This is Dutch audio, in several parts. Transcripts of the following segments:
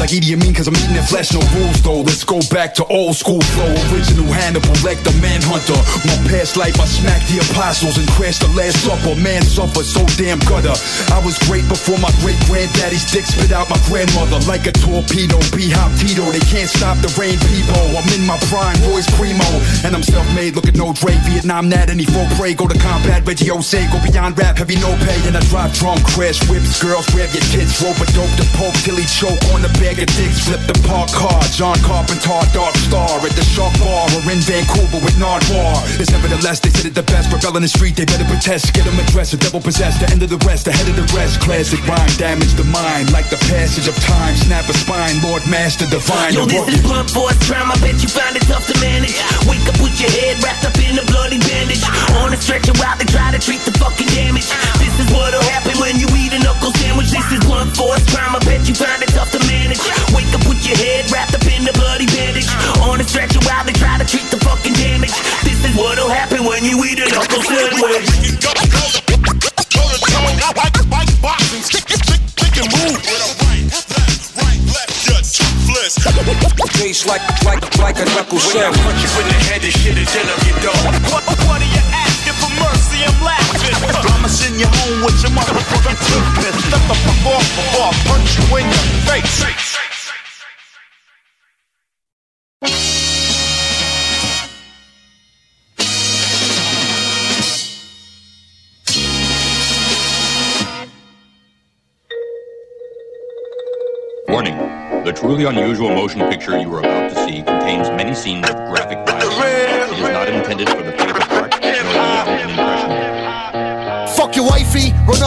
Like Edie Amin cause I'm eating their flesh. No rules though. Back to old school flow. Original Hannibal, like the manhunter. My past life, I smacked the apostles and crashed the last supper. Man suffered so damn gutter. I was great before my great granddaddy's dick spit out my grandmother like a torpedo. B hop Tito, they can't stop the rain, people. I'm in my prime, Royce Primo, and I'm self-made. Look at no Dre, Vietnam, Nat, any full prey. Go to combat, Reggie Ose, go beyond rap, heavy no pay. And I drive drunk, crash whips, girls grab your tits, rope a dope to poke till he choke on the bag of dicks. Flip the park car, John Carpenter, Dark Star at the Shark Bar or in Vancouver with Nardwar. It's nevertheless, they said it the best. Rebel in the street, they better protest. Get them addressed, a devil possessed, the end of the rest, ahead of the rest. Classic rhyme, damage the mind like the passage of time. Snap a spine, Lord Master Divine. Yo, this is blunt force trauma. Bet you find it tough to manage. Wake up with your head wrapped up in a bloody bandage. On a stretcher while they try to treat the fucking damage. This is what'll happen when you eat a knuckle sandwich. This is blunt force trauma. Bet you find it tough to manage. Wake up with your head wrapped up in a bloody bandage. On a stretcher while they try to treat the fucking damage. This is what'll happen when you eat a knuckle sandwich. boxing, stick, stick, stick and move with a right, left, right, left, you're toothless. Taste like, like, like a knuckle sandwich. Punch you in the head and shit is in up your dog. What, what are you I'ma uh, you home with your motherfucking tooth missing. Step the fuck off before I punch you in your face. Warning. The truly unusual motion picture you are about to see contains many scenes of graphic violence. It is not intended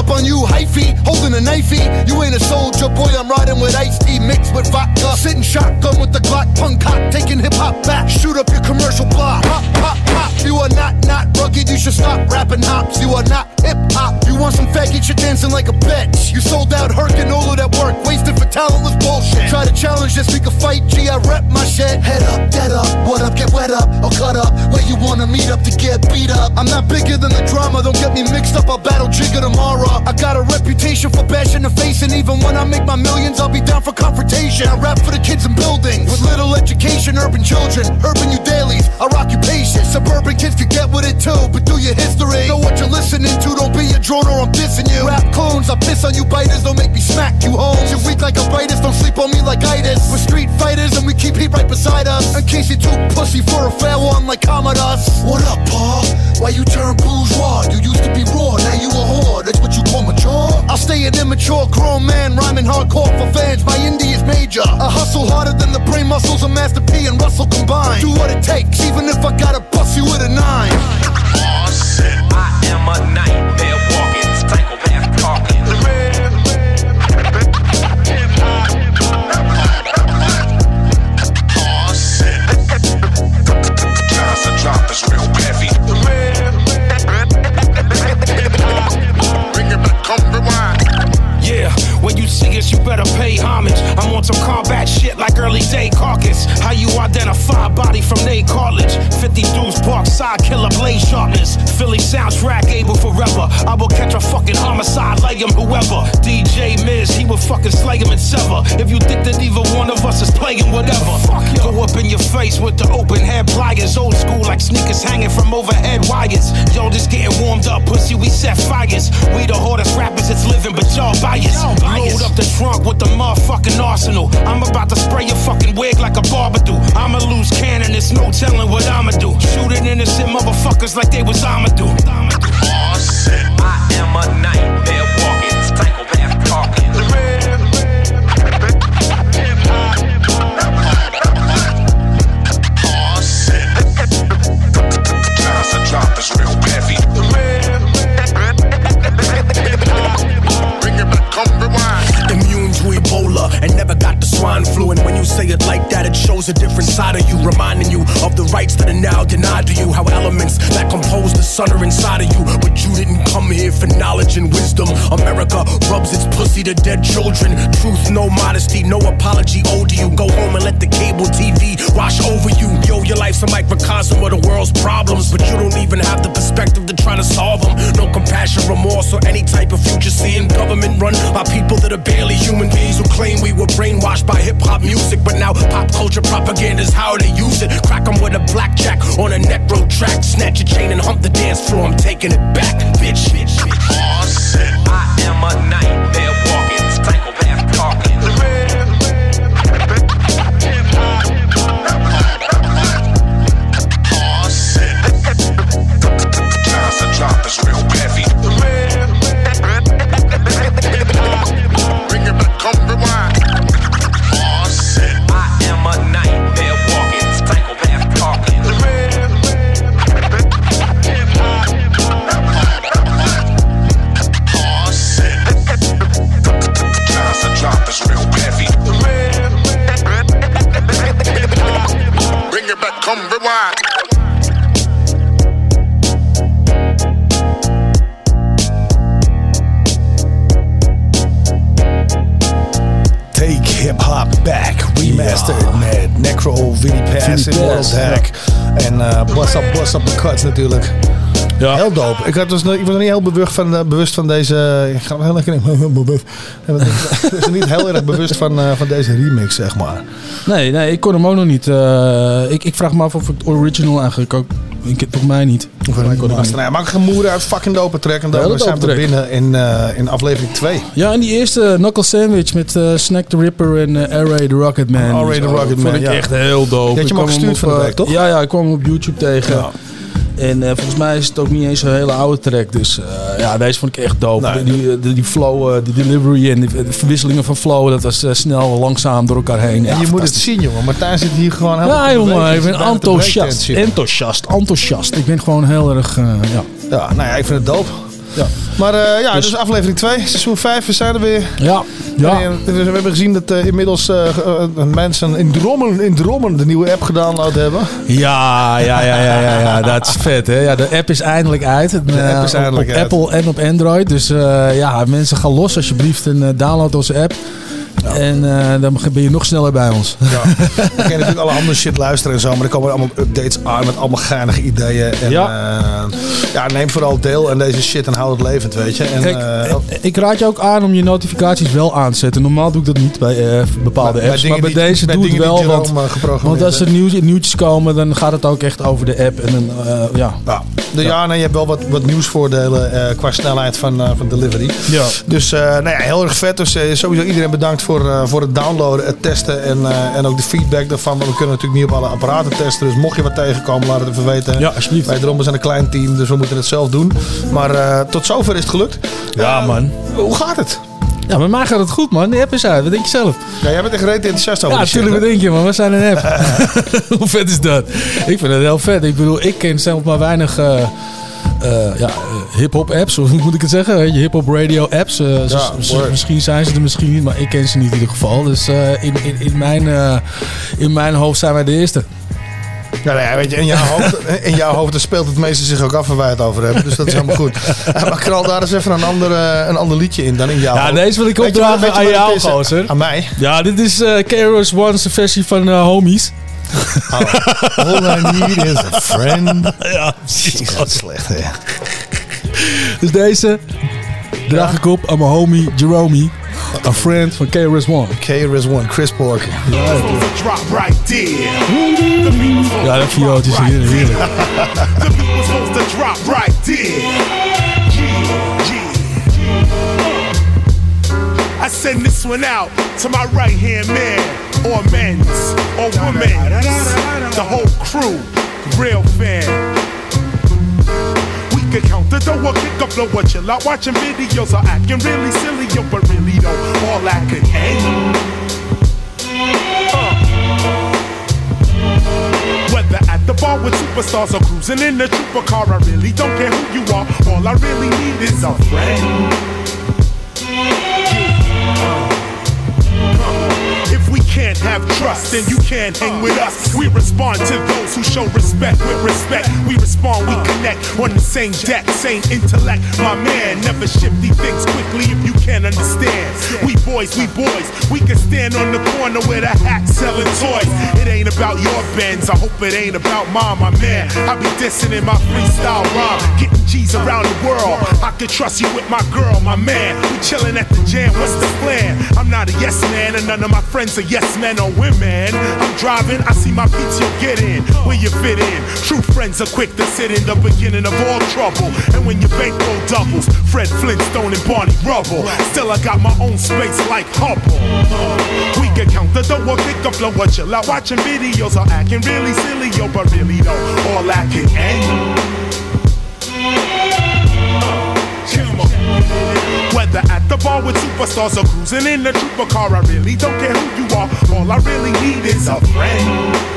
up on you, hyphy, holding a knifey. You ain't a soldier, boy, I'm riding with iced tea mixed with vodka. Sitting shotgun with the Glock, punk cock, taking hip hop back. Shoot up your commercial block. Pop, pop, pop. You are not, not rugged, you should stop rapping hops. You are not hip hop. You want some faggot shit dancing like a bitch. You sold out Herkin, all of that work, wasted for talentless bullshit. Try to challenge this, we can fight, G, I rep my shit. Head up, dead up, what up, get wet up, or cut up. Where you wanna meet up to get beat up. I'm not bigger than the drama, don't get me mixed up, I'll battle Jigga tomorrow. I got a reputation for bashing the face, and even when I make my millions, I'll be down for confrontation. I rap for the kids in buildings with little education. Urban children, urban you dailies, our occupation. Suburban kids can get with it too, but do your history. Know what you're listening to, don't be a drone or I'm dissing you. Rap clones, I piss on you biters, don't make me smack you home. You're weak like a virus, don't sleep on me like itis. We're street fighters and we keep heat right beside us. In case you too pussy for a fair one like Commodus. What up, Paul? Why you turn bourgeois? You used to be raw, now you a whore. That's what you call mature? I'll stay an immature grown man, rhyming hardcore for fans. My indie is major. I hustle harder than the brain muscles of Master P and Russell combined. Do what it takes, even if I gotta bust you with a nine. Aw, shit. I am a nightmare when you see you better pay homage. I'm on some combat shit like early day caucus. How you identify body from Nate Cartilage? 50 dudes park side killer blade sharpness. Philly soundtrack able forever. I will catch a fucking homicide, like him whoever. DJ Miz, he will fucking slay him and sever. If you think that either one of us is playing whatever, go up in your face with the open head pliers. Old school like sneakers hanging from overhead wires. Yo, just getting warmed up, pussy, we set fires. We the hardest rappers that's living, but y'all biased. Load up the trunk with the motherfucking arsenal. I'm about to spray your fucking wig like a barber do. I'ma lose cannon, there's no telling what I'ma do. Shooting innocent motherfuckers like they was Amadou. Aw, shit. I am a nightmare Ebola and never got the swine flu. And when you say it like that, it shows a different side of you, reminding you of the rights that are now denied to you. How elements that compose the sun are inside of you. But you didn't come here for knowledge and wisdom. America rubs its pussy to dead children. Truth, no modesty, no apology owed to you. Go home and let the cable TV wash over you. Yo, your life's a microcosm of the world's problems, but you don't even have the perspective to try to solve them. No compassion, remorse, or any type of future seeing government run by people that are barely human beings who claim we were brainwashed by hip hop music, but now pop culture propaganda is how they use it. Crack 'em with a blackjack on a necro track, snatch a chain and hump the dance floor. I'm taking it back, bitch. bitch, bitch. I am a nightmare Master, ja. Necro, Vinnie Pass, Immortal Deck. and uh, Up, bust Up the Cuts natuurlijk. Ja. Heel dope. Ik, had dus, ik was er niet heel bewust van, eh, bewust van deze... Ik ga hem heel lekker. Ik was niet heel erg bewust van, eh, van deze remix, zeg maar. Nee, nee, ik kon hem ook nog niet. eh, ik, ik vraag me af of het original eigenlijk ook... Ik, volgens mij niet. Volgens mij kon ik niet. maak geen moeder uit fucking dope track. En dan dat zijn we binnen in, eh, in aflevering 2. Ja, en die eerste Knuckle Sandwich met eh, Snack the Ripper en eh Ray the Rocket Man. Ray the Rocket vond Man, ik ja. echt heel dope. Had je Ik hem ook gestuurd van de week, eh, toch? Ja, ja, ik kwam hem op YouTube tegen. En eh, volgens mij is het ook niet eens een hele oude track. Dus eh, ja, deze vond ik echt dope. Nee, die, die, flow, eh, die delivery en de verwisselingen van flow, dat was eh, snel, langzaam door elkaar heen. En Ja, je moet het zien, jongen. Martijn zit hier gewoon helemaal Ja, jongen, ik ben enthousiast. Enthousiast, enthousiast. Ik ben gewoon heel erg, eh, ja. Ja, nou ja, ik vind het dope. Ja. Maar eh, ja, dus, Dus- aflevering 2, seizoen 5, we zijn er weer. Ja, ja. En, we hebben gezien dat eh, inmiddels eh, eh, mensen in Drommen, in Drommen de nieuwe app gedownload hebben. Ja, ja, ja, ja, ja, ja, dat is vet. Hè? Ja, de app is eindelijk uit. De app is eindelijk op uit. Apple en op Android. Dus ja, mensen gaan los alsjeblieft en download onze app. En eh, dan ben je nog sneller bij ons. Ja. Ik kan natuurlijk alle andere shit luisteren en zo, maar er komen allemaal updates aan met allemaal geinige ideeën. En, Ja. ja. ja, neem vooral deel aan deze shit en houd het levend, weet je. En, Kijk, eh, ik raad je ook aan om je notificaties wel aan te zetten. Normaal doe ik dat niet bij eh, bepaalde apps. maar bij die- deze bij doe ik wel. Want, eh, want als er nieuws, nieuwtjes komen, dan gaat het ook echt over de app. En dan, eh, ja. Ja, de, ja. nee, je hebt wel wat, wat nieuwsvoordelen eh, qua snelheid van, eh, van delivery. Ja. Dus eh, nou ja, heel erg vet. Dus eh, sowieso iedereen bedankt voor, eh, voor het downloaden, het testen en, eh, en ook de feedback daarvan. Want we kunnen natuurlijk niet op alle apparaten testen. Dus mocht je wat tegenkomen, laat het even weten. Ja, alsjeblieft. Wij Dromen zijn een klein team, dus we moeten het zelf doen. Maar eh, tot zover is het gelukt. Ja, man. Hoe gaat het? Ja, met mij gaat het goed, man. De app is uit. Wat denk je zelf? Ja, jij bent echt reet enthousiast over Ja, natuurlijk. Wat denk je, man? We zijn een app. Hoe vet is dat? Ik vind het heel vet. Ik bedoel, ik ken zelf maar weinig eh, eh, ja, eh, hip-hop apps. Of hoe moet ik het zeggen? Weet je, Hip-hop radio apps. Eh, Ja, misschien zijn ze er misschien niet, maar ik ken ze niet in ieder geval. Dus in, in, in, mijn, in mijn hoofd zijn wij de eerste. Ja, nee, weet je, in jouw hoofd, in jouw hoofd speelt het meeste zich ook af waar wij het over hebben. Dus dat is helemaal goed. Maar knal daar eens even een ander, eh, een ander liedje in dan in jouw Ja, hoofd. deze wil ik opdragen aan jou, gozer. Aan mij? Ja, dit is eh KRS One's versie van eh, oh, all I need is a friend. Ja, precies. Wat slecht, ja. Dus deze draag ja. ik op aan mijn homie Jerome. a friend van KRS-One. KRS-One, Chris Parker. Ja, ja dat viooltje is hier heerlijk. I send this one out to my right hand man or men's, or women's, the whole crew, real fan. We can count the dough or kick up flow or chill out watching videos or acting really silly, yo, but really though, all that could end. Whether at the bar with superstars or cruising in a trooper car, I really don't care who you are. All I really need is a friend. If we can't have trust, then you can't hang with us. We respond to those who show respect with respect. We respond, we connect on the same deck, same intellect. My man, never shifty things quickly if you can't understand. We boys, we boys, we can stand on the corner with a hat selling toys. It ain't about your bends, I hope it ain't about mine, my man. I be dissing in my freestyle rhyme, getting G's around the world. I can trust you with my girl, my man. We chilling at the jam, what's the plan? I'm not a yes man, and none of my friends are yes men or women. I'm driving, I see my beats, you get in, where you fit in. True friends are quick to sit in the beginning of all trouble. And when your bankroll doubles, Fred Flintstone and Barney Rubble. Still, I got my own space like Hubble. We can count the dough or pick up flow or chill out watching videos or acting really silly, yo, but really though, all that can end. Whether at the bar with superstars or cruising in a trooper car, I really don't care who you are. All I really need is a friend.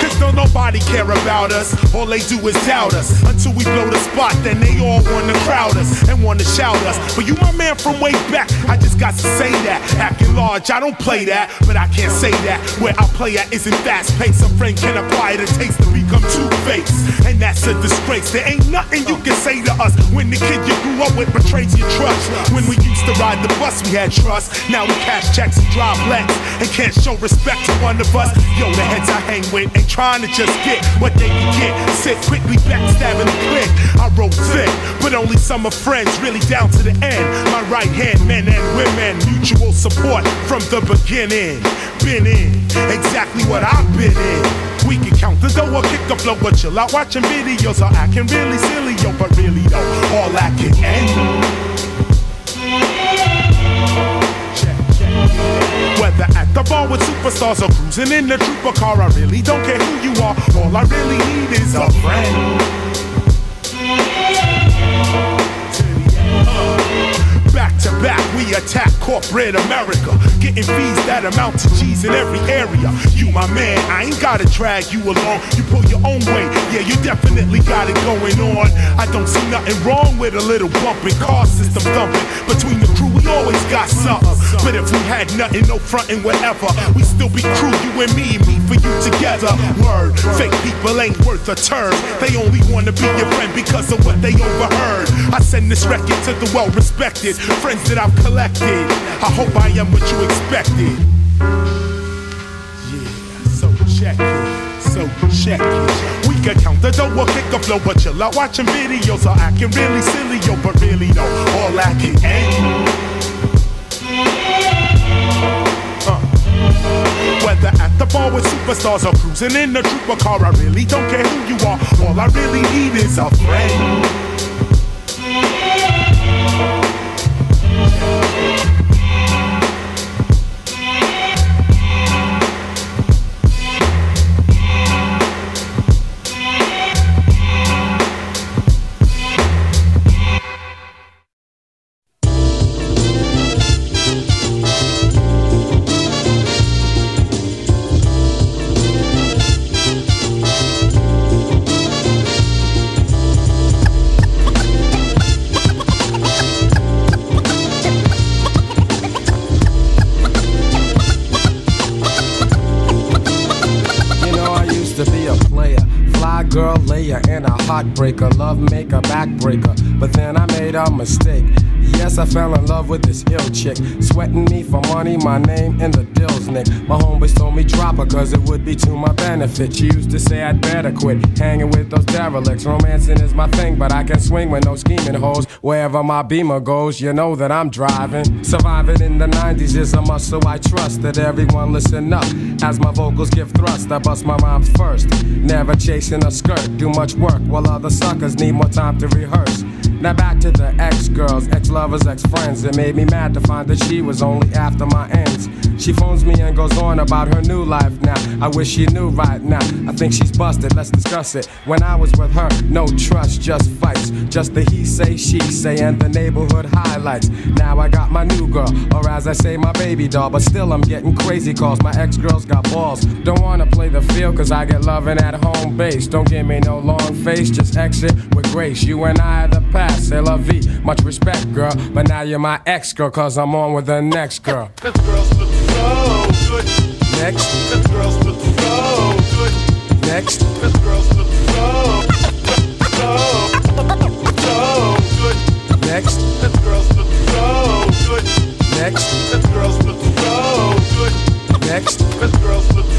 Cause don't nobody care about us. All they do is doubt us. Until we blow the spot, then they all wanna crowd us and wanna shout us. But you my man from way back, I just got to say that. Acting large, I don't play that, but I can't say that. Where I play at isn't fast paced. A friend can acquire the taste to become two faced. And that's a disgrace. There ain't nothing you can say to us when the kid you grew up with betrays your trust. When we used to ride the bus, we had trust. Now we cash checks and drive legs and can't show respect to one of us. Yo, the heads I hang with ain't trying to just get what they can get. Sit quickly backstabbing the click. I roll thick, but only some are friends, really down to the end. My right hand, men and women, mutual support from the beginning. Been in exactly what I've been in. We can count the dough or kick the flow or chill out watching videos or acting really silly, yo, but really though, all I can end. Superstars or cruising in the trooper car, I really don't care who you are. All I really need is a friend. Back to back, we attack corporate America. Getting fees that amount to G's in every area. You, my man, I ain't gotta drag you along. You pull your own way, yeah, you definitely got it going on. I don't see nothing wrong with a little bumping, car system thumping. Between the crew, always got something. But if we had nothing, no frontin', whatever, we still be crew, you and me, me for you together. Word, fake people ain't worth a turn. They only wanna be your friend because of what they overheard. I send this record to the well respected friends that I've collected. I hope I am what you expected. Yeah, so check it, so check it. We can count the dough or kick a flow, but chill out watching videos or acting really silly, yo. But really, no, all that can. Whether at the bar with superstars or cruising in a trooper car, I really don't care who you are. All I really need is a friend. Heartbreaker. Love maker, backbreaker. But then I made a mistake. Yes, I fell in love with this ill chick. Sweating me for money, my name in the dills, Nick. My homeboys told me drop her cause it would be to my benefit. She used to say I'd better quit hanging with those derelicts. Romancing is my thing, but I can swing with no scheming hoes. Wherever my beamer goes, you know that I'm driving. Surviving in the 90s is a must, so I trust that everyone listen up. As my vocals give thrust, I bust my rhymes first. Never chasing a skirt, do much work while other suckers need more time to rehearse. Now back to the ex girls, ex lovers, ex friends. It made me mad to find that she was only after my ends. She phones me and goes on about her new life now. I wish she knew right now. I think she's busted, let's discuss it. When I was with her, no trust, just fights. Just the he say, she say, and the neighborhood highlights. Now I got my new girl, or as I say, my baby doll. But still, I'm getting crazy calls. My ex girls got balls. Don't wanna play the field, cause I get loving at home base. Don't give me no long face, just exit with grace. You and I are the past, c'est la vie. Much respect, girl. But now you're my ex girl, cause I'm on with the next girl. This girl's so good. Next, This girl's so good. next, This girl's so, so, so good. next, This girl's so good. next, This girl's so good. next. This girl's so good.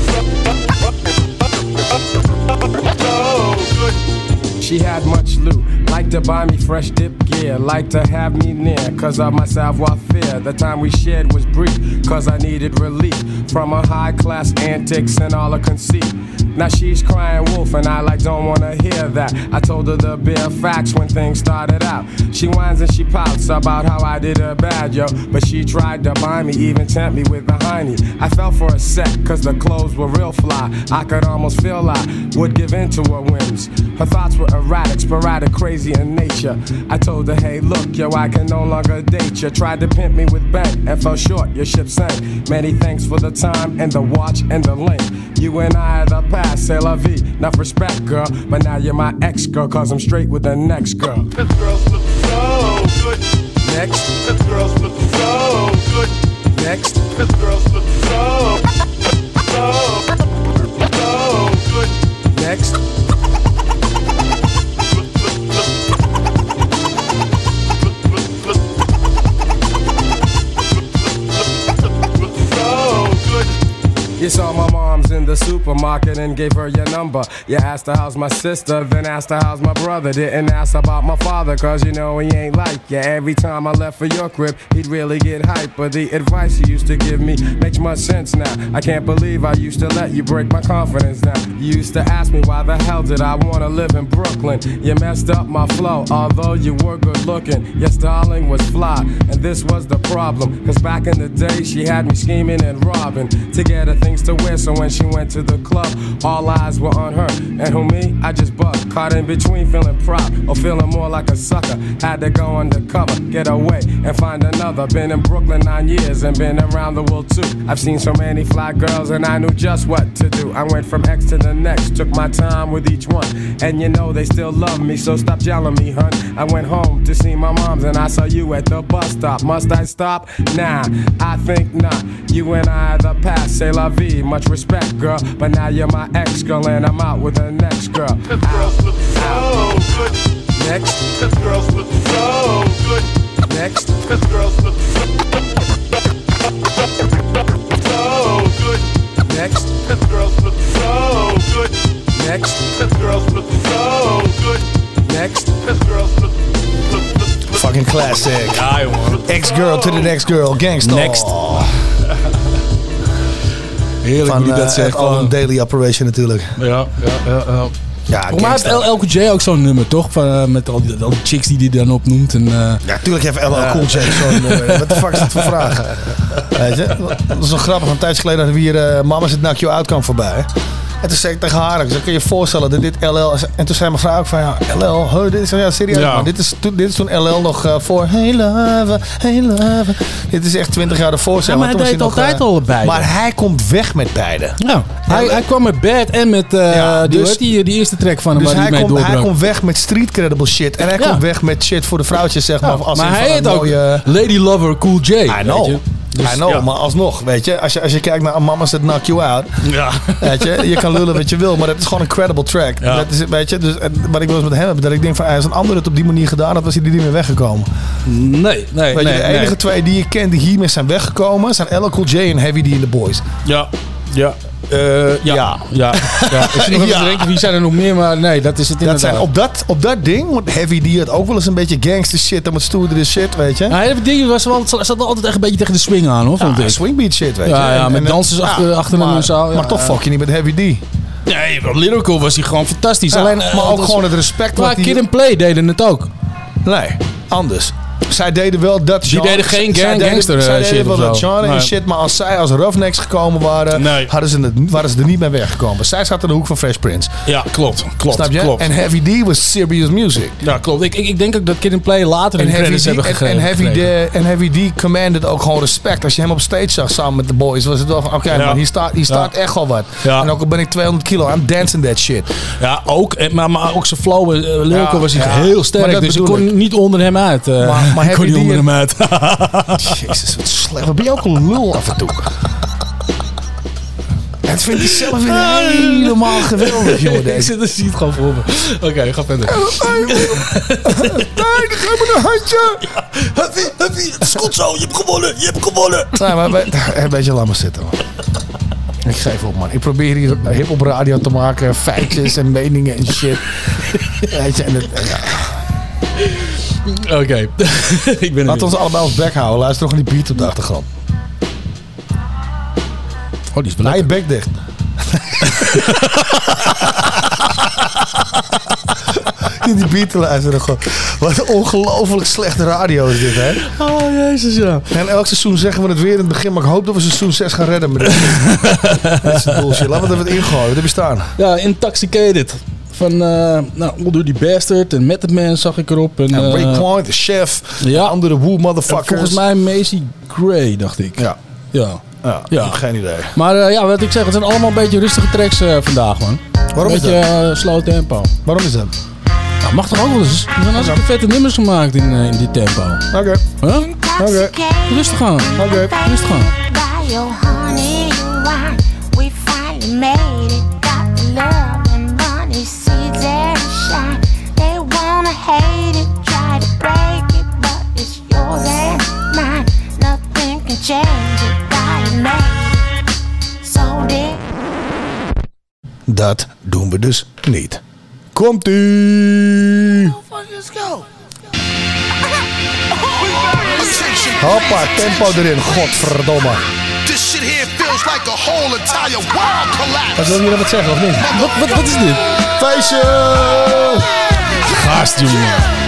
She had much loot, like to buy me fresh dip gear, like to have me near, cause of my savoir faire. The time we shared was brief, cause I needed relief from her high class antics and all her conceit. Now she's crying wolf, and I like don't wanna hear that. I told her the bare facts when things started out. She whines and she pouts about how I did her bad, yo. But she tried to buy me, even tempt me with the hiney. I fell for a sec, cause the clothes were real fly. I could almost feel I would give in to her whims. Her thoughts were erratic, sporadic, crazy in nature. I told her, hey, look, yo, I can no longer date you. Tried to pimp me with bank and fell short, your ship sank. Many thanks for the time and the watch and the link. You and I are the past, c'est la vie. Enough respect, girl. But now you're my ex girl, cause I'm straight with the next girl. This girl's so good. Next, This girl's so good. next, This girl's so, This all my the supermarket and gave her your number. You asked her how's my sister, then asked her how's my brother. Didn't ask about my father, cause you know he ain't like you. Every time I left for your crib, he'd really get hype. But the advice you used to give me makes much sense now. I can't believe I used to let you break my confidence now. You used to ask me why the hell did I wanna live in Brooklyn. You messed up my flow, although you were good looking. Your styling was fly, and this was the problem. Cause back in the day, she had me scheming and robbing to get her things to wear. So when she we went to the club, all eyes were on her. And who me? I just bugged. Caught in between feeling proud or feeling more like a sucker. Had to go undercover, get away and find another. Been in Brooklyn nine years and been around the world too. I've seen so many fly girls and I knew just what to do. I went from X to the next, took my time with each one. And you know they still love me, so stop yelling me, hun. I went home to see my moms and I saw you at the bus stop. Must I stop? Nah, I think not. You and I are the past, say la vie, much respect, girl. But now you're my ex girl and I'm out with the next girl. Cause girls look so good. Next. Cause girls look so good. Next. Cause girls look so, so good. Next. Cause girls look so good. Next. Cause girls look so good. Next. Cause girls look, look, look, look Fucking classic. Ja, jongen. Ex-girl to the next girl. Gangsta. Next. Heerlijk Van hoe die eh, dat zegt. Gewoon. Daily Operation natuurlijk. Ja, ja, ja. ja. Ja, Volgens mij heeft LQJ ook zo'n nummer, toch? Van, eh, met al die, al die chicks die hij dan opnoemt. En, eh, Ja, tuurlijk heeft LL Cool J zo'n nummer. Wat de fuck is dat voor vragen? Weet je? Dat is wel grappig. Een tijdje geleden hadden we hier uh, Mama zit Knock You Out kwam voorbij. En toen zei ik tegen haar, ik zei, kun je je voorstellen dat dit LL is? En toen zei mijn vrouw ook van, ja, LL, huh, dit is, ja, serieus Ja. man. Dit is, toen- dit is toen LL nog eh, voor Hey Love, Hey Love. Dit is echt 20 jaar ervoor. zeg Ja, maar hij deed nog, altijd eh, al beide. Maar hij komt weg met beide. ja, hij, hij kwam met Bad en met eh, Ja, die, dus- die, die eerste track van hem Dus waar hij hij mee komt, hij komt weg met street credible shit. En hij Ja. komt weg met shit voor de vrouwtjes, zeg maar. Ja, als maar hij heet ook mooie- Lady Lover Cool J. I weet know. Je. Dus, I know, ja. maar alsnog, weet je, als je, als je kijkt naar Mama's That Knock You Out, Ja. weet je, je kan lullen wat je wil, maar het is gewoon een credible track. Ja. Dat is, weet je, dus en wat ik wel eens met hem heb, dat ik denk van, als een ander het op die manier gedaan had, was hij er niet meer weggekomen. Nee, nee, Weet nee. je, de enige nee. twee die ik ken die hiermee zijn weggekomen, zijn LL Cool J en Heavy D in The Boys. Ja, ja. Eh, ja. Ja. Ja. ja. Ik zit nog even Ja. te denken, wie zijn er nog meer? Maar nee, dat is het Dat inderdaad. zijn op dat, op dat ding, want Heavy D had ook wel eens een beetje gangster shit en wat stoerdere shit, weet je. Ja, het ding was wel, zat altijd echt een beetje tegen de swing aan, hoor, vond Ja, ik. swingbeat shit, weet je. Ja, met en- dansers ja, achter- achter hem maar- en zo, ja, maar toch fuck je niet met Heavy D. Nee, maar lyrical was hij gewoon fantastisch. Ja, Alleen, maar ook dat- gewoon het respect Maar Kid and Play deden het ook. Nee, anders. Zij deden wel dat Die genre. deden geen zij gang- deden- gangster, Zij eh, deden shit wel dat genre en shit. Maar als zij als Roughnecks gekomen waren, Nee. hadden ze het, waren ze er niet mee weggekomen. Zij zaten in de hoek van Fresh Prince. Ja, klopt. Klopt. Snap je? Klopt. En Heavy D was serious music. ja, klopt. Ik, ik, ik denk ook dat Kid and Play later En Heavy, credits D, hebben en, gegeven. en, Heavy. D, en Heavy D commanded ook gewoon respect. Als je hem op stage zag samen met de boys, was het wel van: oké, Ja. man, hier staat, hier staat echt wel wat. Ja. En ook al ben ik 200 kilo, I'm dancing that shit. Ja, ook. En- Maar, maar ook zijn flow, uh, lyrical was hij heel sterk. Dus ik kon niet onder hem uit. eh. Maar- maar ik kon Heavy niet D onder hem uit. Jezus, wat slecht. Wat ben je ook een lul af en toe? Het vindt hij zelf weer helemaal geweldig, joh. ik zit er ziet gewoon voor me. Oké, ga verder. Nee, geef me een handje. Het is goed zo. Je hebt gewonnen. Je hebt gewonnen. Nee, maar een beetje laat maar zitten, man. Ik geef op, man. Ik probeer hier hip-hop radio te maken. Feitjes en meningen en shit. Weet je, en het, ja. Oké. ik ben er Laat weer. ons allebei ons bek houden. Luister nog die beat op de achtergrond. Oh, die is Laat je bek dicht. Die beat te luisteren gewoon. Wat een ongelooflijk slechte radio is dit, hè? Oh, jezus, ja. En elk seizoen zeggen we het weer in het begin, maar ik hoop dat we seizoen 6 gaan redden. Maar dit dit is bullshit. Laten we het even ingooien. Wat heb je staan? Ja, Intoxicated. Van, eh nou, All Dirty Bastard en Method Man zag ik erop. En, En eh, Breakpoint, de chef, ja. andere Woo en motherfuckers. volgens mij Macy Gray, dacht ik. Ja, Ja. ja, Ja. ik heb geen idee. Maar eh, ja, wat ik zeg, het zijn allemaal een beetje rustige tracks eh, vandaag, man. Waarom een is beetje eh, slow tempo. Waarom is dat? Nou, mag toch ook wel eens. Er zijn hartstikke vette nummers gemaakt in, in die tempo. Oké, Huh? oké, Rustig aan. oké. Rustig aan. Dat doen we dus niet. Komt-ie! Hoppa, tempo erin, godverdomme. This shit here feels like a whole entire world collapse. Wat wil je dat wat zeggen, of niet? Wat, wat, wat is dit? Feestje! Gast, jongen.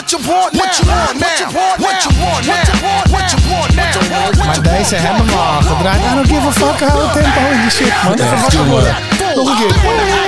What you want now? What you want now? What you want now? What you want now? Maar deze hebben we al gedraaid. I don't give a fuck, hou het tempo in je shit, man. Even wakker worden. Nog een keer.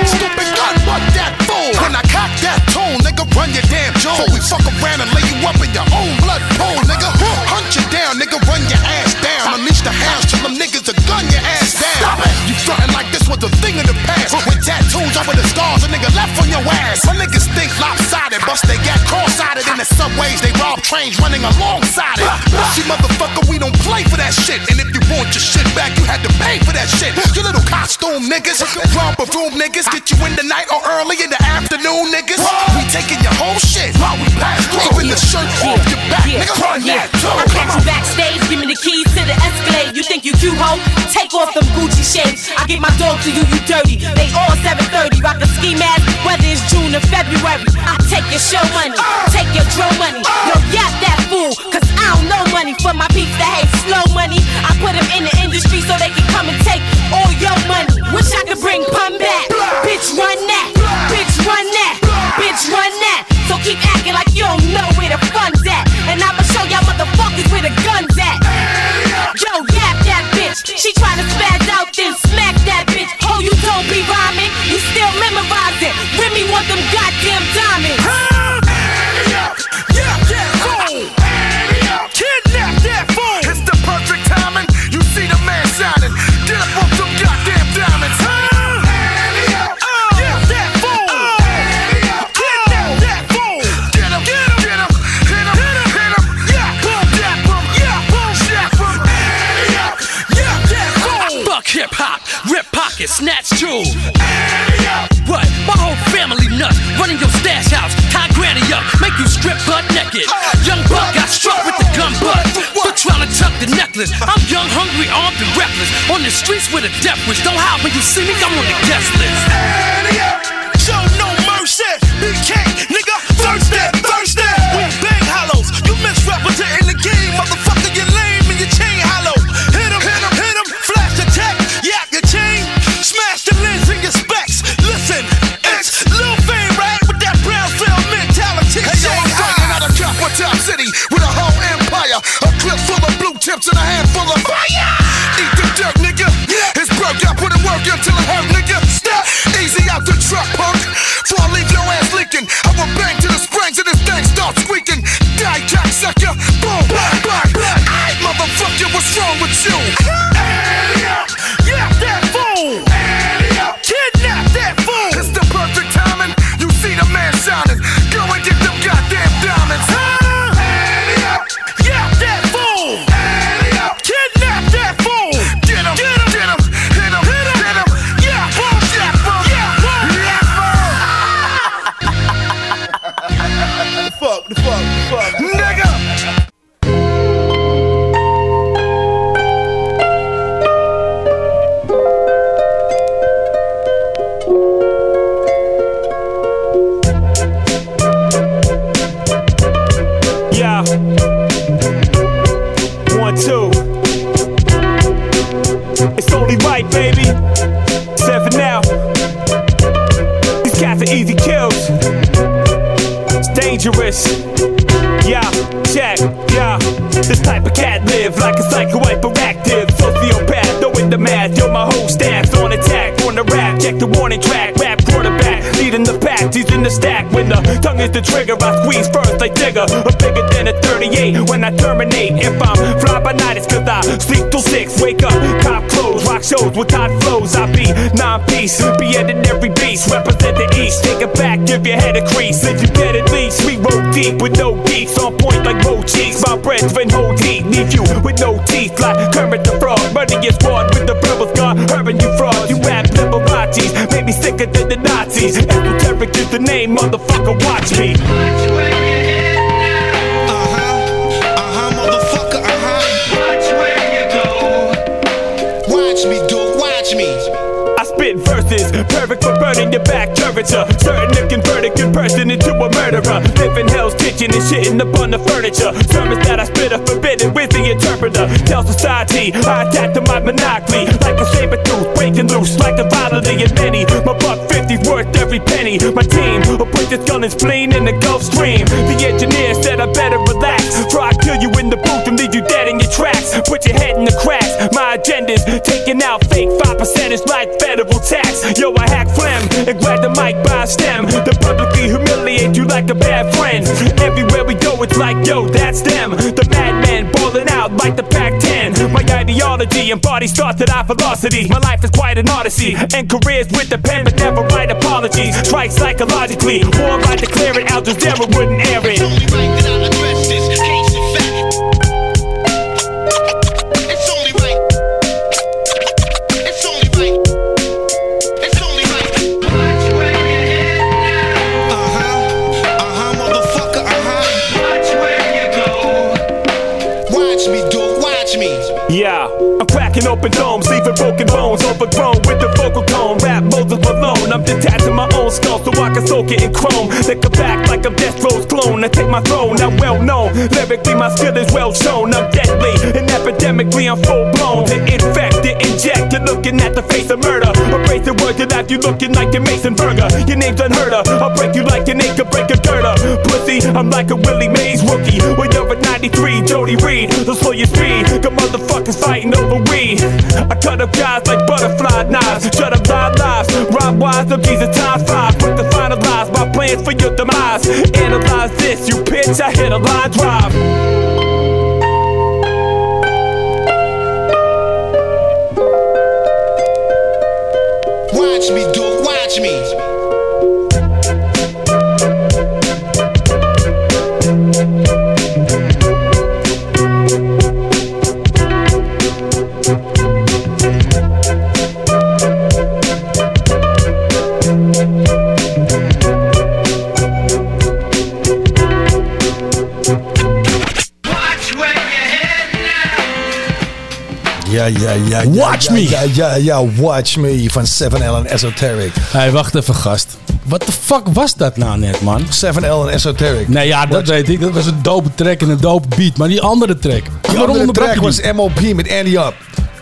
Stupid gun, fuck that fool. When I cock that tone, nigga, run your damn jaw. Before we fuck around and lay you up in your own blood pool, nigga. Hunt you down, nigga, run your ass down. Unleash the hounds them niggas will gun your ass down. You frontin' like this was a thing of the past. With tattoos over the scars a nigga left on your ass. My niggas think lopsided, bust they got cross-sided in the subways. They rob trains running alongside it. See, motherfucker, we don't play for that shit. And if you want your shit back, you had to pay for that shit. You little costume niggas, romper room niggas, get you in the night or early in the afternoon niggas. We taking your whole shit while we pass through. Even the shirt off your back, nigga, run that too. I catch you backstage, give me the keys to the Escalade. You think you cute, ho? Take off them Gucci shades. I get my dog to you, you dirty. They all 730, rock a ski mask, whether it's June or February. I take your show money, take your dro money. Yo, yap that fool, cause I don't know money for my peeps that hate slow money. I put them in the industry so they can come and take all your money. Wish I could bring pun back. Bitch, run that. Bitch, run that. Bitch, run that. So keep acting like you don't know where the fun's at. And I'ma show y'all motherfuckers where the gun's bitch. She tryna spaz out, then smack that bitch. Oh, you don't be rhyming. You still memorize it. Remy want them goddamn diamonds. Rip pockets, snatch jewels. What? My whole family nuts, running your stash house, tie granny up, make you strip butt naked. Young buck got struck with the gun butt for trying to tuck the necklace. I'm young, hungry, armed, and reckless. On the streets with a death wish. Don't hide when you see me, I'm on the guest list. Show no mercy. BK, nigga, City with a whole empire. A clip full of blue tips and a handful of fire. Eat the dirt, nigga. It's broke, I put in work until it hurt, nigga. Step easy out the truck, punk. Before I leave your ass leaking, I will bang to the springs and this thing starts squeaking. Dangerous. Yeah, check, yeah. This type of cat live like a psycho hyperactive sociopath. Knowing the math, yo, my whole staff's check the warning track. Rap quarterback, leading the pack. He's in the stack. When the tongue is the trigger, I squeeze first like Digger. I'm bigger than a 38 when I terminate. If I'm fly by night, it's cause I sleep till 6. Wake up, cop clothes, rock shows with hot flows. I be non piece, be at every beast. Represent the east, take it back, give your head a crease. If you get at least, we roll deep with no geeks. On point like road cheeks. My brethren hold deep. leave you with no teeth like Kermit the Frog. Money is bought with the rebels got urban you fraud. You rap liberati's, made me sicker than the Nazis. Esoteric is the name, motherfucker, watch me. Uh-huh, uh-huh, uh-huh. Watch me, dude, watch me. I spit verses, perfect for burning your back temperature. Certain to convert a good person into a murderer. Living Hell's Kitchen and shitting upon the furniture. Sermons that I spit are forbidden with the interpreter. Tell society I attack to my monopoly. Like a saber tooth, breaking loose like a violently and many. My buck 50's worth every penny. My team will put this gun and spleen in the Gulf Stream. The engineer said I better relax. Before I kill you in the booth and leave you dead in your tracks. Put your head in the cracks. My agenda's taking out fake 5% is like federal tax. Yo, I hack phlegm and grab the mic by stem. To publicly humiliate you like a bad friend. Everywhere we go, it's like, yo, that's them. The madmen balling out like the Pac 10. My ideology embodies thoughts that I velocity. My life is quite an odyssey. And careers with the pen, but never write apologies. Strike psychologically. Or I declare it, Al Jazeera wouldn't air it. Watch cracking open domes, leaving broken bones, overgrown with the vocal tone. Rap Moses Malone, I'm detaching my own skull so I can soak it in chrome. Come back like I'm Death Row's clone. I take my throne, I'm well known. Lyrically, my skill is well shown. I'm deadly and epidemically, I'm full blown. To infect, to inject, you're looking at the face of murder. Erase the word to that you looking like a Mason Burger. Your name's unheard of. I'll break you like an acre, break a dirt up. Pussy, I'm like a Willie Mays rookie. When you're at 93, Jody Reed, so slow your speed. Got motherfuckers fighting over weed. I cut up guys like butterfly knives. Shut up live lives. Rob wise, them Jesus times five. Quick to finalize my plans for your demise. Analyze this, you bitch. I hit a line drive. Watch me, dude, watch me. Ja, ja, ja. Watch me. Ja, ja, ja, Watch Me van 7L en Esoteric. Hey, wacht even, gast. Wat de fuck was dat nou net, man? 7L en Esoteric. Nee, ja, dat weet ik. Dat was een dope track en een dope beat. Maar die andere track. Die waarom andere track was MOP met Andy Up.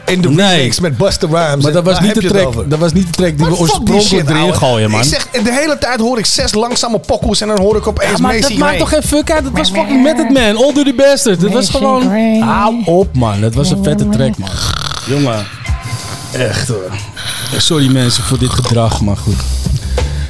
In de Nee. remix met Busta Rhymes. Maar dat was, niet de track, dat was niet de track die we Maar die oorspronkelijk erin gooien, man. Ik zeg, de hele tijd hoor ik zes langzame pokoes en dan hoor ik opeens Ja, maar Macy dat maakt toch geen fuck uit. Dat was fucking Method Man. All Dirty Bastard. Dat was gewoon... Hou op, man. Dat was een vette track, man. Jongen. Echt hoor. Sorry mensen voor dit gedrag, maar goed.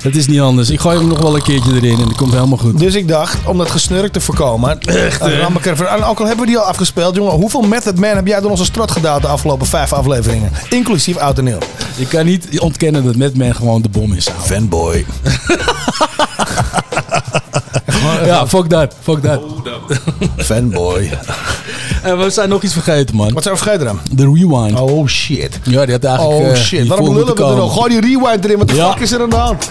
Het is niet anders. Ik gooi hem nog wel een keertje erin en het komt helemaal goed. Dus ik dacht, om dat gesnurk te voorkomen. Echt, hè? En ook al hebben we die al afgespeeld, jongen. Hoeveel Method Man heb jij door onze strot gedaan de afgelopen vijf afleveringen? Inclusief oud en nieuw. Ik kan niet ontkennen dat Method Man gewoon de bom is. ouwe. Ja, fuck dat. Fuck dat. Fanboy. En we zijn nog iets vergeten, man. Wat zijn we vergeten dan? De rewind. Oh shit. Ja, die had eigenlijk Oh eh, shit. Waarom lullen moeten we er nog? Gooi die rewind erin. Wat de Ja. fuck is er aan de hand?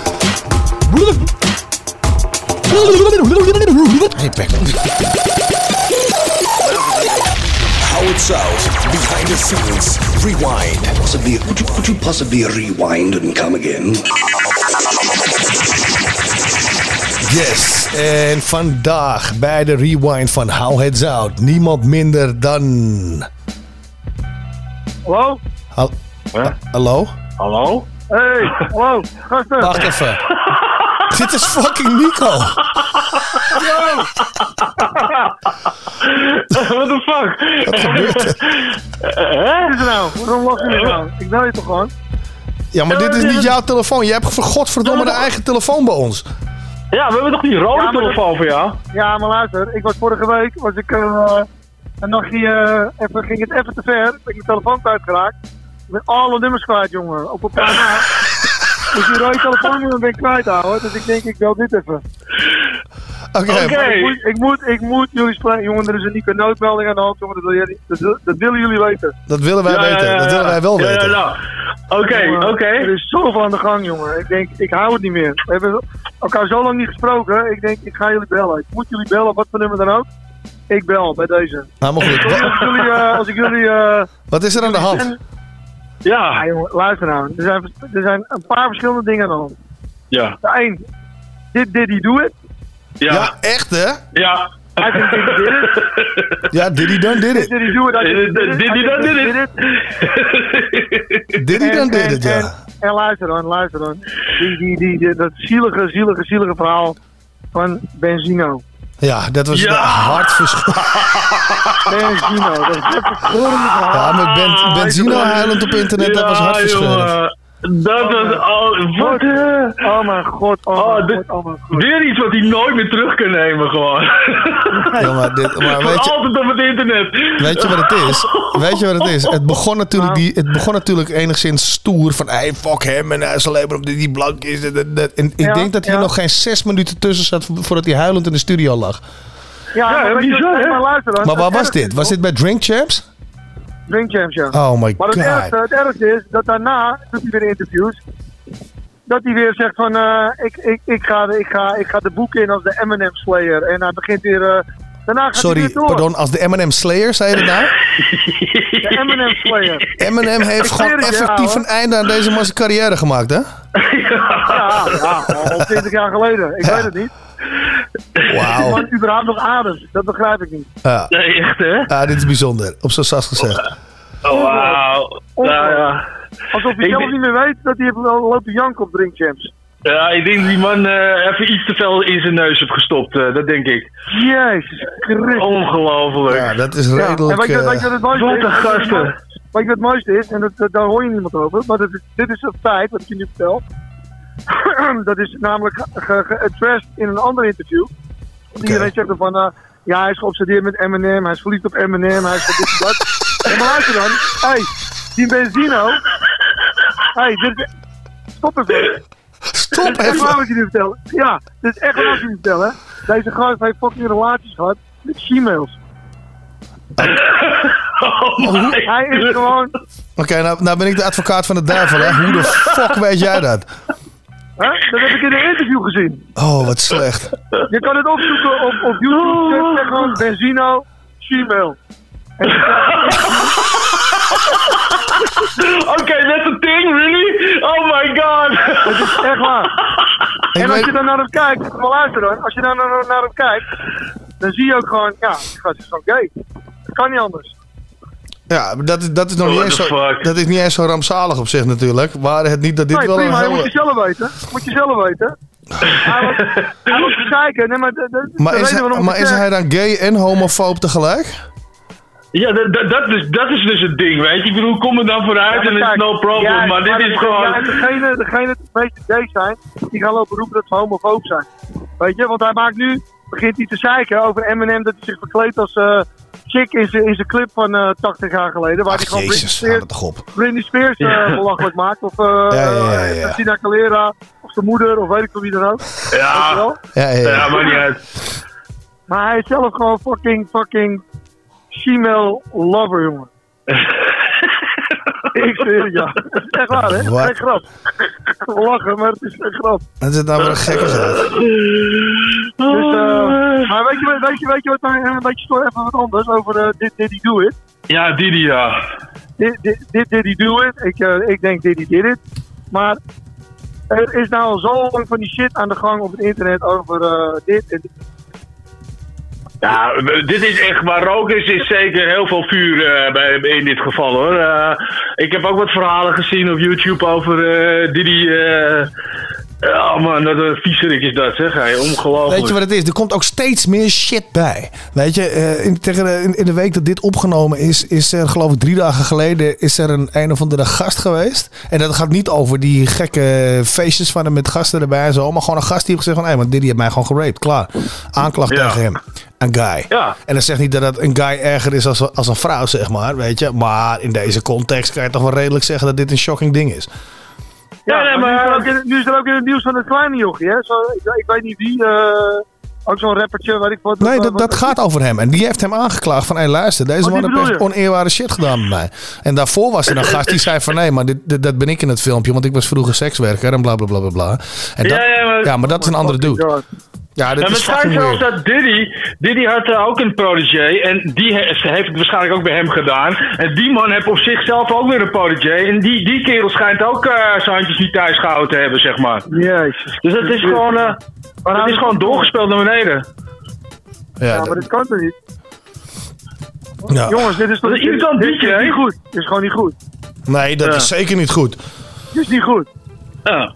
Hey, Peck. How it sounds behind the scenes. Rewind. Possibly, could you, could you possibly rewind and come again? Yes. En vandaag bij de rewind van How Heads Out. Niemand minder dan... Hallo? Hal- Ha- Hallo? Hallo? Hey, hallo, gasten. Wacht even. Dit is fucking Nico. Yo! What the fuck? Wat gebeurt er? Hè? Wat is nou? Waarom lach je nou? Ik bel je toch gewoon? Ja, maar dit is niet jouw telefoon. Je hebt voor godverdomme de eigen telefoon bij ons. Ja, we hebben toch die rode telefoon voor jou? Ja, maar luister, ik was vorige week, was ik eh, een nachtje, eh, even, ging het even te ver. Ben ik mijn telefoon kwijtgeraakt. Ik ben alle nummers kwijt, jongen. Op een paar na. Dus die rode telefoonnummer ben ik kwijt, ouwe. Dus ik denk, ik bel dit even. Oké. Ik, moet, ik, moet, ik moet jullie spreken. Jongen, er is een Nico noodmelding aan de hand, jongen. Dat, wil jij- dat, wil- dat willen jullie weten. Dat willen wij Ja, ja, weten. ja, Dat willen wij wel Ja, ja, weten. ja. Oké, oké. Er is zoveel aan de gang, jongen. Ik denk, ik hou het niet meer. We hebben elkaar zo lang niet gesproken. Ik denk, ik ga jullie bellen. Ik moet jullie bellen, wat voor nummer dan ook. Ik bel bij deze. Nou, maar goed. Sorry als ik jullie... eh, als ik jullie eh, Wat is er aan de hand? ja. ja, jongen, luister nou. Er zijn, er zijn een paar verschillende dingen aan de hand. Ja. De één, dit, dit, die, doe het. Ja. echt hè? Ja. I think Diddy did it. Ja, Diddy done did it. Did he do it? Diddy done did he it. Diddy done did it, ja. En, luister dan, luister dan. Die, die, die, die- dat zielige, zielige, zielige verhaal van Benzino. Ja, dat was Ja. Benzino, dat is een verhaal. Ja, met ben, Benzino huilend op internet, dat was jongen. Dat was al. Wat? Oh mijn god, oh, Oh, mijn dit- god, oh mijn god. Weer iets wat hij nooit meer terug kan nemen, gewoon. Ja, maar dit- maar weet je- altijd op het internet. Weet je wat het is? Weet je wat het is? Het begon natuurlijk, die, het begon natuurlijk enigszins stoer van... Hey, fuck hem en hij is alleen maar omdat hij blank is. En, en, en ik Ja, denk dat hier ja. nog geen zes minuten tussen zat... voordat hij huilend in de studio lag. Ja, maar, bizar, hè? maar luister dan. Maar waar was dit? Was dit bij Drink Champs? Drink Champs, ja. Oh my Maar het god. ergste, het ergste is dat daarna doet hij weer interviews. Dat hij weer zegt van eh, ik, ik, ik, ga, de- ik, ga, ik ga de boek in als de Eminem Slayer. En hij begint weer. eh, daarna gaat hij Sorry, weer door. pardon. Als de Eminem Slayer, zei je dat nou? De Eminem Slayer. Eminem heeft gewoon effectief een einde aan deze man zijn carrière gemaakt, hè? Ja, ja, al 20 jaar geleden. Ik weet het niet. Wauw. Die man überhaupt nog ademt. Dat begrijp ik niet. Ja. Nee, echt hè? Ja, dit is bijzonder. Op zo'n sas gezegd. Oh, wauw. Nou ja. Alsof hij Ik zelf niet meer weet dat hij heeft lopen janken op Drink Champs. Ja, ik denk dat die man eh, even iets te veel in zijn neus heeft gestopt. eh, dat denk ik. Jezus Christus. Ongelooflijk. Ja, dat is Ja, en redelijk... weet je, eh, wat het mooiste Wat is? een gasten. Weet je wat het mooiste is? En dat, daar hoor je niemand over. Maar dat dit is een feit wat ik je nu vertel. dat is namelijk ge- ge- geaddressed in een ander interview. Iedereen zegt er van, eh, ja, hij is geobsedeerd met Eminem, hij is verliefd op Eminem, hij is van dit en dat. en maar luister dan, hey, die Benzino, hey, dit is, stop even. Stop Dit is echt even. waar wat je nu vertelt. Ja, dit is echt waar wat vertelt, hè. Deze gast heeft fucking relaties gehad met Gmails. Oh, Hij is gewoon, Oké, nou, nou ben ik de advocaat van de duivel, hè? Hoe de fuck weet jij dat? Hè, dat heb ik in een interview gezien. Oh, wat slecht. Je kan het opzoeken op, op YouTube. Zeg gewoon Benzino, Gmail. Oké, that's a thing, really? Oh my god. Dat is echt waar. Ik En als je dan naar hem kijkt, maar luister dan, als je dan naar, naar hem kijkt, dan zie je ook gewoon, ja, die gast is gewoon gay. Dat kan niet anders. Ja, dat, is- dat is nog niet What eens zo, dat is niet eens zo rampzalig op zich natuurlijk. Waar het niet dat dit nee, wel prima, een dat moet hele... je zelf weten. Dat moet je zelf weten. hij was zeiken. Nee, maar de, Maar, is, hij, maar is hij dan gay en homofoob tegelijk? Ja, dat, dat, dat, is, dat is dus het ding, weet je. Ik bedoel, kom er dan vooruit en het is no problem. ja, maar dit maar is gewoon... Ja, en degene, degene die het meeste gay zijn, die gaan lopen roepen dat ze homofoob zijn. Weet je, want hij maakt nu, begint hij te zeiken over Eminem dat hij zich verkleedt als eh chick in zijn clip van eh 80 jaar geleden. Waar hij gewoon Britney Jezus, Spears, het. Britney Spears eh, Ja. belachelijk maakt. Of eh Ja, ja, ja, ja. Christina Calera, of zijn moeder, of weet ik veel wie dan ook. Ja, wel? Ja, ja, ja. ja, maakt niet uit. Maar hij is zelf gewoon fucking, fucking female lover, jongen. ik zweer het, ja. Dat is echt waar, hè? Wat? Geen grap. We lachen, maar het is geen grap. Dat is nou weer een. Dus, eh, maar weet je, weet je, weet je wat mij een beetje stoort? Even wat anders over eh, dit Did He Do It. Ja, Didi, ja. Dit dit- dit Did He Do It. Ik, eh, ik denk Did He Did It. Maar er is nou al zo lang van die shit aan de gang op het internet over eh, dit en dit. Ja, dit is echt, waar rook is, is zeker heel veel vuur eh, bij, in dit geval hoor. Eh, ik heb ook wat verhalen gezien op YouTube over eh Didi. Eh oh man, dat een viezerik is dat zeg. Hij, ongelooflijk. Weet je wat het is? Er komt ook steeds meer shit bij. Weet je, eh, in, tegen de- in, in de week dat dit opgenomen is, is er geloof ik drie dagen geleden is er een een of andere gast geweest. En dat gaat niet over die gekke feestjes van hem met gasten erbij en zo. Maar gewoon een gast die heeft gezegd van, hé, maar Diddy heeft mij gewoon geraped. Klaar. Aanklacht Ja. tegen hem. Een guy. Ja. En dat zegt niet dat het een guy erger is als, als een vrouw, zeg maar. Weet je. Maar in deze context kan je toch wel redelijk zeggen dat dit een shocking ding is. Ja, nee, maar, maar- Nu, is er ook in, nu is er ook in het nieuws van het kleine jochie, hè? Zo, ik, ik weet niet wie. eh, ook zo'n rappertje, weet ik wat. Nee, dat, wat- dat gaat over hem. En die heeft hem aangeklaagd van... hé, luister, deze Wat man heeft echt shit gedaan met mij. En daarvoor was er een gast die zei van... nee, maar dit, dit- dat ben ik in het filmpje... want ik was vroeger sekswerker en bla bla bla bla bla. En dat, Ja, ja, maar- ja, maar dat is een andere dude. Ja, dit en is het schijnt zelfs dat Diddy, Diddy had eh, ook een protégé en die he- heeft het waarschijnlijk ook bij hem gedaan. En die man heeft op zichzelf ook weer een protégé en die, die kerel schijnt ook eh, zijn handjes niet thuis gehouden te hebben, zeg maar. Jezus. Dus het is gewoon, eh het is gewoon doorgespeeld naar beneden. Ja, maar dit kan toch niet? Ja. Jongens, dit is toch Dat is een irritant dit, liedje, dit is hè? niet goed. Dit is gewoon niet goed. Nee, dat Ja. is zeker niet goed. Dit is niet goed. Ja.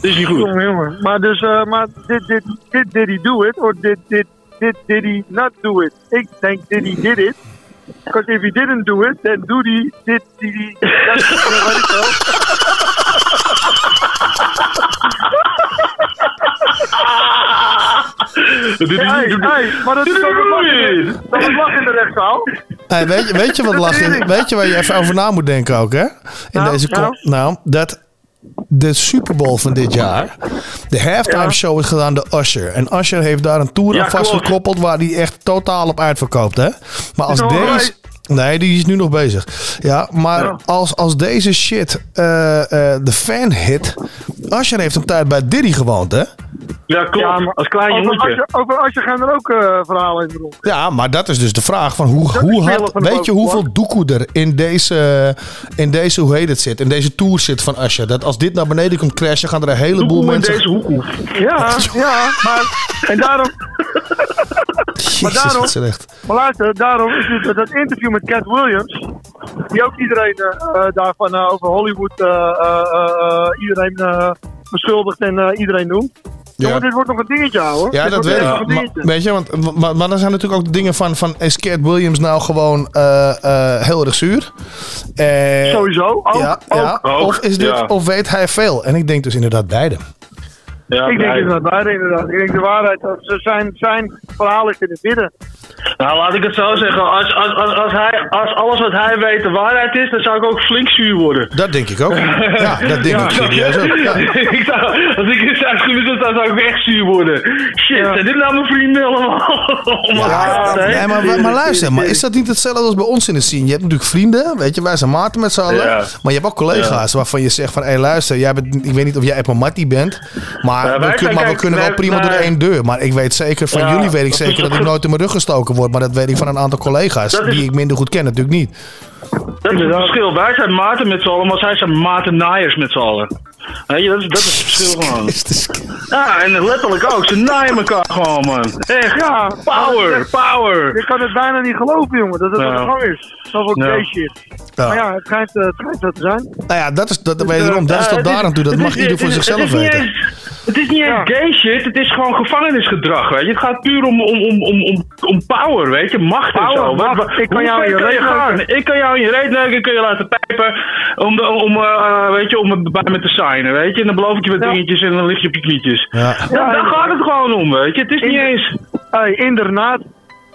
Dit is niet goed. Jongen, jongen. Maar dus, eh, maar dit, dit, dit did he do it, of dit, dit, dit did he not do it? Ik denk did he did it. Because if he didn't do it, then do he, did he, dat is wat ik wel. Hey, hey, maar dat is toch wat lachen. Dat is lachen in de rechtszaal. Hey, weet, je, weet je wat lach is? Weet je waar je even over na moet denken ook, hè? In Nou, deze nou. nou, dat de Super Bowl van dit jaar, de halftime show is gedaan door Usher. En Usher heeft daar een tour Ja, aan vastgekoppeld waar hij echt totaal op uitverkoopt, hè? Maar als deze... Nee, die is nu nog bezig. Ja, maar als, als deze shit eh, eh, de fan hit... Usher heeft een tijd bij Diddy gewoond, hè? Ja, klopt. als klein Over jongetje. Asje- Over Asje gaan er ook eh, verhalen in de rond. Ja, maar dat is dus de vraag van hoe, Dat hoe de weet je hoeveel doekoe er in deze, in deze, hoe heet het zit, in deze tour zit van Asje. Dat als dit naar beneden komt crashen, gaan er een heleboel Doekoe in mensen... deze hoekoe. Ja, ja, maar en daarom. maar Jezus, daarom, wat slecht. maar luister, daarom is het, dat interview met Cat Williams, die ook iedereen eh, eh, daarvan over Hollywood, eh, eh, eh, eh, iedereen eh, beschuldigt en eh, iedereen noemt. Jongen, dit wordt nog een dingetje, hoor. Ja, Dit dat weet ik. Maar, weet je, want, maar, maar dan zijn natuurlijk ook de dingen van, van is Cat Williams nou gewoon eh, eh, heel erg zuur? Eh, Sowieso, ook, ja, ook, ja. ook, Of, is dit, ja. of weet hij veel? En ik denk dus inderdaad beide. Ja, ik denk inderdaad beide, inderdaad. Ik denk de waarheid, dat ze zijn, zijn verhaal in het midden. Nou, laat ik het zo zeggen. Als, als, als, als, hij, als alles wat hij weet de waarheid is, dan zou ik ook flink zuur worden. Dat denk ik ook. Ja, dat denk ik serieus ook. Ja. ik zou, als ik in zijn schoenen zit, dan zou ik echt zuur worden. Shit, zijn dit nou mijn vrienden allemaal? Oh Ja, nee, maar, maar luister, maar is dat niet hetzelfde als bij ons in de scene? Je hebt natuurlijk vrienden, weet je, wij zijn maten met z'n allen. Ja. Maar je hebt ook collega's waarvan je zegt van, hé luister, jij bent, ik weet niet of jij Emma Mattie bent, maar, Ja, we, kun- maar we kunnen wel nee, prima door één deur. Maar ik weet zeker, van Ja, jullie weet ik zeker dat ik nooit in mijn rug gestoken word. Maar dat weet ik van een aantal collega's, is- die ik minder goed ken natuurlijk niet. Dat is het verschil. Wij zijn maten met z'n allen, maar zij zijn matennaaiers met z'n allen. Weet je, dat is, dat is het verschil gewoon. Ja, en letterlijk ook. Ze naaien elkaar gewoon, man. Echt. Ja, Power, power. Je kan het bijna niet geloven, jongen, dat het Ja. aan de gang is. Zoveel Ja. gay shit. Ja. Maar ja, het schijnt, eh, het schijnt zo te zijn. Nou ja, dat is, dat, Dus, wederom, dat is Ja, tot is- daar aan toe. Dat mag is- ieder voor is- zichzelf is weten. eens- Het is niet eens gay shit, het is gewoon gevangenisgedrag, weet je. Het gaat puur om, om, om, om, om, om power, weet je, macht en zo. Ik kan jou in je gaan? Ik kan jou in je reet kan je laten pijpen om, de, om, eh, eh, weet je, om het bij me te signen, weet je. En dan beloof ik je wat dingetjes en dan lig je op je knietjes. Ja. Ja, daar gaat het gewoon om, weet je. Het is niet eens... Hey, inderdaad.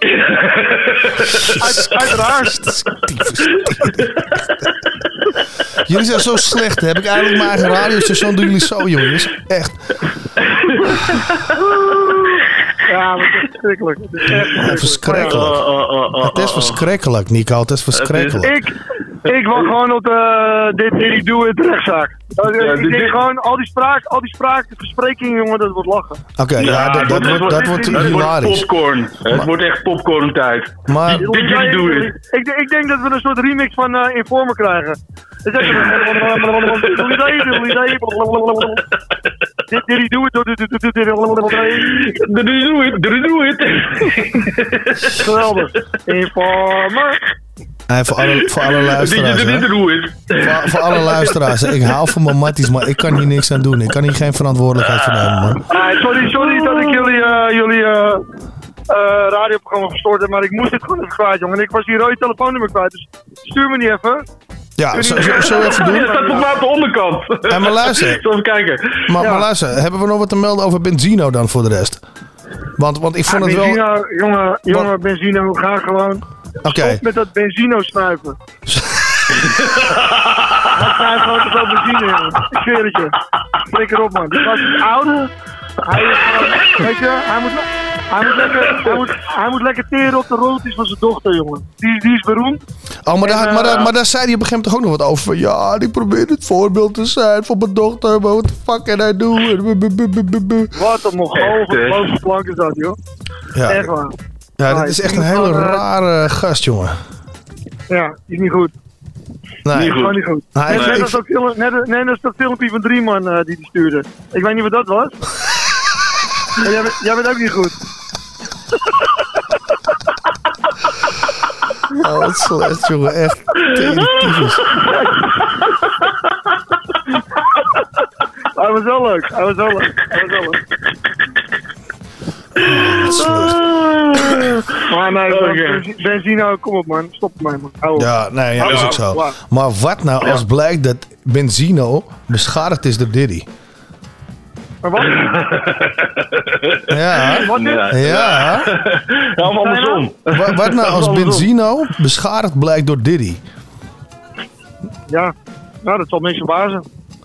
Uit, uiteraard. Jullie zijn zo slecht. Heb ik eigenlijk mijn eigen radiostation, doen jullie zo, jongens. Echt. Ja, maar het is verschrikkelijk. Het is echt verschrikkelijk. Oh, oh, oh, Het is verschrikkelijk, Nico. Het is verschrikkelijk. Ik, ik wacht gewoon op de dit Diddy Do It rechtszaak. Ik denk gewoon, al die spraak, al die spraak, de versprekingen, jongen, dat wordt lachen. Oké, okay, ja, dat, dat, wordt, dat wordt hilarisch. popcorn. het wordt echt popcorn tijd. Maar... Dit doe ik. Ik denk dat we een soort remix van uh, Informer krijgen. dit zeg doe het dit it? doe het? Geweldig. Informer. Voor alle, voor alle luisteraars. Voor, voor alle luisteraars, ik haal mijn matties, maar ik kan hier niks aan doen. Ik kan hier geen verantwoordelijkheid voor nemen, man. Sorry, sorry dat ik jullie, eh, jullie eh, eh, radioprogramma verstoord heb, maar ik moest dit gewoon even kwijt, jongen. En ik was hier rode telefoonnummer kwijt, dus stuur me niet even. Ja, zo, zo, zo even doen. dat staat volgens mij op de onderkant. En maar luister. Even kijken. Maar, Ja. maar luister, hebben we nog wat te melden over Benzino dan voor de rest? Want, want ik vond Ah, het wel... benzino, jongen, jongen, benzino, ga gewoon. Oké. Met dat benzino snuiven. Hij snuift gewoon te veel benzine, jongen. Ik zweer het je. Flikker op, man. Die gast is oud. Hij is gewoon, weet je, hij moet, hij moet, lekker, hij moet, hij moet lekker teren op de roodjes van zijn dochter, jongen. Die, die is beroemd. Oh, maar, daar, maar, daar, eh, maar daar zei hij op een gegeven moment toch ook nog wat over. Van, ja, ik probeer het voorbeeld te zijn voor mijn dochter. Maar what the fuck can I do? Wat een mongool bovenste plank is dat, joh. Ja. Echt waar. Ja, dit is echt een hele eh, rare gast, jongen. Ja, die is niet goed. Nee. Die is gewoon niet goed. Nee, net, ik- net, als dat film, net, net als dat filmpje van Drieman eh die die stuurde. Ik weet niet wat dat was. maar jij, bent- jij bent ook niet goed. Oh, wat slecht, jongen. Echt. Hij was wel leuk. Hij was wel leuk. Hij was wel leuk. Maar nee, man, benzi- Benzino, kom op man. Stop ermee man. Ja, nee, ja, dat is ook zo. Maar wat nou als blijkt dat Benzino beschadigd is door Diddy? Maar wat? Ja. Wat is? Ja. Ja, of andersom. Wat, wat nou als. Benzino beschadigd blijkt door Diddy? Ja, nou dat zal mensen verbazen.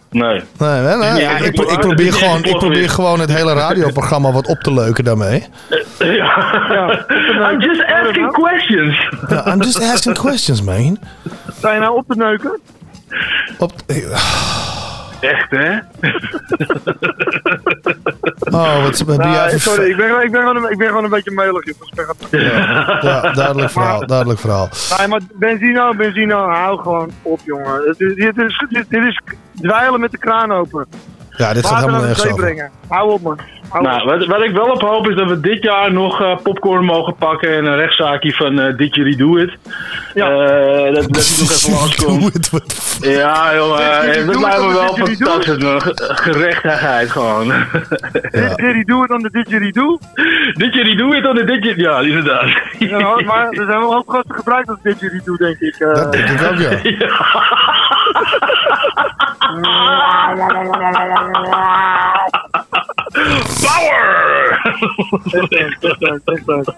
Nee. Nee, nee, nee. Ja, ik, ik, probeer gewoon, ik probeer gewoon het hele radioprogramma wat op te leuken daarmee. I'm just asking questions. Ja, I'm just asking questions, man. Sta je nou op te neuken? Op, Echt, hè? oh, wat ben jij Nee, even- sorry, ik ben, ik, ben gewoon een, ik ben gewoon een beetje melig. gewoon- Ja, duidelijk verhaal, duidelijk verhaal. Nee, maar Benzino, Benzino, hou gewoon op, jongen. Het is, dit, is, dit, dit is dweilen met de kraan open. Ja, dit gaat helemaal de nergens over. Hou op, man. Hou Nou, wat, wat ik wel op hoop is dat we dit jaar nog eh, popcorn mogen pakken en een rechtszaakje van eh Did You Do It. Ja. dat, dat die nog even langskomt. Ja, jongen, Did you dat do lijkt it me on the wel Did you do it? fantastisch. man. Ge- Gerechtigheid gewoon. Didgeridoo het dan de didgeridoo? Didgeridoo het dan de didgeridoo, ja, inderdaad. Ja, maar er zijn wel hoop gasten gebruikt als didgeridoo, denk ik. eh. Dat denk ik ook, ja. Power!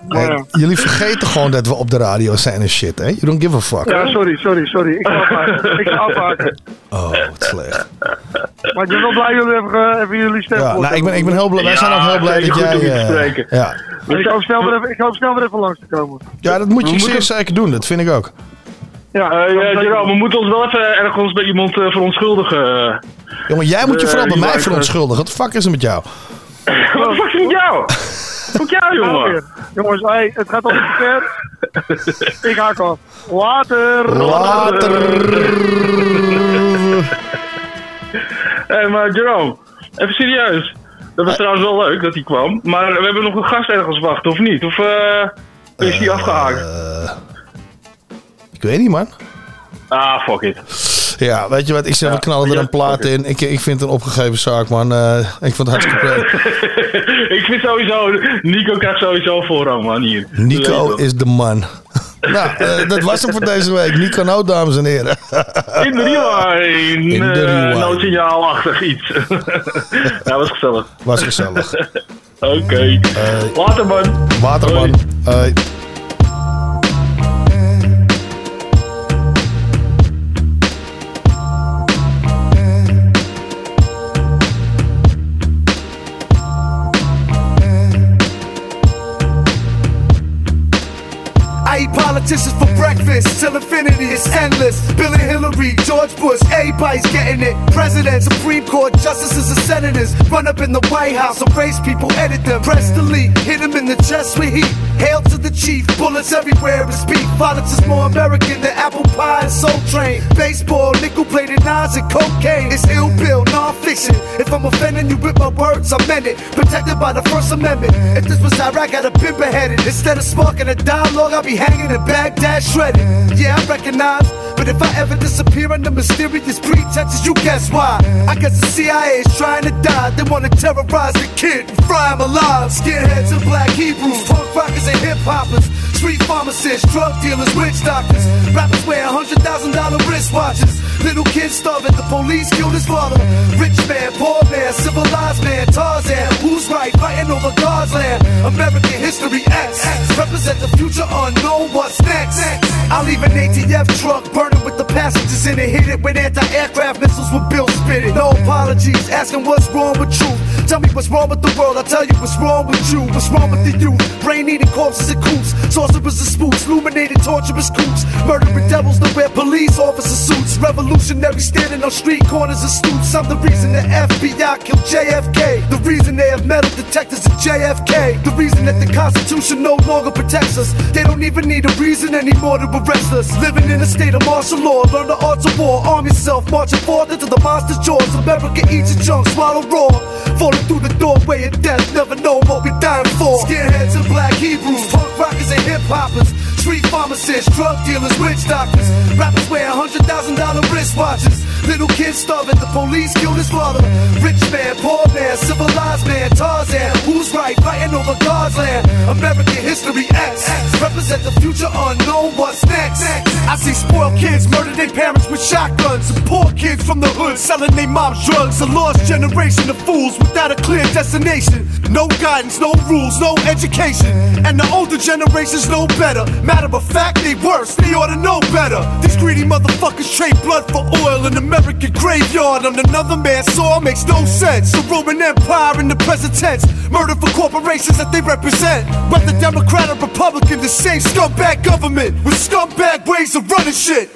Hey, jullie vergeten gewoon dat we op de radio zijn en shit, hè? You don't give a fuck. Ja, sorry, sorry, sorry. Ik ga afhaken. Ik ga afhaken. Oh, wat slecht. Maar ik ben wel blij dat jullie even, even jullie stem Ja, nou, ik ben, ik ben heel blij. Wij zijn ook heel blij dat jij... eh, ja. Ik hoop, snel weer even, ik hoop snel weer even langs te komen. ja, dat moet je zeer zeker doen. Dat vind ik ook. Ja, Eh, ja, Jerome, we moeten ons wel even ergens bij iemand eh, verontschuldigen. Jongen, jij moet je Eh, vooral bij mij verontschuldigen. Wat de fuck is er met jou? Wat de fuck is met jou? Fuck jou, Nou jongen. weer. Jongens, hey, het gaat al te ver. ik haak af. Later. Later. Hé, maar Jerome, even serieus. Dat was trouwens wel leuk dat hij kwam. Maar we hebben nog een gast ergens wachten, of niet? Of eh, is die afgehaakt? Ik weet niet, man. Ah, fuck it. Ja, weet je wat? Ik zeg, we knallen er een plaat in. Ik, ik vind het een opgegeven zaak, man. Eh, ik vond het hartstikke prettig. ik vind sowieso, Nico krijgt sowieso voorrang, man, hier. Nico is de man. nou, eh, dat was het voor deze week. Nico Nou, dames en heren. In de rewind. In de eh, rewind. noodsignaalachtig iets. ja, was gezellig. Was gezellig. Oké. Later, man. Waterman. This is for breakfast till infinity is endless. Bill and Hillary, George Bush, everybody's getting it. Presidents, Supreme Court justices, and senators run up in the White House, erase people, edit them. Press delete, hit them in the chest with heat. Hail to the chief, bullets everywhere and speak. Violence is more American than apple pie and soul train. Baseball, nickel plated knives and cocaine. It's ill bill, non-fiction. If I'm offending you with my words, I meant it. Protected by the First Amendment. If this was Iraq, I'd have been beheaded. Instead of sparking a dialogue, I'll be hanging in Baghdad shredded. Yeah, I recognize. But if I ever disappear under mysterious pretenses, you guess why? I guess the CIA is trying to die. They want to terrorize the kid and fry him alive. Skinheads and black Hebrews, punk rockers and hip hoppers, street pharmacists, drug dealers, witch doctors. Rappers wear hundred thousand dollar wristwatches. Little kids starving, the police killed his father. Rich man, poor man, civilized man, Tarzan. Who's right? Fighting over God's land. American history X. Represent the future unknown, what's next? I'll leave an ATF truck burning with the passengers in it. Hit it with anti-aircraft missiles with Bill spitting. No apologies, asking what's wrong with truth. Tell me what's wrong with the world, I'll tell you what's wrong with you. What's wrong with the youth? Brain-eating corpses and coops. Sorcerers and spooks, illuminated torturous coops. Murdering devils that wear police officer suits. Revolutionary standing on street corners and stoops. I'm the reason the FBI killed JFK. The reason they have metal detectors at JFK. The reason that the Constitution no longer protects us. They don't even need a reason anymore to arrest us. Living in a state of martial law. Learn the arts of war. Arm yourself. Marching forth into the monster's jaws. America eats a chunk. Swallow raw. Falling through the doorway of death. Never know what we're dying for. Skinheads and black Hebrews. Punk rockers and hip hoppers. Street pharmacists, drug dealers, witch doctors. Rappers wear hundred thousand dollar wristwatches. Little kids starving, the police killed his father. Rich man, poor man, civilized man, Tarzan. Who's right? Fighting over God's land. American history X. Represent the future unknown. What's next? I see spoiled kids murder their parents with shotguns. And poor kids from the hood selling their mom's drugs. A lost generation of fools without a clear destination. No guidance, no rules, no education. And the older generations know better. Matter of fact, they worse. They ought to know better. These greedy motherfuckers trade blood for oil in American graveyard on another man's soil makes no sense. A Roman Empire in the present tense. Murder for corporations that they represent. Whether Democrat or Republican, the same scumbag government with scumbag ways of running shit.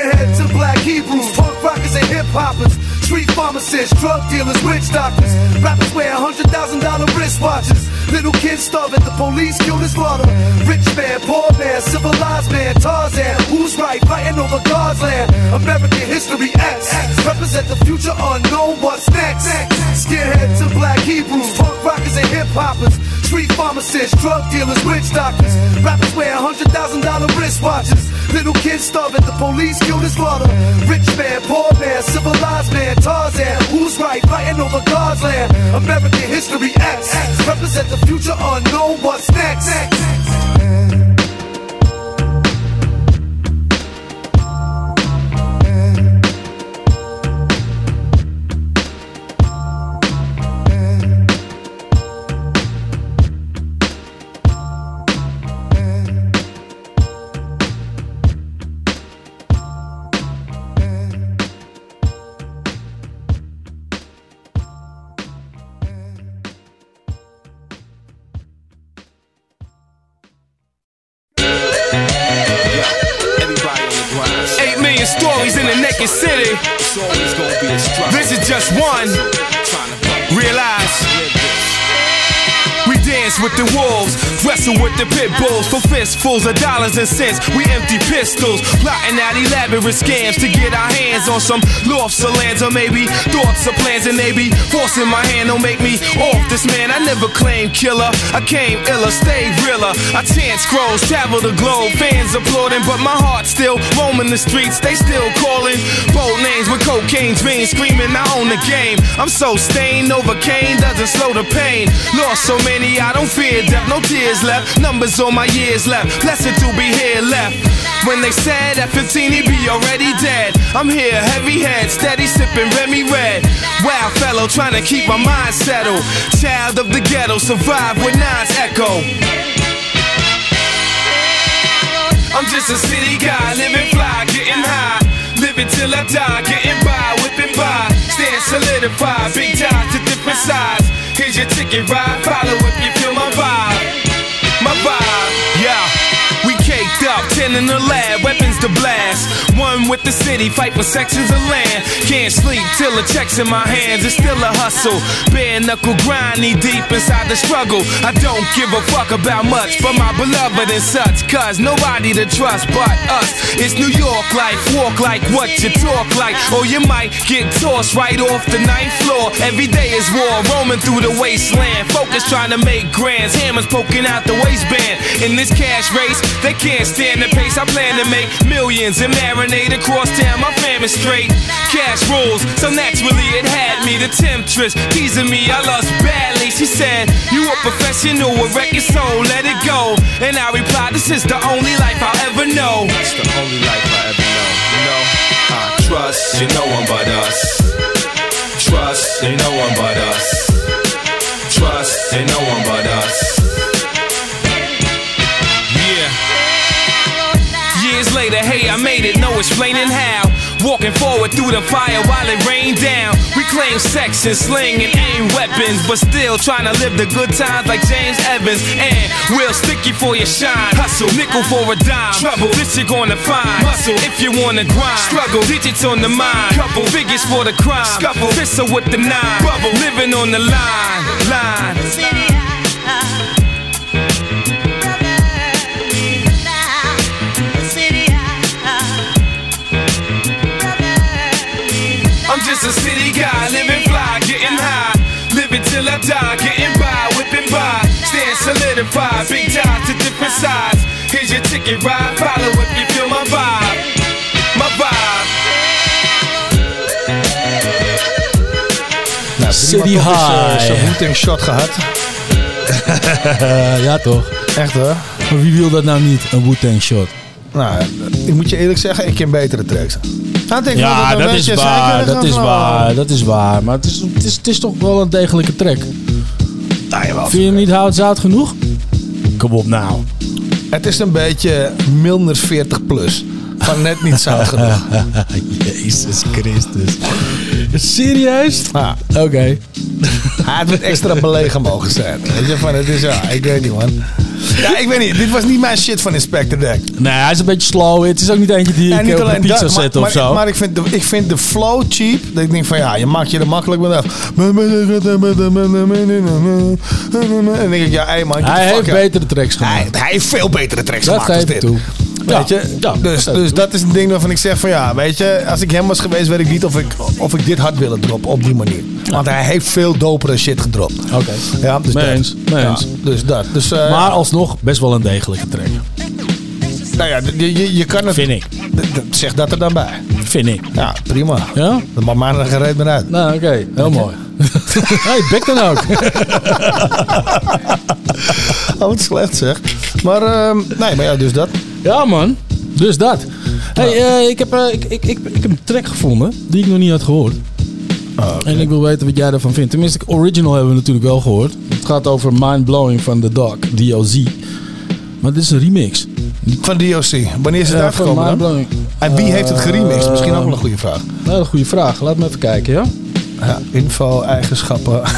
Skinheads and black Hebrews, punk rockers and hip hoppers, street pharmacists, drug dealers, witch doctors. Rappers wear hundred thousand dollar wristwatches. Little kids starving, the police killed his father. Rich man, poor man, civilized man, Tarzan. Who's right? Fighting over God's land. American history X. Represent the future unknown. What's next? Skinheads and black Hebrews, punk rockers and hip hoppers. Street pharmacists, drug dealers, witch doctors. Rappers wear hundred thousand dollar wristwatches. Little kids starving, the police killed his father. Rich man, poor man, civilized man, Tarzan. Who's right? Fighting over God's land. American history X. Represent the future unknown. What's next? Eight with the pit bulls for fistfuls of dollars and cents. We empty pistols, plotting out elaborate scams to get our hands on some lofts or lands, or maybe thoughts or plans, and they be forcing my hand. Don't make me off this man. I never claimed killer, I came iller, stay realer. I chant scrolls, travel the globe, fans applauding, but my heart still roaming the streets. They still calling bold names with cocaine's veins, screaming I own the game. I'm so stained, overcame, doesn't slow the pain. Lost so many, I don't fear death, no tears left. Numbers on my years left, blessed to be here left. When they said at 15 he'd be already dead, I'm here, heavy head, steady sipping Remy Red. Wild fellow, trying to keep my mind settled. Child of the ghetto, survive with nines echo. I'm just a city guy, living fly, getting high. Living till I die, getting by, whipping by. Stand solidified, big ties to different sides. Here's your ticket ride, follow if you feel my vibe. my. Up, 10 in the lab, weapons to blast. One with the city, fight for sections of land. Can't sleep till the checks in my hands, it's still a hustle. Bare knuckle grind, knee deep inside the struggle. I don't give a fuck about much, but my beloved and such. Cause nobody to trust but us. It's New York life, walk like what you talk like. Or you might get tossed right off the ninth floor. Every day is war, roaming through the wasteland. Focus trying to make grands, hammers poking out the waistband. In this cash race, they can't stand the pace. I plan to make millions and marinate across town. My fam is straight. Cash rules, so naturally it had me. The temptress teasing me, I lost badly. She said, You a professional, a record soul, let it go. And I replied, This is the only life I'll ever know. It's the only life I ever know. you no one but us. Trust, ain't no one but us. Trust, ain't no one but us. Later, hey, I made it, no explaining how. Walking forward through the fire while it rained down. We claim sex and sling and aim weapons, but still trying to live the good times like James Evans. And we'll stick you for your shine. Hustle, nickel for a dime. Trouble, this you're gonna find. Muscle, if you wanna grind. Struggle, digits on the mind. Couple figures for the crime. Scuffle, pistol with the nine. Bubble, living on the line. Line. I'm just a city guy, living fly, getting high. Living till I die, getting by, whipping by. Stand solidified, big ties to different sides. Here's your ticket ride, follow if you feel my vibe. My vibe. Nou, City eh, High. Zo'n Wu-Tang shot gehad. ja, toch? Echt hoor. Maar wie wil dat nou niet, een Wu-Tang shot? Nou, ik moet je eerlijk zeggen, ik ken betere tracks. Nou, ik Ja, er dat is waar, dat is waar, dat is waar. Maar het is, het is, het is toch wel een degelijke track. Vind je hem niet hout zout genoeg? Kom op nou. Het is een beetje milder 40 plus. Van net niet zout genoeg. Jezus Christus. Serieus? Ja. Oké. Ja, het moet extra belegen mogen zijn. Weet je, van het is ja, ik weet niet man. Ja, ik weet niet. Dit was niet mijn shit van Inspector Deck. Nee, hij is een beetje slow. Het is ook niet eentje die En ik niet op alleen pizza dat, maar, zet of maar, zo. maar ik, vind de, ik vind de flow cheap. Dat ik denk van ja, je maakt je er makkelijk mee af. En dan denk ik, ja, hey man. hij heeft betere tracks gemaakt. Hij, hij heeft veel betere tracks Dat gemaakt dan geef dit. toe. Weet je? ja, dus dat dus dat is een ding waarvan ik zeg van ja, weet je, als ik hem was geweest, weet ik niet of ik, of ik dit had willen droppen op die manier. Want hij heeft veel dopere shit gedropt. Oké. Ja, dus Mee dat. eens, mee Ja, eens. dus dat. Dus, eh, Maar alsnog best wel een degelijke track. nou ja, je, je, je kan het. Vind ik. Zeg dat er dan bij. Vind ik. Ja, prima. Ja? Dat maakt mij er gereed meer uit. Nou, oké. Heel mooi. hey, bek dan ook. Oh, wat slecht zeg. Maar, ehm, nee, maar ja, dus dat. Ja, man. Dus dat. Hey, eh, ik, heb, eh, ik, ik, ik, ik heb een track gevonden die ik nog niet had gehoord. En ik wil weten wat jij ervan vindt. Tenminste, original hebben we natuurlijk wel gehoord. Het gaat over Mind Blowing van The Dog, DOZ. Maar dit is een remix. Van DOC. Wanneer is het Ja, uitgekomen dan? En wie heeft het geremixed? Misschien ook wel een Eh, goede vraag. Nou, een goede vraag. Laat me even kijken, ja? Ja, info, eigenschappen.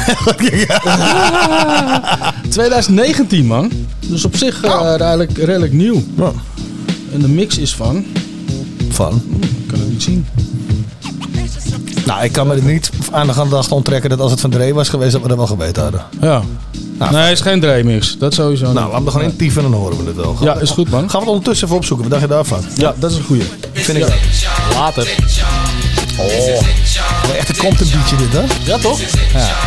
2019, man. Dus op zich eh, redelijk, redelijk nieuw. En de mix is van... Van? Ik kan het niet zien. Nou, ik kan me er niet aan de gedachte onttrekken dat als het van Dre was geweest, dat we dat wel geweten hadden. Ja. nee, het is geen remix. Dat sowieso Nou, laten we gewoon in typen en dan horen we het wel. Ja, is goed, man. Gaan we het ondertussen even opzoeken. Wat dacht je daarvan? Ja, dat is een goeie. Vind ik Ja. Later. Oh, wel echt een content beatje dit, hè? Ja, toch? Ja.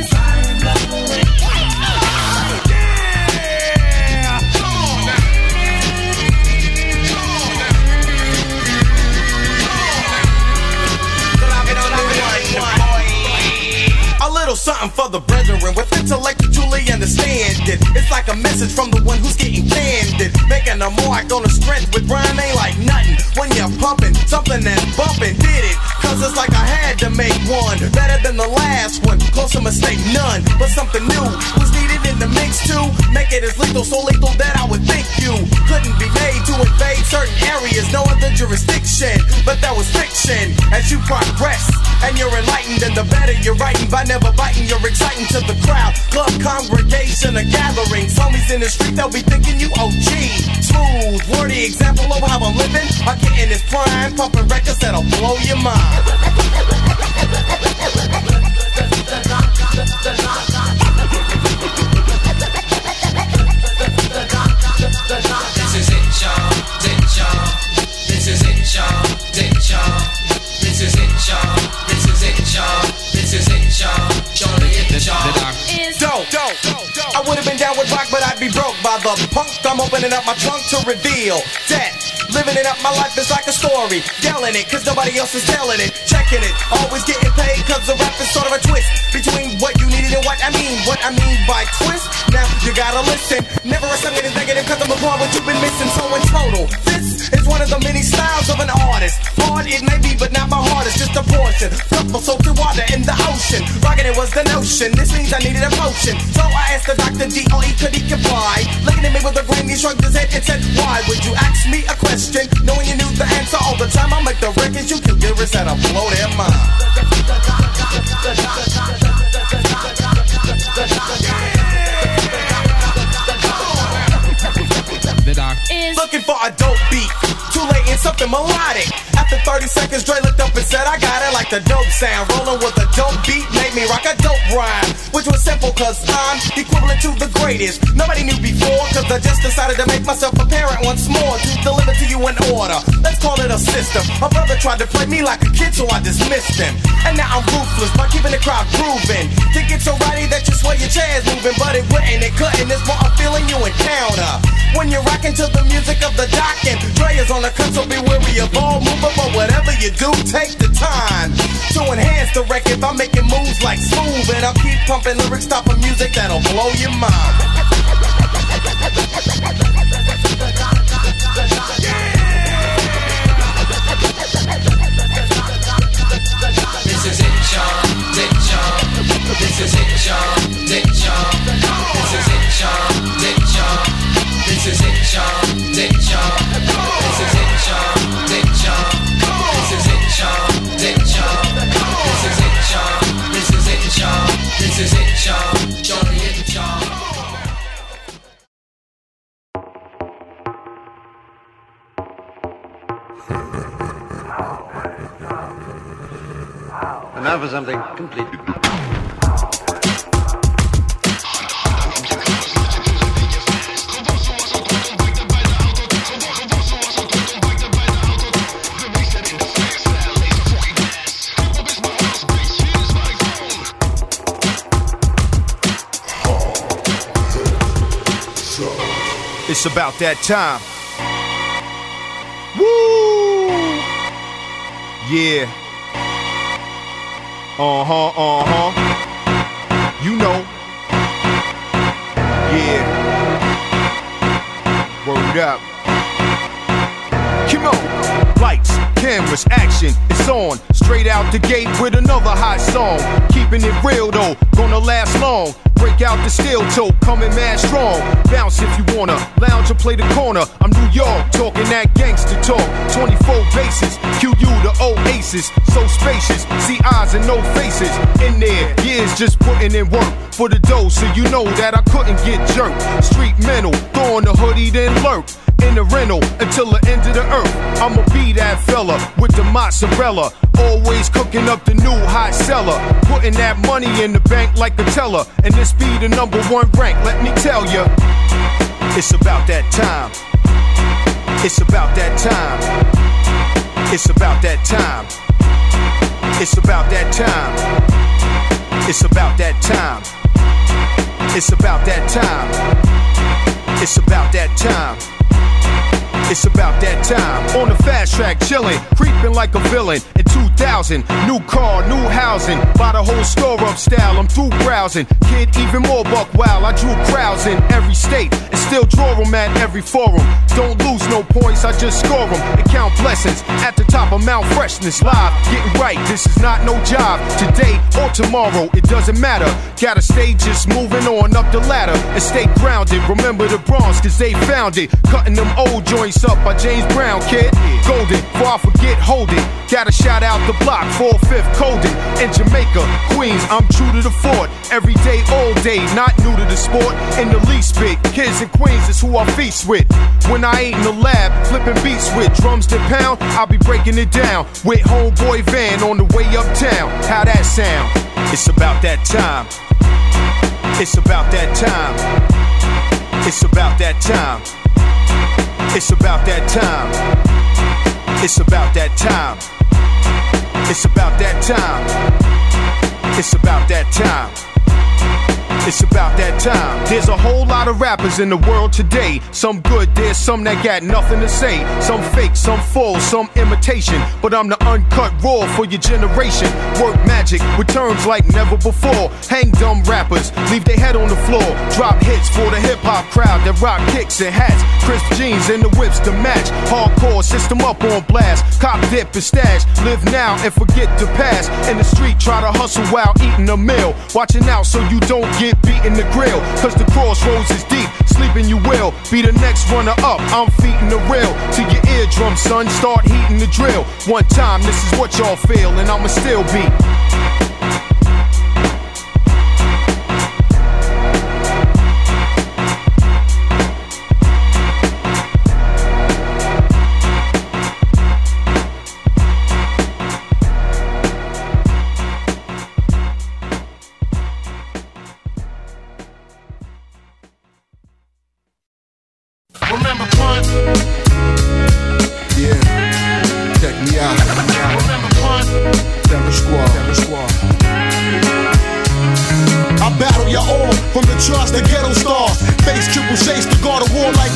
A something for the brethren with intellect to truly understand it. It's like a message from the one who's getting candid. Making a mark on the strength with rhyme ain't like nothing. When you're pumping, something that's bumping, did it. Cause it's like I had to make one. Better than the last one, close to mistake none. But something new was needed in the mix too. Make it as lethal, so lethal that I would think you couldn't be made to invade certain areas, no other jurisdiction. But that was fiction. As you progress and you're enlightened, and the better you're writing by never biting, you're exciting to the crowd. Club congregation or gatherings, homies in the street, they'll be thinking you OG. Smooth, wordy example of how I'm living. I get in this prime, pumping records that'll blow your mind. It, y'all. Surely it. Dope, dope. I would have been down with rock, but I'd be broke. by the punk. I'm opening up my trunk to reveal that. Living it up, my life is like a story. Yelling it, cause nobody else is telling it. Checking it, always getting paid, cause the rap is sort of a twist between what you needed and what I mean. What I mean by twist, now you gotta listen. Never assume it is negative, cause I'm a what you've been missing. So in total, this is one of the many styles of an artist. Hard it may be, but not my hardest, just a portion. Couple salty water in the ocean. Rocking it was the notion, this means I needed a potion. So I asked the doctor D.O.E. could he comply? Looking at me with a grin, he shrugged his head and said, Why would you ask me a question? Knowing you knew the answer all the time, I make the records you can give us that'll blow their mind. Doc. Looking for a dope beat. Something melodic. After 30 seconds, Dre looked up and said, I got it like the dope sound. Rolling with a dope beat made me rock a dope rhyme. Which was simple, cause I'm equivalent to the greatest. Nobody knew before, cause I just decided to make myself apparent once more to deliver to you in order. Let's call it a system. My brother tried to play me like a kid, so I dismissed him. And now I'm ruthless by keeping the crowd grooving. To get so righty that you swear your chair's moving, but it wouldn't, it couldn't. It's more a feeling you encounter. When you're rocking to the music of the doc and Dre is on the so be wary of all movement. But whatever you do, take the time to enhance the record by making moves like smooth. And I'll keep pumping lyrics, stopping music that'll blow your mind. This is it, y'all. This is it, y'all. This is it, y'all. It, y'all. This is it, y'all. Is it, y'all. Johnny. And now for something completely. It's about that time. Woo! Yeah. Uh huh, uh huh. You know. Yeah. Word up. Come on. Lights, cameras, action, it's on. Straight out the gate with another hot song. Keeping it real though, gonna last long. Break out the steel toe, coming mad strong. Bounce if you wanna, lounge or play the corner. I'm New York, talking that gangster talk. 24 bases, QU the oasis. So spacious, see eyes and no faces. In there, years just putting in work for the dough, so you know that I couldn't get jerked. Street mental, throwing the hoodie, then lurk in the rental until the end of the earth. I'ma be that fella with the mozzarella. Always cooking up the new hot seller. Putting that money in the bank like a teller. And this be the number one rank, let me tell ya. It's about that time. It's about that time. It's about that time. It's about that time. It's about that time. It's about that time. It's about that time. It's about that time. On the fast track, chilling, creeping like a villain. In 2000, new car, new housing. Buy the whole store up style. I'm through browsing. Kid, even more buck wow. I drew crowds in every state and still draw them at every forum. Don't lose no points, I just score them and count blessings. At the top of Mount Freshness, live, getting right. This is not no job. Today or tomorrow, it doesn't matter. Gotta stay just moving on up the ladder and stay grounded. Remember the Bronx, cause they found it. Cutting them old joints up by James Brown, kid. Golden, I forget, hold it. Gotta shout out the block, 4 5th Colden. In Jamaica, Queens, I'm true to the fort. Every day, all day, not new to the sport. In the least bit, kids in Queens is who I feast with. When I ain't in the lab, flipping beats with drums to pound, I'll be breaking it down. With homeboy van on the way uptown. How that sound? It's about that time. It's about that time. It's about that time. It's about that time. It's about that time. It's about that time. It's about that time. It's about that time. There's a whole lot of rappers in the world today. Some good, there's some that got nothing to say. Some fake, some full, some imitation. But I'm the uncut raw for your generation. Work magic with terms like never before. Hang dumb rappers, leave their head on the floor. Drop hits for the hip hop crowd that rock kicks and hats. Crisp jeans and the whips to match. Hardcore system up on blast. Cop dip and stash. Live now and forget the past. In the street, try to hustle while eating a meal. Watching out so you don't get beat in the grill. Cause the crossroads is deep. Sleeping you will. Be the next runner up. I'm feeding the real. To your eardrum, son. Start heating the drill. One time, this is what y'all feel, and I'ma still be. The ghetto stars. Face triple shades to guard a war like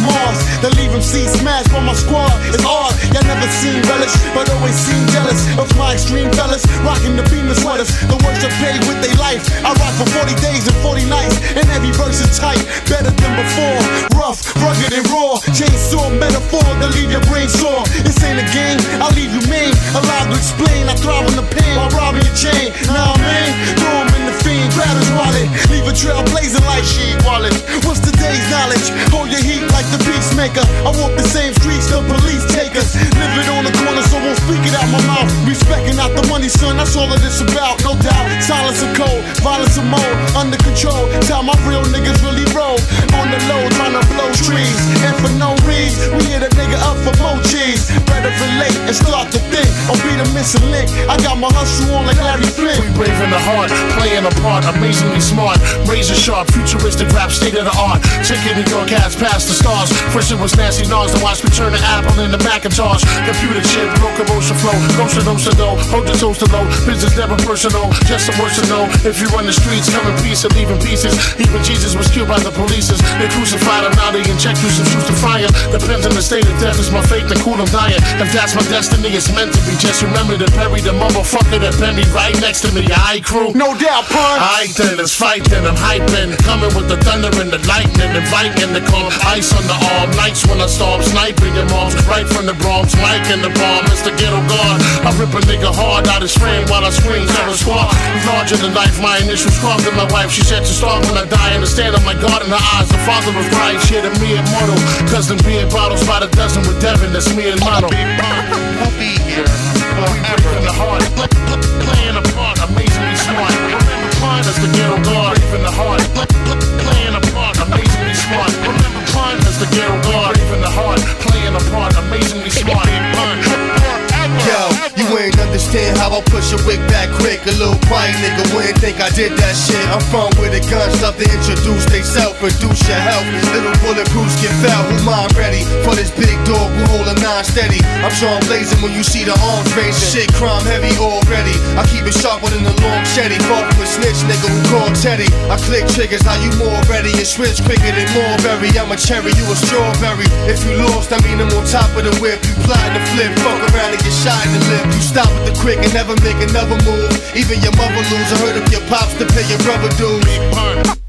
That leave them see smashed from my squad. It's hard, y'all never seen relish, but always seem jealous of my extreme fellas. Rocking the beamer sweaters, the worst are paid with their life. I rock for 40 days and 40 nights, and every verse is tight, better than before. Rough, rugged, and raw. Chainsaw metaphor to leave your brain sore. This ain't a game, I'll leave you mean. Allowed to explain, I thrive on the pain while robbing your chain. Now I'm in, throw him in the fiend, grab his wallet, leave a trail blazing like she wallet. What's today's knowledge? Hold your heat like the peacemaker. I walk the same streets the police take us. Living on the corner, so won't speak it out my mouth. Respecting out the money, son, that's all of this about, no doubt. Silence and cold, violence and mode, under control. Tell my real niggas really roll. On the low, trying to blow trees. And for no reason, we hit a nigga up for more cheese. Better relate and start to think. Or be the missing link. I got my hustle on like Larry Flint. We brave in the heart, playing a part, amazingly smart, razor sharp, futuristic rap, state of the art. Chicken New York cats past the stars. First it was Nancy Nas, then watch me turn the apple into Macintosh. Computer chip, broke emotion flow, motion, motion, though. Hold your toes to low, business never personal, just words to know. If you run the streets, come in peace and leave in pieces. Even Jesus was killed by the police. They crucified him, now they inject you some shoes to fire. Depends on the state of death, is my fate, then cool I'm dying. If that's my destiny, it's meant to be. Just remember to bury the motherfucker that bent me right next to me. I crew. No doubt, pun. I then let's fight I'm hyping. Coming with the thunder and the lightning, inviting the calm. Ice on the arm, nights when I storm, sniping your moms. Right from the Bronx, Mike in the bomb, it's the ghetto guard. I rip a nigga hard out his frame while I scream, terror squad. Larger than life, my initials carved in my wife. She said to starve when I die. Understand on my God in her eyes, the father of Christ. Shit, and me immortal. Cousin being bottles by the dozen with Devin, that's me and Mono. We'll be here forever in the heart. Playing a part, amazingly smart. Remember, pun, that's the ghetto guard. In the heart. Playing a part, amazingly smart. Remember, the ghetto guard. Brave in the heart. Playing a part, amazingly smart. Pun. Yo, you ain't understand how I push a wig back quick. A little quiet nigga wouldn't think I did that shit. I'm from where the guns love to introduce they self, reduce your health. Little bulletproofs get fell. Who mind ready for this big dog who hold a nine steady? I'm Sean blazing when you see the arms raising. Shit, crime heavy already. I keep it sharper than a long shetty. From a snitch nigga who called Teddy. I click triggers, how you more ready and switch quicker than Marbury. I'm a cherry, you a strawberry. If you lost, I mean I'm on top of the whip. You plotting to flip, fuck around and get shot in the lip. You stop with the quick and never make another move. Even your mother lose. I heard of your pops to pay your brother dues.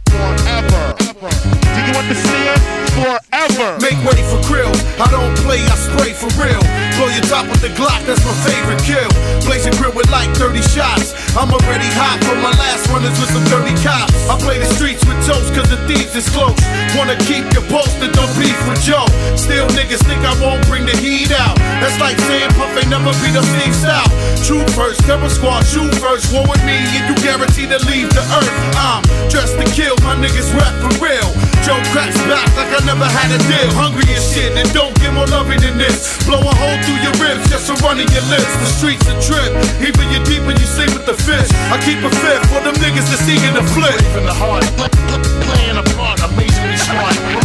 Forever. Do you understand? Forever. Make way for krill. I don't play, I spray for real. Blow your top with the Glock, that's my favorite kill. Blazing grill with like 30 shots. I'm already hot for my last runners with some dirty cops. I play the streets with toast cause the thieves is close. Wanna keep your posted, don't beef with Joe. Still niggas think I won't bring the heat out. That's like saying Puff ain't never beat a thief out. True first, terror squad, shoot first. War with me and you guaranteed to leave the earth. I'm dressed to kill, my niggas rap for real. Joe cracks back like I never had a deal. Hungry as shit and don't get more loving than this. Blow a hole through your ribs just to run in your lips. The streets a trip. Even you deep when you sleep with the fish. I keep a fifth for them niggas that's eager to flip. in the heart. Playing a part, amazingly smart.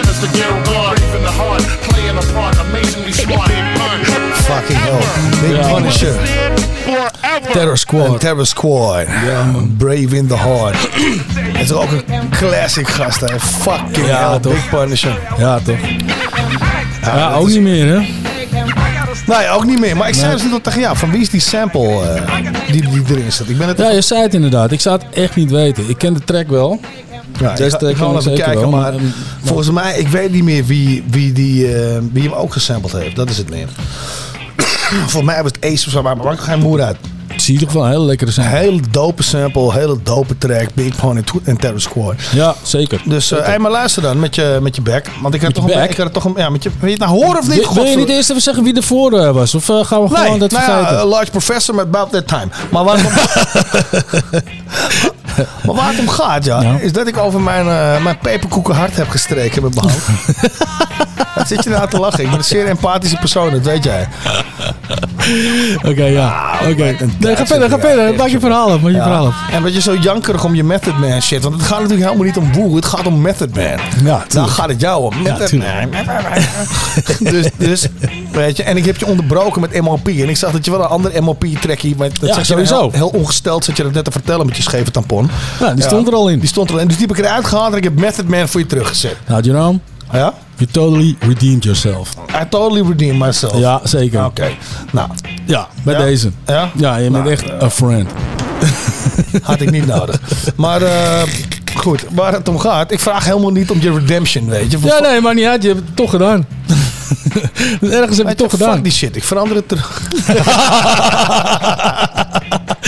That's the ghetto guard. Brave in the heart. Playing a part, amazingly smart. Big pun. Fucking hell. Big Punisher. Forever. Terror Squad. En Terror Squad. Brave in the Heart. Het is ook een classic gast, hè. Fucking Ja, hell, toch? Big Punisher. Ja, toch? Ja, ook is- niet meer, hè? Nee, ook niet meer. Maar ik zei Nee. dus net al tegen jou, van wie is die sample eh, die, die erin staat? Ik ben het Ja, je zei het inderdaad. Ik zou het echt niet weten. Ik ken de track wel. Ja, Deze ik ga, ik ga even kijken, wel, maar volgens mij, ik weet niet meer wie, wie, die, eh, wie hem ook gesampled heeft. Dat is het meer. volgens mij was het Ace of zo, maar maakt geen moer uit. Zie je toch wel een hele lekkere sample. Hele dope sample, hele dope track, Big Pun en, Terror Squad. Ja, zeker. Dus hey, maar luister dan met je, met je back. Want ik had toch een, back? ik had toch een, ja, met je, wil je het nou horen of niet? Wil, je niet eerst even zeggen wie ervoor was? Of eh, gaan we gewoon Nee, dat nou vergeten? ja, large professor met about that time. Maar waar het om, maar waar het om gaat, ja, is dat ik over mijn, eh mijn peperkoeken hart heb gestreken met mijn hand. Wat zit je nou te lachen? Ik ben een zeer empathische persoon, dat weet jij. Oké, ja. Oké. Nee, ga verder, ga verder. Maak je verhaal af. Maak je Ja. verhaal af. En weet je, zo jankerig om je Method Man shit. Want het gaat natuurlijk helemaal niet om Woe, het gaat om Method Man. Ja, Nou tuurlijk. gaat het jou om. Ja, Method tuurlijk. Man. dus, dus, weet je, en ik heb je onderbroken met MLP. En ik zag dat je wel een ander MLP-trekkie... Dat Ja, sowieso. Heel, heel ongesteld zat je dat net te vertellen met je scheve tampon. Ja, die stond er al in. Die stond er al in. Dus die heb ik eruit gehaald en ik heb Method Man voor je teruggezet. Nou, Jerome. Ja? You totally redeemed yourself. I totally redeemed myself. Ja, zeker. Oké. Nou, Ja, bij Ja? deze. Ja? Ja, je bent Nou, echt een friend. had ik niet nodig. Maar eh, goed, waar het om gaat... Ik vraag helemaal niet om je redemption, weet je. Ja, nee, maar niet uit. Je hebt het toch gedaan. Ergens heb je het toch je, gedaan. Fuck die shit, ik verander het terug.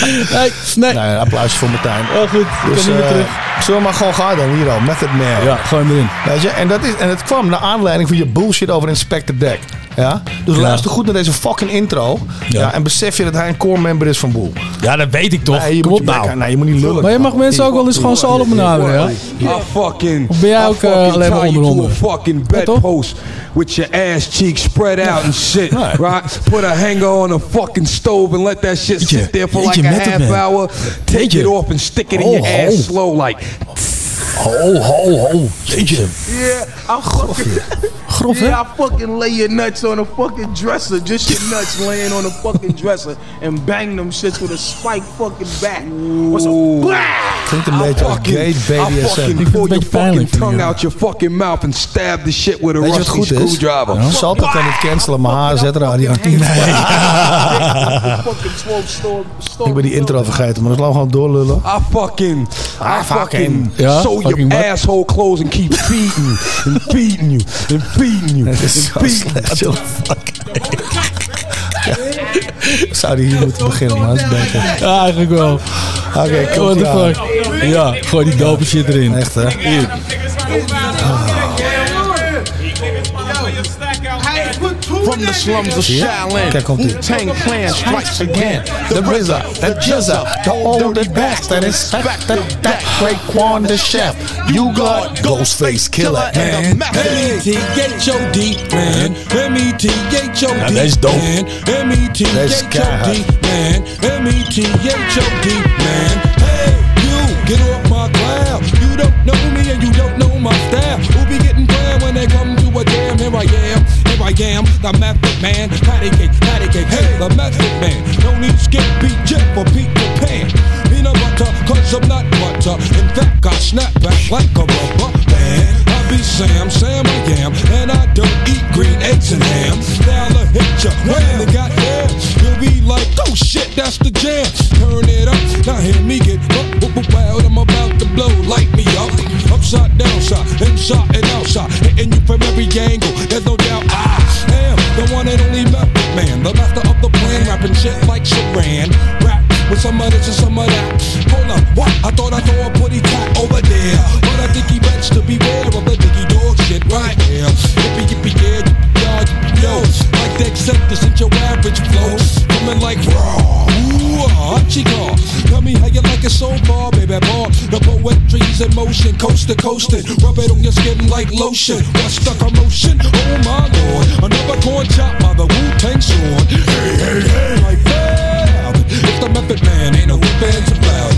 Nee, nee. Nee, applaus voor Martijn. Oh, goed. Ik Dus, kan niet meer eh, terug. Zullen we maar gewoon gaan dan, hier al, Method Man. Ja, gooi hem erin. Weet je, en, dat is, en het kwam naar aanleiding van je bullshit over Inspector Deck. Ja? Dus Ja. luister goed naar deze fucking intro. Ja. Ja. en besef je dat hij een core member is van Boel. Ja, dat weet ik toch. Nee, je Kom moet op je nou. je moet niet lullen. Maar je mag mensen ook wel eens gewoon solo benaderen, ja? Fucking. Of ben jij ook, eh, fucking alleen maar a fucking bedpost with your ass cheeks spread out and shit, right? Put a hanger on a fucking stove and let that shit sit there for like a half hour. Take it off and stick it in your ho. ass slow like. Ho, ho, ho. Jeetje. Yeah, I fucking. Grof, hè? Yeah, I fucking lay your nuts on a fucking dresser. Just your nuts laying on a fucking dresser. And bang them shits with a spike fucking bat. What's up? Klinkt een beetje als gay I BDSM. fucking Ik een your beetje fucking pijnlijk. tongue out your fucking mouth and stab the shit with a Weet je wat rusty goed is? screwdriver. Ja. Salto kan het cancelen, maar HZ-radio niet. Ik ben die intro vergeten, maar dat laten we gewoon doorlullen. I fucking, I fucking fucking your asshole clothes and keep beating and beating you and beating you Het is zo slecht, joh. Zou die hier moeten beginnen, maar dat is beter. Ja, eigenlijk wel. Oké, kom What the fuck? Ja, gooi die dope shit erin. Echt, hè? Hier. From the slums of Shaolin, Kijk, komt ie. Wu-Tang Clan strikes again. The RZA, the Jizza, the oldest bastard inspector, that great Quan the chef. You got Ghostface Killer and the M-E-T-H-O-D, man. M-E-T-H-O-D, Ja, deze is dope. man. Deze is M-E-T-H-O-D, man. M-E-T-H-O-D, man. Hey, you, get off my cloud. You don't know me and you don't know my style. Who be getting planned when they come to a jam? Here I am, am, the method man. Patty cake, patty cake, hey, the method man. Don't need skip, beat, jet for Peter Pan. Peanut butter, cause I'm not butter. In fact, I snap back like a rubber band. Be Sam, Sam I am, and I don't eat green eggs and ham. Now I hit ya, when they got there, you'll be like, oh shit, that's the jam. Turn it up, now hear me get wild. I'm about to blow, light me up. Upside, down side, inside and outside, hitting you from every angle. There's no doubt I am the one and only method man, the master of the plan, rapping shit like Saran. Rap with some of this and some of that. Hold up, what? I thought I saw a putty tat over there, but I think he bets to beware of the diggy dog shit right here. Yippee yippee yeah, yippee yah, yippee yo. Like the acceptance in your average flow, coming like raw. Ooh, ah, chica. Tell me how you like it so far, baby boy. The poetry's in motion, coast to coasting. Rub it on your skin like lotion. What's the commotion? Oh my lord, another corn chop by the Wu Tang sword. Hey, hey, hey, like velvet. It's the method man, ain't no fans about it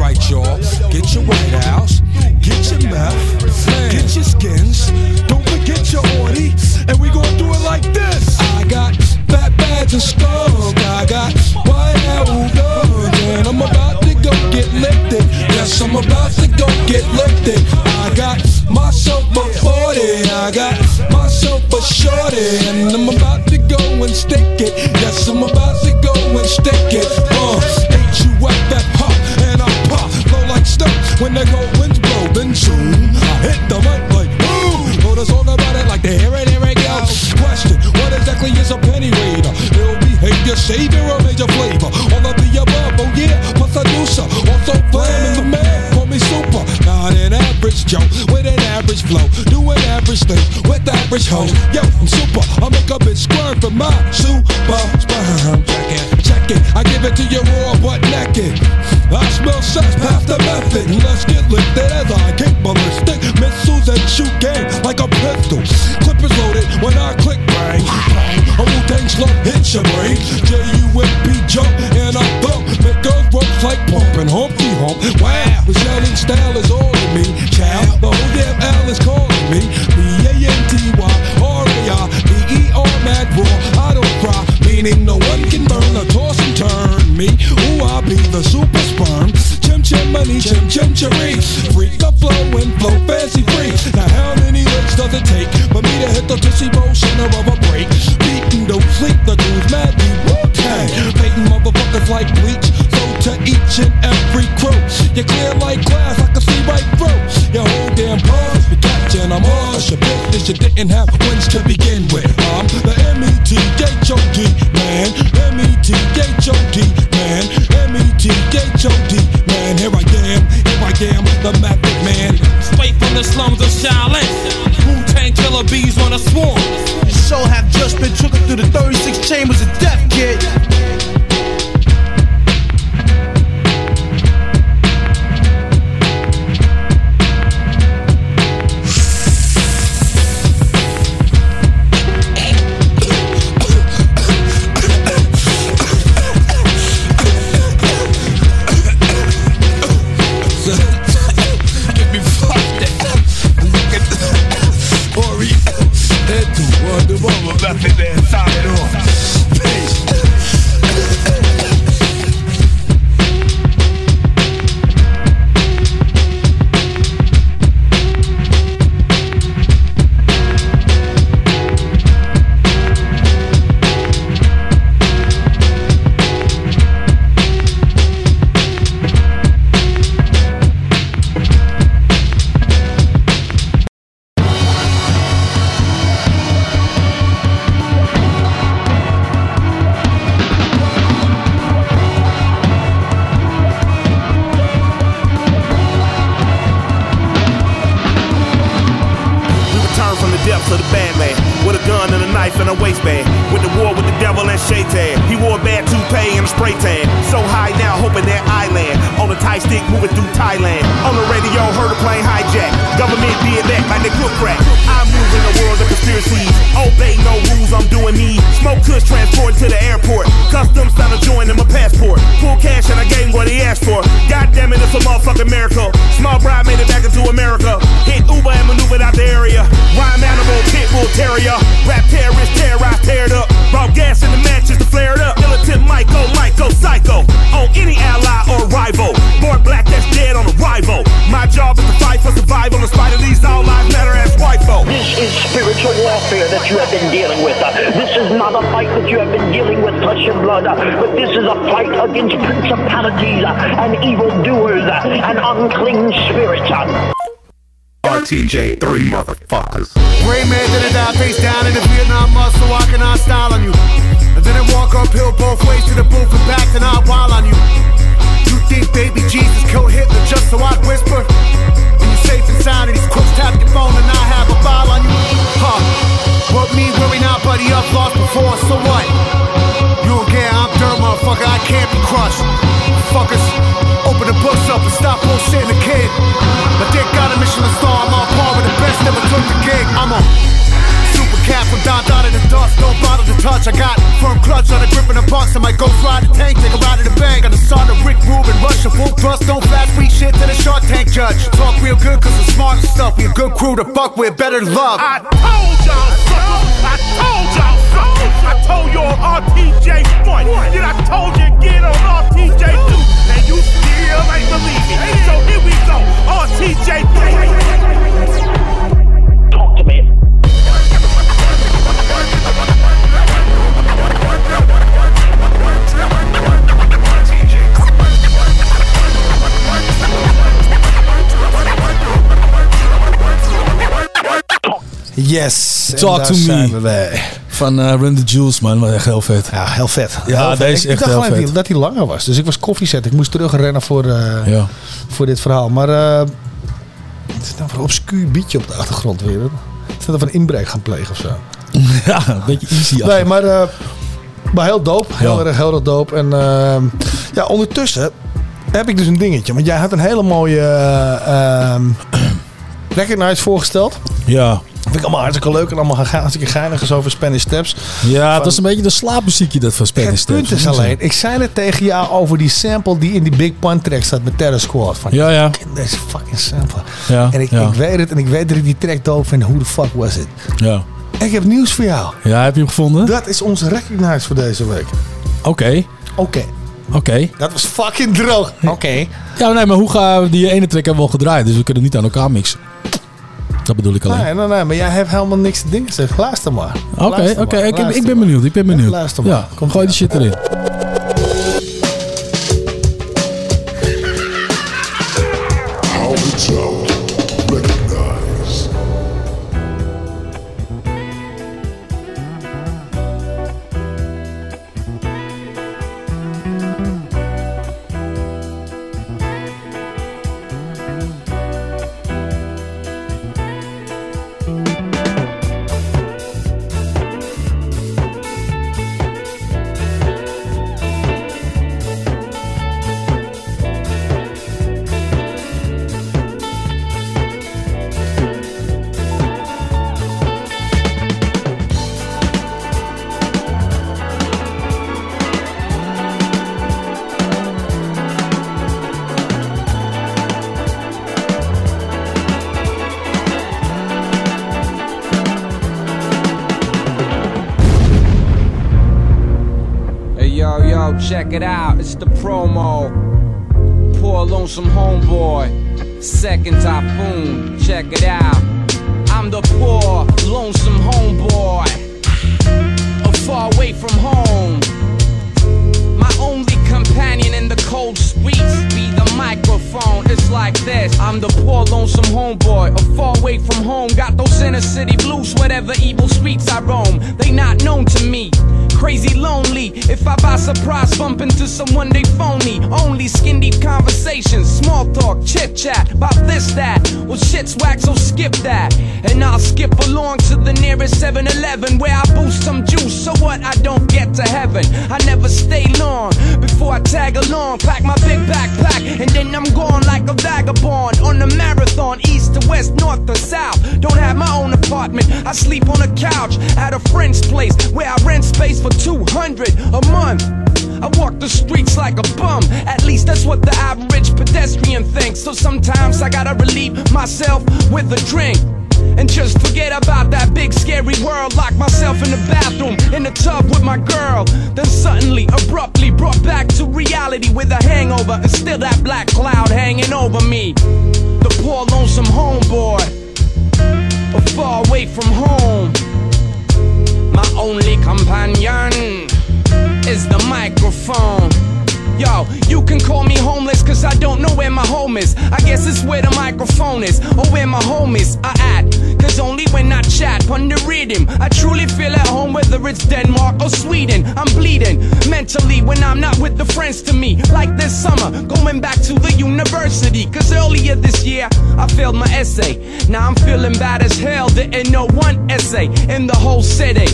right, y'all. Get your white house, get your meth, get your skins. Don't forget your orty, and we gon' do it like this. I got fat bags and skunk. I got white out guns, and I'm about to go get lifted. Yes, I'm about to go get lifted. I got myself a 40, I got myself a shorty, and I'm about to go and stick it. Yes, I'm about to go and stick it. Uh, H-U-F-F-H-O like snow when the cold winds blow. Then soon I hit the mic like boom. Know the song about it like the here it, here it. Question: What exactly is a penny raider? Ill behavior, savior, or major flavor? All of the above, oh yeah. Plus I do so. Also flaming the man, call me super. Not an average Joe with an average flow, doing average things with average hoes. Yo, I'm super. I make a bitch squirm for my super sperm. Check it. I give it to you raw but naked. I smell sex, pass the method. Let's get lifted as I kick ballistic missiles and shoot game like a pistol. Clip is loaded when I click bang. A Wu Tang slump hits your brain. J U M P jump and I thump. Make girls rope like pumping Humpty Hump. Wow, the yelling style is all in me. Child, the whole damn L is calling me. B A N T Y R A I B E R mad raw. I don't cry, meaning no one can or toss and turn me. Ooh, I be the super sperm. Chim chim money, chim chim cherry. Freak the flow and flow fancy free. Now how many licks does it take for me to hit the tushy center of a break? Beating don't sleep, the dudes mad be Wu-Tang. Painting motherfuckers like bleach. So to each and every crew, you clear like glass, I can see right through. Your whole damn pause, you catching I'm on. Your business you didn't have wins to begin with. DJ3 motherfucker. Fuck with, better love. I Yes. Talk to me. Van eh Run the Jewels, man. Wat echt heel vet. Ja, heel vet. Ja, Heel deze ik, echt dacht heel vet. dat hij langer was. Dus ik was koffiezet. Ik moest terugrennen voor, eh, Ja. voor dit verhaal. Maar eh het is nou voor een obscuur beatje op de achtergrond weer. Het is net of een inbreuk gaan plegen of zo. ja, een beetje easy. Nee, maar, maar heel dope. Heel Ja. erg, heel erg dope. En ehm, ja, ondertussen heb ik dus een dingetje. Want jij had een hele mooie eh, ehm Recognize voorgesteld. Ja. Vind ik allemaal hartstikke leuk en allemaal hartstikke geinig is over Spanish Steps. Ja, Van- dat is een beetje de slaapmuziekje dat van Spanish Het punt Steps. is alleen, ik zei het tegen jou over die sample die in die Big Pun track staat met Terror Squad. Van, Ja, ja. deze fucking sample. Ja, en ik, ja. ik weet het en ik weet dat ik die track dope vind. Hoe de fuck was het? Ja. Ik heb nieuws voor jou. Ja, heb je hem gevonden? Dat is onze Recognize voor deze week. Oké. Oké. Oké. Dat was fucking droog. Oké. Ja, nee, maar hoe gaan we die ene track hebben we al gedraaid, dus we kunnen niet aan elkaar mixen. Dat bedoel ik alleen. Nee, nee, nee, maar jij hebt helemaal niks te dingen zeg. Luister maar. Oké, oké, ik, ik ben benieuwd, ik ben benieuwd. Luister maar. Ja, kom, gooi die shit erin. Now I'm feeling bad as hell, didn't know one essay in the whole city.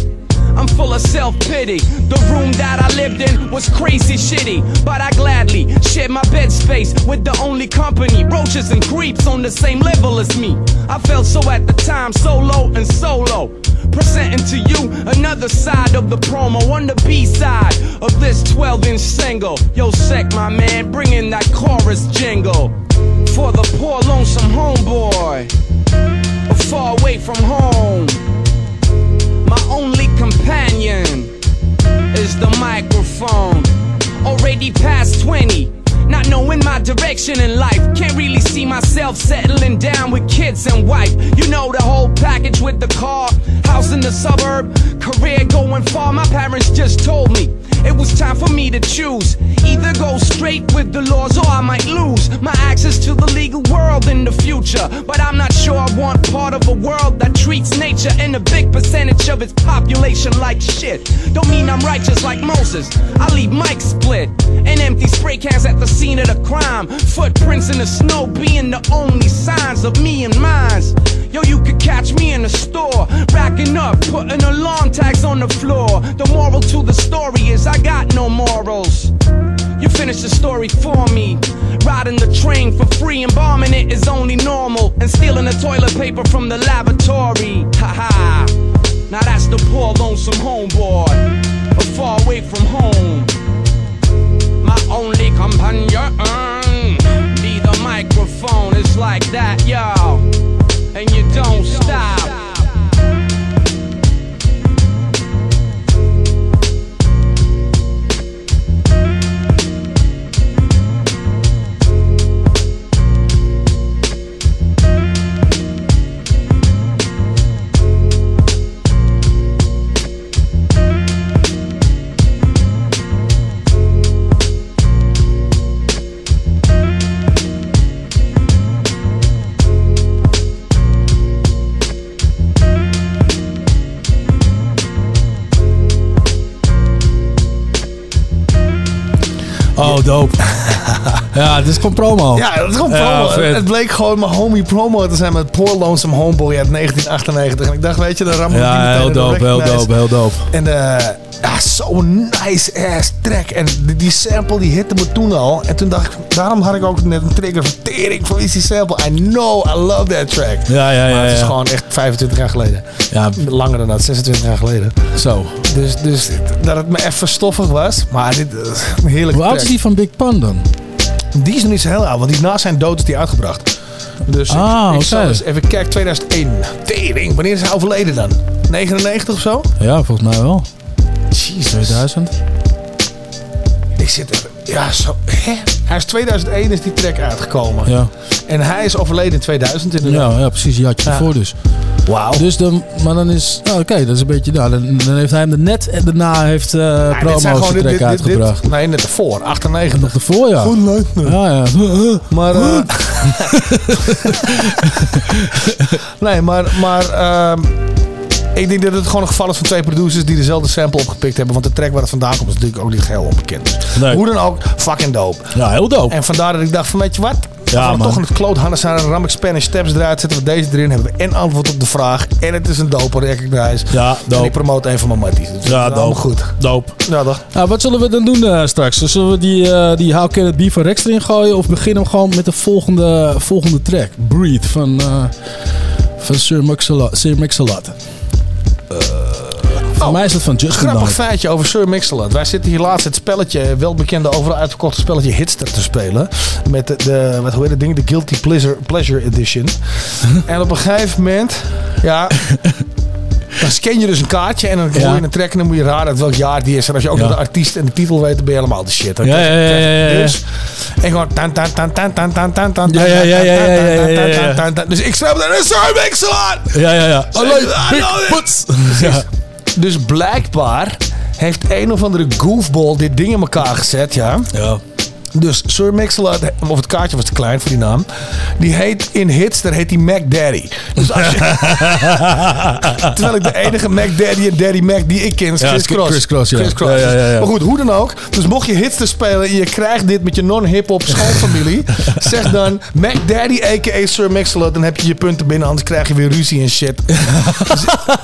I'm full of self pity. The room that I lived in was crazy shitty, but I gladly shared my bed space with the only company roaches and creeps on the same level as me. I felt so at the time, so low and solo. Presenting to you another side of the promo on the B side of this 12 inch single. Yo, Sec, my man, bring in that chorus jingle for the poor lonesome homeboy, far away from home. My only companion is the microphone. Already past 20, not knowing my direction in life. Can't really see myself settling down with kids and wife. You know the whole package with the car, house in the suburb, career going far. My parents just told me It was time for me to choose. Either go straight with the laws or I might lose my access to the legal world in the future. But I'm not sure I want part of a world that treats nature and a big percentage of its population like shit. Don't mean I'm righteous like Moses. I leave Mike split and empty spray cans at the scene of the crime. Footprints in the snow being the only signs of me and mines. Yo, you could catch me in the store, racking up, putting alarm tags on the floor. The moral to the story is I got no morals. You finish the story for me. Riding the train for free, embalming it is only normal. And stealing the toilet paper from the lavatory. Ha ha. Now that's the poor lonesome homeboy. Or far away from home. My only companion. Be the microphone. It's like that, yo. Promo. Ja, dat is gewoon Ja, promo. vet. het bleek gewoon mijn homie promo te zijn met Poor Lonesome Homeboy uit 1998. En ik dacht, weet je, dan rammen we Ja, heel dope, heel dope, heel dope. En eh ja, zo'n nice ass track. En die, die sample die hitte me toen al. En toen dacht ik, daarom had ik ook net een trigger van tering. Van is die sample? I know, I love that track. Ja, ja, ja. maar het is ja. gewoon echt 25 jaar geleden. Ja. Langer dan dat, 26 jaar geleden. Zo. Dus, dus dat het me even stoffig was. Maar dit is een heerlijke Hoe oud is die van Big Pun dan? Die is nog niet zo heel oud, want die na zijn dood is die uitgebracht. Dus ik- Ah, ik, zal eens even kijken, 2001. Tering, wanneer is hij overleden dan? 99 of zo? Ja, volgens mij wel. Jezus. 2000. Ik zit er, ja zo, hè? Hij is 2001 is die track uitgekomen. Ja. En hij is overleden in 2000 inderdaad. Ja, ja, precies. Die had je Ja. ervoor dus. Wauw. Dus dan, maar dan is, nou, oké, dat is een beetje, nou, dan, dan heeft hij hem er net en daarna heeft eh promo's zijn de gewoon dit, track dit, dit, uitgebracht. dit- Nee, net ervoor, 98. Nog ervoor, ja. Goed leuk. Ja, ja. Maar, eh, nee, maar, maar ehm, ik denk dat het gewoon een geval is van twee producers die dezelfde sample opgepikt hebben. Want de track waar het vandaan komt is natuurlijk ook niet geheel onbekend. Dus Nee. Hoe dan ook, fucking dope. Ja, heel dope. En vandaar dat ik dacht van, weet je wat? Ja, Ja, we man. toch in het kloothannes zijn, ram ik Spanish Steps eruit, zetten we deze erin, hebben we en antwoord op de vraag. En het is een dope recognize. Ja, En dope. ik promote een van mijn matties. Dus Ja, dope. goed. Dope. Ja, toch? Nou, wat zullen we dan doen eh, straks? Zullen we die, eh die How Can It Be van Rex erin gooien? Of beginnen we gewoon met de volgende, volgende track? Breathe van, eh van Sir Mix-a-Lot. Sir Mix-a-Lot. Voor oh, mij is dat van Justin Grappig feitje over Sir Mix-a-Lot. Wij zitten hier laatst het spelletje, welbekende overal uitverkochte spelletje Hitster te spelen. Met de, de wat hoe heet het ding? De Guilty Pleasure, Pleasure Edition. en op een gegeven moment, ja... Dan scan je dus een kaartje en dan gooi je een track en dan moet je raden welk jaar die is. En als je ook nog de artiest en de titel weet, dan ben je helemaal de shit. Ja, ja, ja, ja. Dus, en gewoon... Tan, tan, tan, tan, tan, tan, tan, tan, ja, ja, ja, ja, ja, ja, Dus ik snap dat een Sir Mix-a-Lot! Ja, ja, ja. Alleen, big butts! Dus blijkbaar heeft een of andere goofball dit ding in elkaar gezet, ja. Ja. Dus Sir Mix-a-Lot, of het kaartje was te klein voor die naam. Die heet in hits, daar heet hij Mac Daddy. Dus als je, terwijl ik de enige Mac Daddy en Daddy Mac die ik ken is Ja, Chris Cross. Chris Cross, ja. Chris Cross. Ja, ja, ja, ja. Maar goed, hoe dan ook. Dus mocht je hits te spelen en je krijgt dit met je non-hip-hop schoolfamilie. zeg dan Mac Daddy a.k.a. Sir Mix-a-Lot. Dan heb je je punten binnen, anders krijg je weer ruzie en shit. Dus-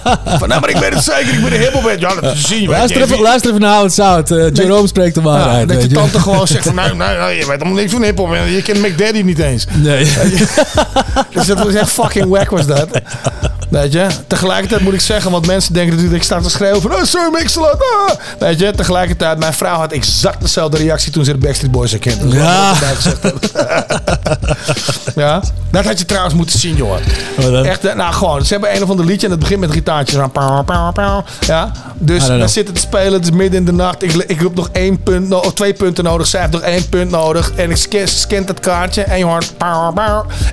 van, nou, maar ik weet het zeker, ik ben een hip-hop. Ja, dat zie je. Luister even, luister even naar How It's Out. Eh, Jerome spreekt de waarheid. dat je. tante gewoon zegt van, nou, nou, nou, je weet allemaal niks van hiphop. Je kent Mac Daddy niet eens. Nee. Dus dat was echt fucking wack was dat. Weet je? Tegelijkertijd moet ik zeggen, want mensen denken natuurlijk dat ik sta te schreeuwen van, oh, Sir Mix-a-Lot, ah. Weet je? Tegelijkertijd, mijn vrouw had exact dezelfde reactie toen ze de Backstreet Boys herkende. Ja. ja? Dat had je trouwens moeten zien, jongen. Echt, eh, nou gewoon, ze hebben een of ander liedje en het begint met gitaartjes. Ja? Dus we zitten te spelen, het is midden in de nacht. Ik, ik heb nog één punt, of twee punten nodig. Zij heeft nog één punt nodig. En ik scan, scant het kaartje en je hoort...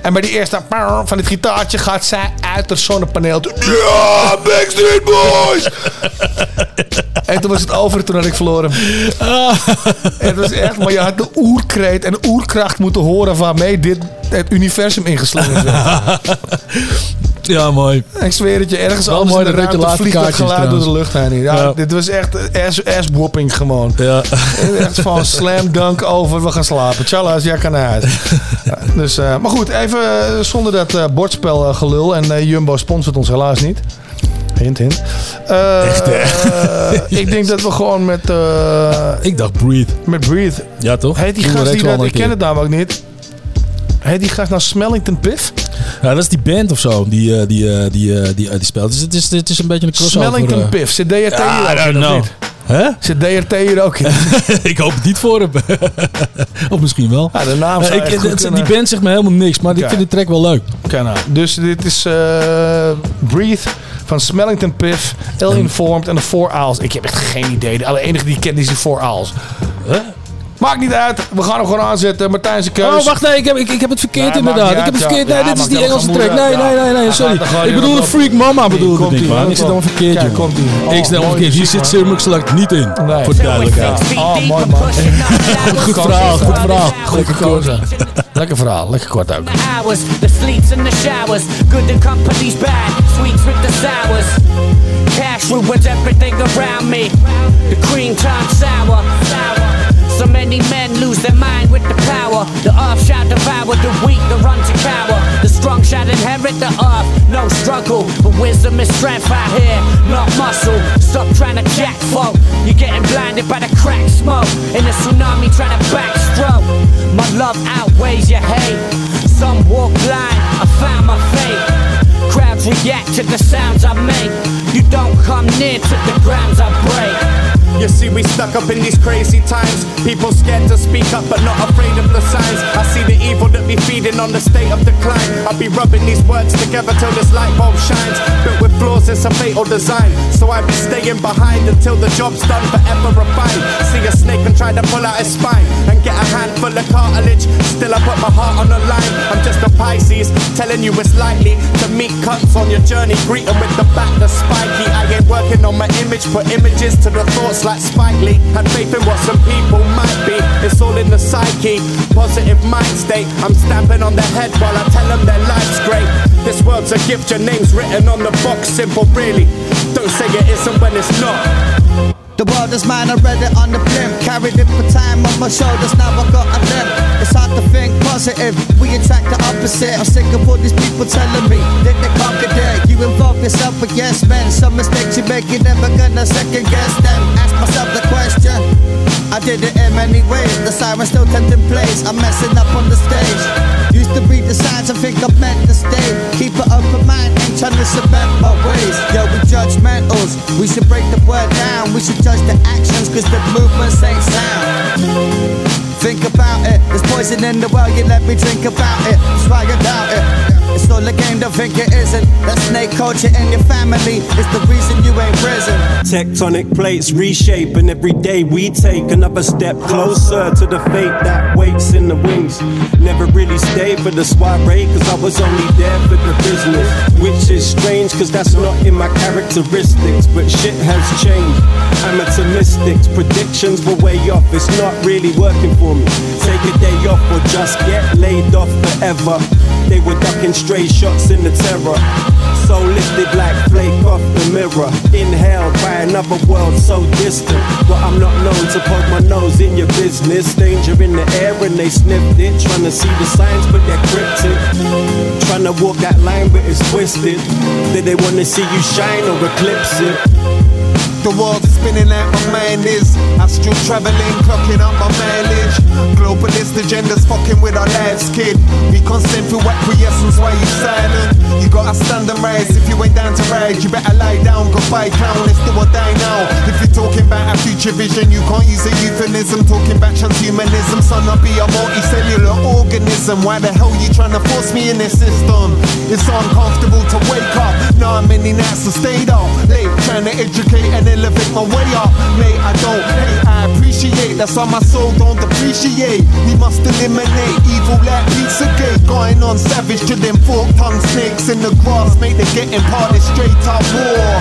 En bij die eerste van het gitaartje gaat zij uit het zonnepaneel. Ja, Backstreet Boys! en toen toen was het over. Toen had ik verloren. Het was echt, maar je had de oerkreet en de oerkracht moeten horen waarmee dit het universum ingeslingerd werd. Ja, mooi. Ik zweer het je, ergens Wel anders mooi in de dat je ruimte laatste vliegt dat kaartjes geluid door de lucht heen. Ja, Ja. Dit was echt ass, ass-whopping gewoon. Ja. Echt van slam dunk over, we gaan slapen. Tjallas, jij kan naar huis. Ja, dus, eh, maar goed, even eh, zonder dat eh, bordspel eh, gelul. En eh, Jumbo sponsort ons helaas niet. Hint, hint. Eh, Echt, hè? eh, ik denk dat we gewoon met... eh, Ik dacht Breathe. met Breathe. Ja, toch? Heet die Doen we gast die rechts wel dat... een Ik ken het namelijk niet. Heet die gast nou Smellington Piff? Ja, dat is die band of zo die, eh, die, eh, die, eh, die, die speelt. Dus het is, het is een beetje een crossover. Smellington. Piff. Zit DRT Ja, hier I ook don't in of know. niet? Hè? Zit DRT hier ook in? ik hoop het niet voor hem. of misschien wel. Ja, de naam ik, het- die band zegt me helemaal niks, maar ik Oké. vind de track wel leuk. Oké, nou. Dus dit is eh, Breathe van Smellington Piff, Ill Informed en de Four Owls. Ik heb echt geen idee. De enige die ik ken is die Four Owls. Maakt niet uit. We gaan hem gewoon aanzetten. Martijn zijn keus. Oh, wacht, nee, ik heb, ik, ik heb het verkeerd Nee, inderdaad. Ik heb het verkeerd. ja. Nee, Ja, dit is die Engelse track. Nee, nee, nee, nee, sorry. Ik in, bedoelde dat Freak Mama bedoelde ik man. Ik zit dan verkeerd, Kijk, jongen. komt-ie. Oh, Ik snap mooi verkeerd. Hier zit man. Sir Select niet in. Nee. Voor de duidelijkheid. Oh, mooi man. Goed verhaal, goed verhaal. Goed gekozen. Lekker verhaal. Lekker kort ook. hours, the sleeps and the showers, good and company's bad, sweets with the sours. Cash ruins everything around me. The cream turns sour. So many men lose their mind with the power. The earth shall devour the weak, the run to cower. The strong shall inherit the earth, no struggle. But wisdom is strength out here, not muscle. Stop trying to jack folk. You're getting blinded by the crack smoke. In a tsunami trying to backstroke. My love outweighs your hate. Some walk blind, I found my fate. Crowds react to the sounds I make. You don't come near to the grounds I break. You see, we stuck up in these crazy times. People scared to speak up, but not afraid of the signs. I see the evil that be feeding on the state of decline. I'll be rubbing these words together till this light bulb shines. Built with flaws, it's a fatal design. So I be staying behind until the job's done, forever refined. See a snake and try to pull out his spine and get a handful of cartilage. Still, I put my heart on the line. I'm just a Pisces, telling you it's likely to meet cuts on your journey. Greet 'em with the back that's spiky. I ain't working on my image, put images to the thoughts like Spike. Had faith in what some people might be. It's all in the psyche, positive mind state. I'm stamping on their head while I tell them their life's great. This world's a gift, your name's written on the box. Simple, really. Don't say it isn't when it's not. The world is mine, I read it on the blimp. Carried it for time on my shoulders, now I got a limp. It's hard to think positive, we attract the opposite. I'm sick of all these people telling me that they conquered it. You involve yourself with yes men. Some mistakes you make, you're never gonna second guess them. Ask myself the question. I did it in many ways. The siren still tempting place. I'm messing up on the stage. Used to read the signs and think I'm meant to stay. Keep an open mind, ain't trying to cement my ways. Yo, we judgmentals. We should break the word down. We should judge the actions, cause the movements ain't sound. Think about it. There's poison in the well, you let me drink about it. That's why it. It's all a game, don't think it isn't. That snake culture in your family is the reason you ain't risen. Tectonic plates reshape, and every day we take another step closer to the fate that waits in the wings. Never really stayed for the soiree, cause I was only there for the business. Which is strange, cause that's not in my characteristics, but shit has changed. Amateur mystics, predictions were way off, it's not really working for me. Take a day off or just get laid off forever. They were ducking stray shots in the terror. So lifted like flake off the mirror. Inhaled by another world so distant. But I'm not known to poke my nose in your business. Danger in the air and they sniffed it. Trying to see the signs, but they're cryptic. Trying to walk that line, but it's twisted. Did they want to see you shine or eclipse it? The world's spinning like my mind is. Astral traveling, clocking up my mileage. Globalist agendas fucking with our lives, kid. We constant through acquiescence, why you silent? You gotta stand and rise. If you ain't down to ride, you better lie down. Goodbye, clown. Let's do or die now. If you're talking about a future vision, you can't use a euphemism. Talking about transhumanism, son, I'll be a multicellular organism. Why the hell you trying to force me in this system? It's uncomfortable to wake up. Now I'm many nights I stayed up late, trying to educate and and live it my way up. Mate, I don't hate, I appreciate. That's why my soul don't depreciate. We must eliminate evil like Pizzagate. Going on savage to them fork tongue snakes in the grass. Mate, they're getting parted straight up war.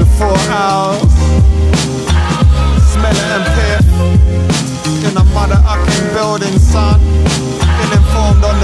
The four hours. Smell it and pit. In a mother building, son. Ill informed on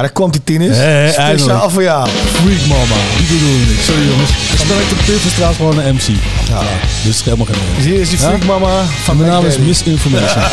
Ja, daar komt die tieners. Hé, Speciaal voor jou. Freak mama. Die bedoel ik. Sorry jongens. Ik speel ik de Pufferstraat gewoon een MC. Ja. Dus helemaal geen Dus hier is die freak mama van Mijn naam is. Misinformation.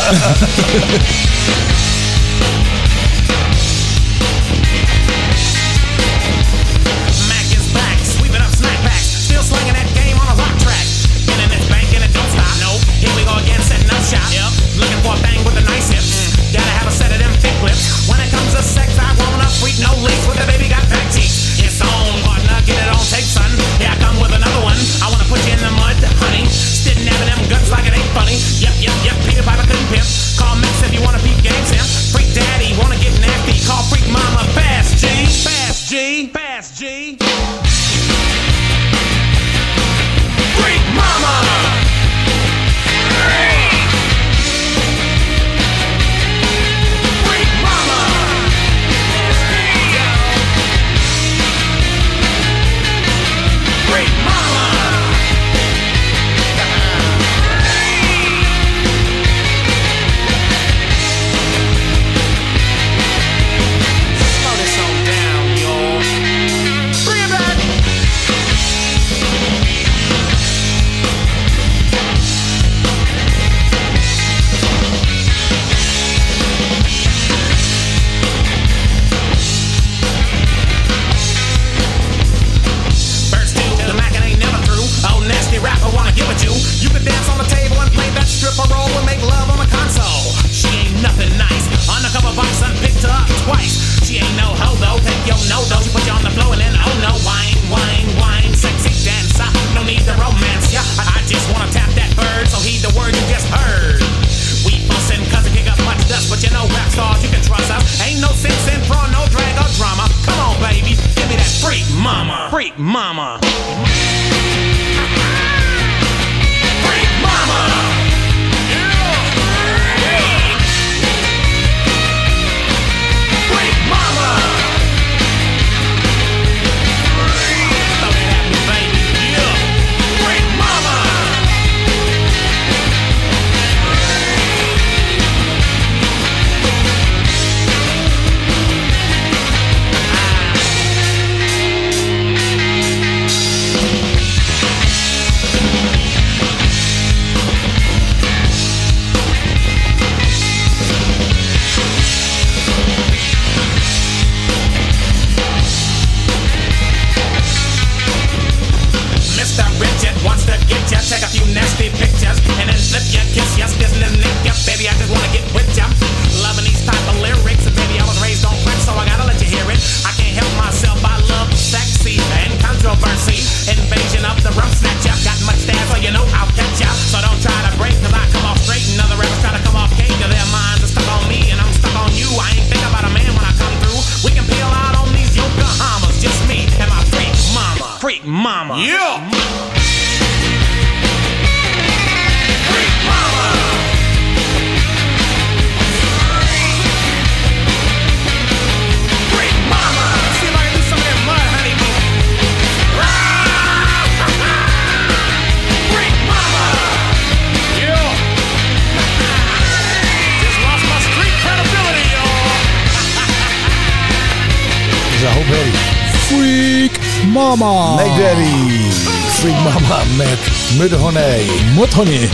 Mudhoney. Mudhoney.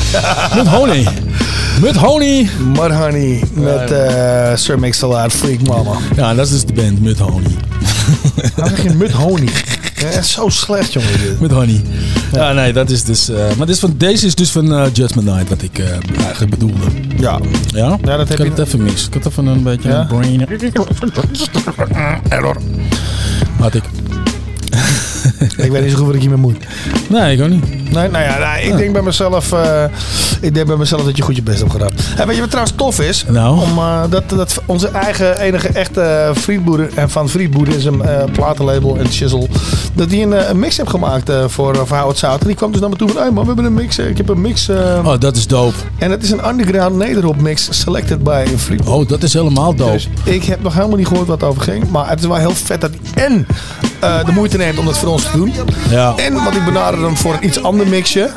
Mudhoney. Mudhoney. Mudhoney met eh Sir Mix-a-Lot. Freak mama. Ja, dat is dus de band Mudhoney. Hij zeg je Mudhoney. Ja, zo slecht, jongen. Dit. Mudhoney. Ja, nee, dat is dus... eh, maar dit is van, deze is dus van Judgment Night, wat ik eigenlijk bedoelde. Ja. Ja? Ja, dat heb ik had het even mis. Ik had even een beetje Ja? een brain... Error. Had ik. Ik weet niet zo goed wat ik hiermee moet. Nee, ik ook niet. Nee, nou ja, nou, ik denk bij mezelf, eh, ik denk bij mezelf dat je goed je best hebt gedaan. En weet je wat trouwens tof is? Nou? Om, eh, dat, dat onze eigen enige echte vriendboer en van Vriendboer is een eh, platenlabel en Chisel. Dat die een, eh, een mix heeft gemaakt eh, voor, voor Howard Zout. En die kwam dus naar me toe van, hey man, we hebben een mix. eh, Ik heb een mix. eh, Oh, dat is dope. En het is een underground Nederop mix selected by een Vriendboer. Oh, dat is helemaal dope. Dus ik heb nog helemaal niet gehoord wat het over ging. Maar het is wel heel vet dat hij en eh, de moeite neemt om dat voor ons te doen. Ja. En want ik benaderde hem voor een iets ander mixje.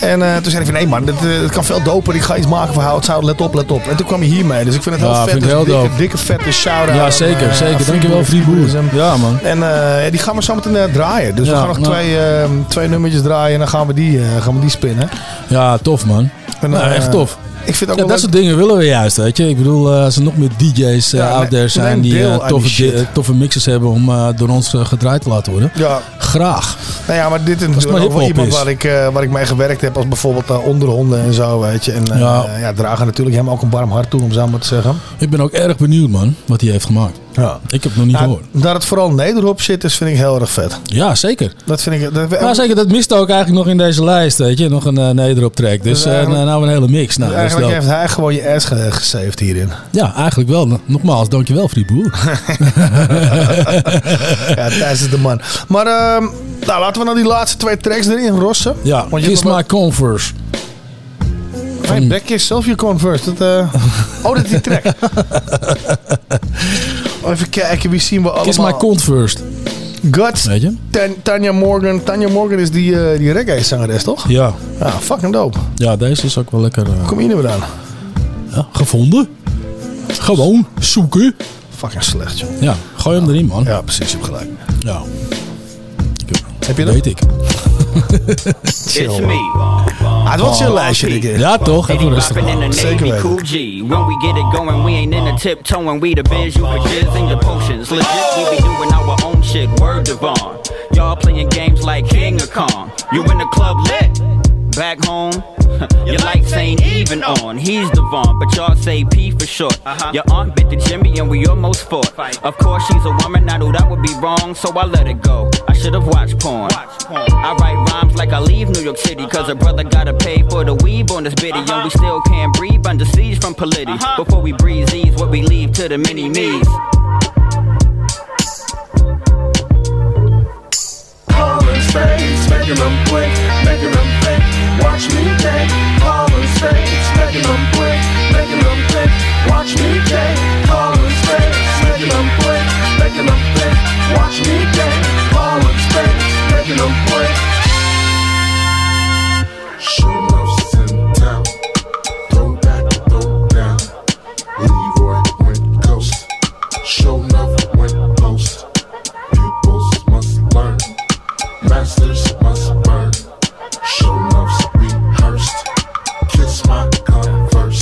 En eh, toen zei hij van nee man, dit, eh, kan veel doper. Ik ga iets maken voor Houtzout. Let op, let op. En toen kwam hij hiermee. Dus ik vind het heel Ja, vet. vind Dus heel dikke, dope. dikke vette shout-out. Ja, aan, zeker, eh, zeker. Dankjewel, Freeboer. Ja, man. En eh, ja, die gaan we zo meteen eh, draaien. Dus we gaan nog nou. twee, eh, twee nummertjes draaien en dan gaan we die, eh, gaan we die spinnen. Ja, tof man. En, Nou, eh, echt tof. Ik vind het Ja, ook dat soort dingen willen we juist, weet je. Ik bedoel, eh, als er nog meer DJ's eh, Ja, out there zijn die eh, die toffe, shit. di- toffe mixes hebben om door ons gedraaid te laten worden. Ja. Graag. Nou ja, maar dit is natuurlijk ook wel iemand waar ik, waar ik mee gewerkt heb. Als bijvoorbeeld onderhonden en zo, weet je. En Ja. ja. dragen natuurlijk hem ook een warm hart toe, om zo maar te zeggen. Ik ben ook erg benieuwd, man, wat hij heeft gemaakt. Ja. Ik heb het nog niet Nou, gehoord. dat het vooral nederop zit, is vind ik heel erg vet. Ja, zeker. Dat vind ik... Dat, Nou, zeker, dat miste ook eigenlijk nog in deze lijst, weet je. Nog een uh, nederop track. Dus Dus uh, eigenlijk- nou een hele mix. Nou, is eigenlijk heeft hij gewoon je ass ge- gesaved hierin. Ja, eigenlijk wel. Nogmaals, dankjewel, Friboer. ja, Thijs is de man. Maar ehm, nou, laten we nou die laatste twee tracks erin rossen. Ja, Want je Kiss My Converse. Hey, back yourself your converse. Dat, eh, Oh, dat is die track. Even kijken, wie zien we allemaal? Kiss My Cont First. Guts, Weet je? Tan- Tanya Morgan. Tanya Morgan is die, eh, die reggae-zangeres, toch? Ja. Ja, fucking dope. Ja, deze is ook wel lekker eh, Kom hier nou weer aan. ja, gevonden. Gewoon zoeken. Fucking slecht, joh. Ja, gooi hem erin, man. Ja, precies, je hebt gelijk. Ja. Heb je dat? Weet ik. Chill. me. het was je lijstje, denk ik. Ja, toch? Even rustig. Poppin' in the Zeker Navy, weten. cool G. When we get it going, we ain't in the tiptoeing. We the biz, you for jizz and your potions. Legit, we be doing our own shit. Word Devon. Y'all playing games like King of Kong. You in the club lit. Back home, your lights ain't even on. He's the Devon, but y'all say P for short. Uh-huh. Your aunt bit the Jimmy and we almost fought. Of course, she's a woman, I knew that would be wrong, so I let it go. I should have watched porn. I write rhymes like I leave New York City, cause a uh-huh. brother gotta pay for the weave on this bitty, and we uh-huh. still can't breathe under siege from Polity. Before we breathe these, what we leave to the mini me's. Calling spades, making them quick, making them think. Watch me take. Calling spades, making them making them think. Watch me take. Calling spades, making them making them think. Watch me take. Calling spades, making them town. Throw back, throw down. Leroy went ghost. Show love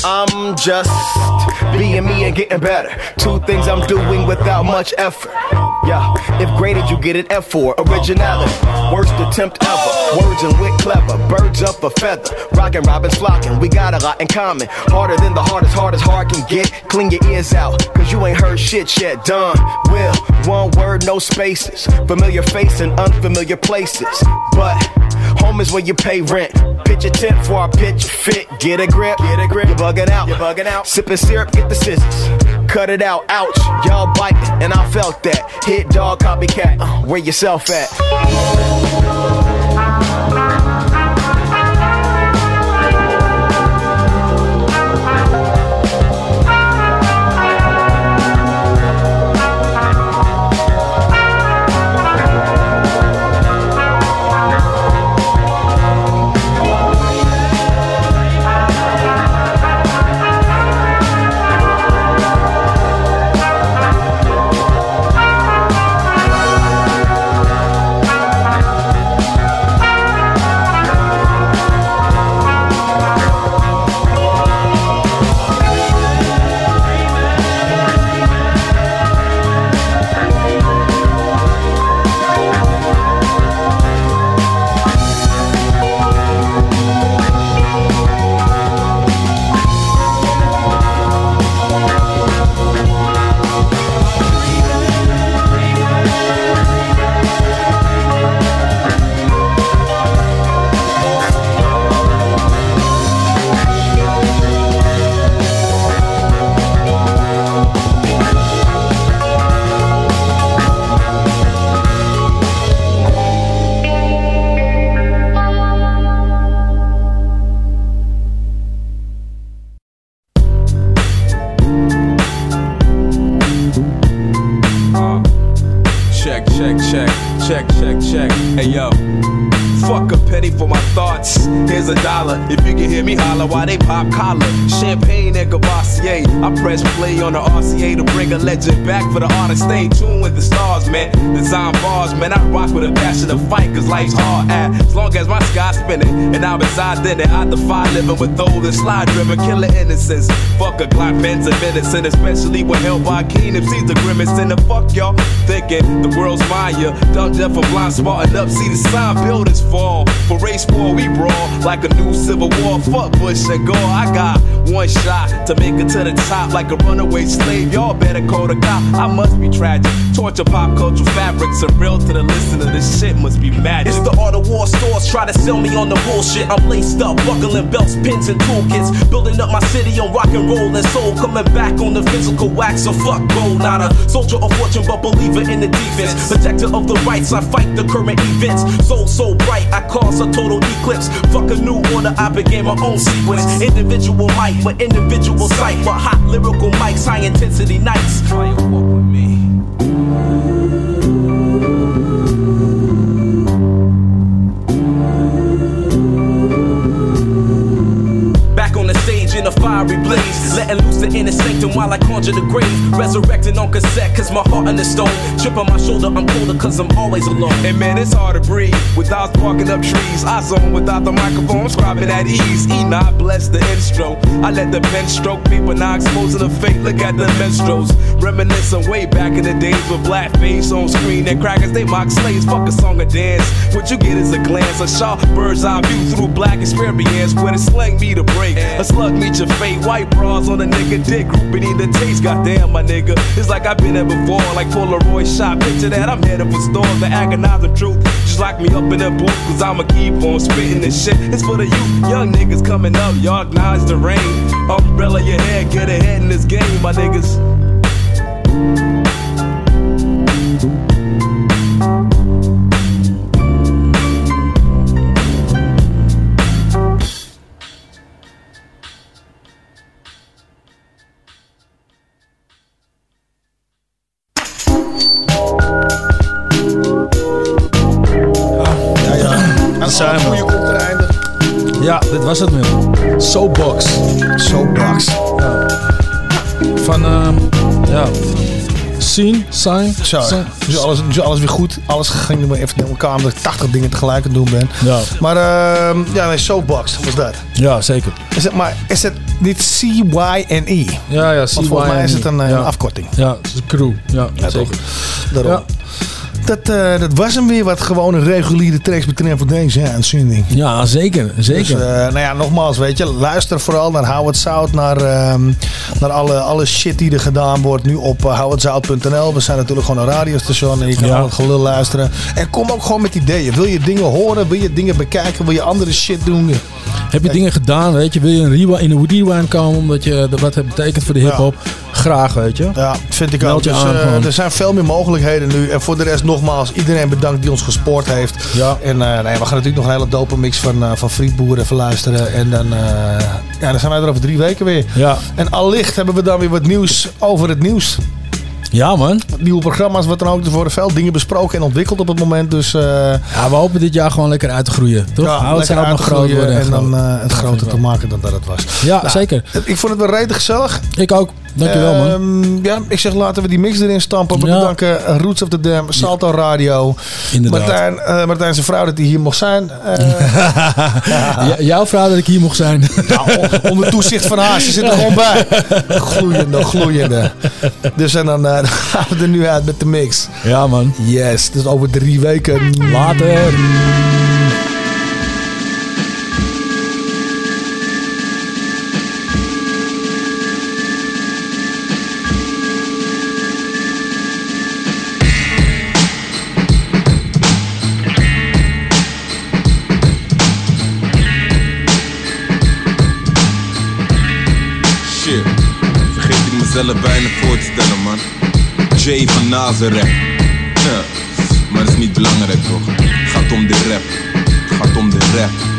I'm just being me and getting better. Two things I'm doing without much effort. Yeah, if graded, you get an F for originality. Worst attempt ever. Words and wit clever. Birds up a feather. Rockin' Robin's flocking. We got a lot in common. Harder than the hardest, hard as hard can get. Clean your ears out, cause you ain't heard shit yet. Done. Will, one word, no spaces. Familiar face in unfamiliar places. But home is where you pay rent. Pitch a tent for a pitch fit. Get a grip, get a grip. Bugging out, you're bugging out. Sipping syrup, get the scissors. Cut it out, ouch. Y'all biting, and I felt that. Hit dog, copycat. Uh, where yourself at? And then I defy living with those that slide driven, killing innocence. Fuck a Glock, Benz, and medicine, especially when held by Keen. If sees the grimace, and the fuck y'all thinking the world's. Yeah, dumb, deaf, and blind, smarting up. See the sign, buildings fall. For race war, we brawl like a new civil war. Fuck Bush and Gore. I got one shot to make it to the top like a runaway slave. Y'all better call the cop. I must be tragic. Torture pop culture fabrics are real to the listener. This shit must be magic. It's the art of war stores, try to sell me on the bullshit. I'm laced up, buckling belts, pins, and toolkits. Building up my city on rock and roll and soul. Coming back on the physical wax, so fuck gold. Not a soldier of fortune, but believer in the defense. Protector of the rights, I fight the current events. Soul so bright, I cause a total eclipse. Fuck a new order, I began my own sequence. Individual might, but individual sight. But hot lyrical mics, high intensity nights. Try and walk with me. The inner sanctum while I conjure the grave. Resurrecting on cassette, cause my heart in the stone. Chip on my shoulder, I'm colder, cause I'm always alone. And man, it's hard to breathe without sparking up trees. I zone without the microphone, scribing at ease. E not bless the intro. I let the pen stroke me, but now exposing the fate. Look at the minstrels. Reminiscing way back in the days with blackface on screen and crackers, they mock slaves. Fuck a song or dance. What you get is a glance, a sharp bird's eye view through black experience. Where the slang meet a break, a slug meet your fate. White bras on a nigga dick, grouping in the taste. Goddamn, my nigga. It's like I've been there before, like Polaroid shot. Picture that, I'm headed for stores, the agonizing truth. Just lock me up in the booth, cause I'ma keep on spitting this shit. It's for the youth, young niggas coming up, y'all acknowledge the rain. Umbrella your head, get ahead in this game, my niggas. Thank Zo, sign. dus alles, dus alles weer goed. Alles ging maar even naar elkaar omdat ik 80 dingen tegelijk aan het doen ben. Ja. Maar ehm ja, nee, Soapbox was dat. Ja, zeker. Is het, maar is het niet C-Y-N-E? Ja, ja, Want volgens mij is het een, eh, Ja. een afkorting. Ja, het is een crew. Ja, Ja, zeker. toch? Daarom. Dat, eh, dat was hem weer wat gewoon een reguliere tracks betreft voor deze ja, uitzending. Ja, zeker. Zeker. Dus, eh, nou ja, nogmaals, weet je, luister vooral naar Howard Zout, naar, ehm, naar alle, alle shit die er gedaan wordt nu op uh, howardzout.nl. We zijn natuurlijk gewoon een radiostation en je kan Ja. al het gelul luisteren. En kom ook gewoon met ideeën. Wil je dingen horen? Wil je dingen bekijken? Wil je andere shit doen? Heb je dingen gedaan, weet je? Wil je een rewind, in een rewind komen omdat je wat het betekent voor de hip-hop? Graag, weet je? Ja, vind ik ook. Dus, eh, er zijn veel meer mogelijkheden nu. En voor de rest nogmaals, iedereen bedankt die ons gespoord heeft. Ja. En eh, nee, we gaan natuurlijk nog een hele dope mix van, eh van Frietboer even luisteren. En dan, ja, dan zijn wij er over drie weken weer. Ja. En allicht hebben we dan weer wat nieuws over het nieuws. Ja, man. Nieuwe programma's, wat dan ook. Er worden veel dingen besproken en ontwikkeld op het moment. Dus Ja, we hopen dit jaar gewoon lekker uit te groeien. Toch? ja, lekker zelf nog groot groeien worden. en dan het groter te maken dan dat het was. Ja, Nou, zeker. Ik vond het wel redelijk gezellig. Ik ook. Dankjewel, man. Ehm, ja, ik zeg laten we die mix erin stampen. We Ja. bedanken eh, Roots of the Dam, Salto Radio. Inderdaad. Martijn, eh, Martijn zijn vrouw dat hij hier mocht zijn. Ja, jouw vrouw dat ik hier mocht zijn. nou, onder toezicht van haar. Ze zit er gewoon bij. Gloeiende, gloeiende. Dus en dan, dan gaan we er nu uit met de mix. Ja, man. Yes, dus over drie weken. Later. Mezelf bijna voor te stellen, man. Jay van Nazareth. Ja, maar dat is niet belangrijk, toch? Gaat om de rap. Gaat om de rap.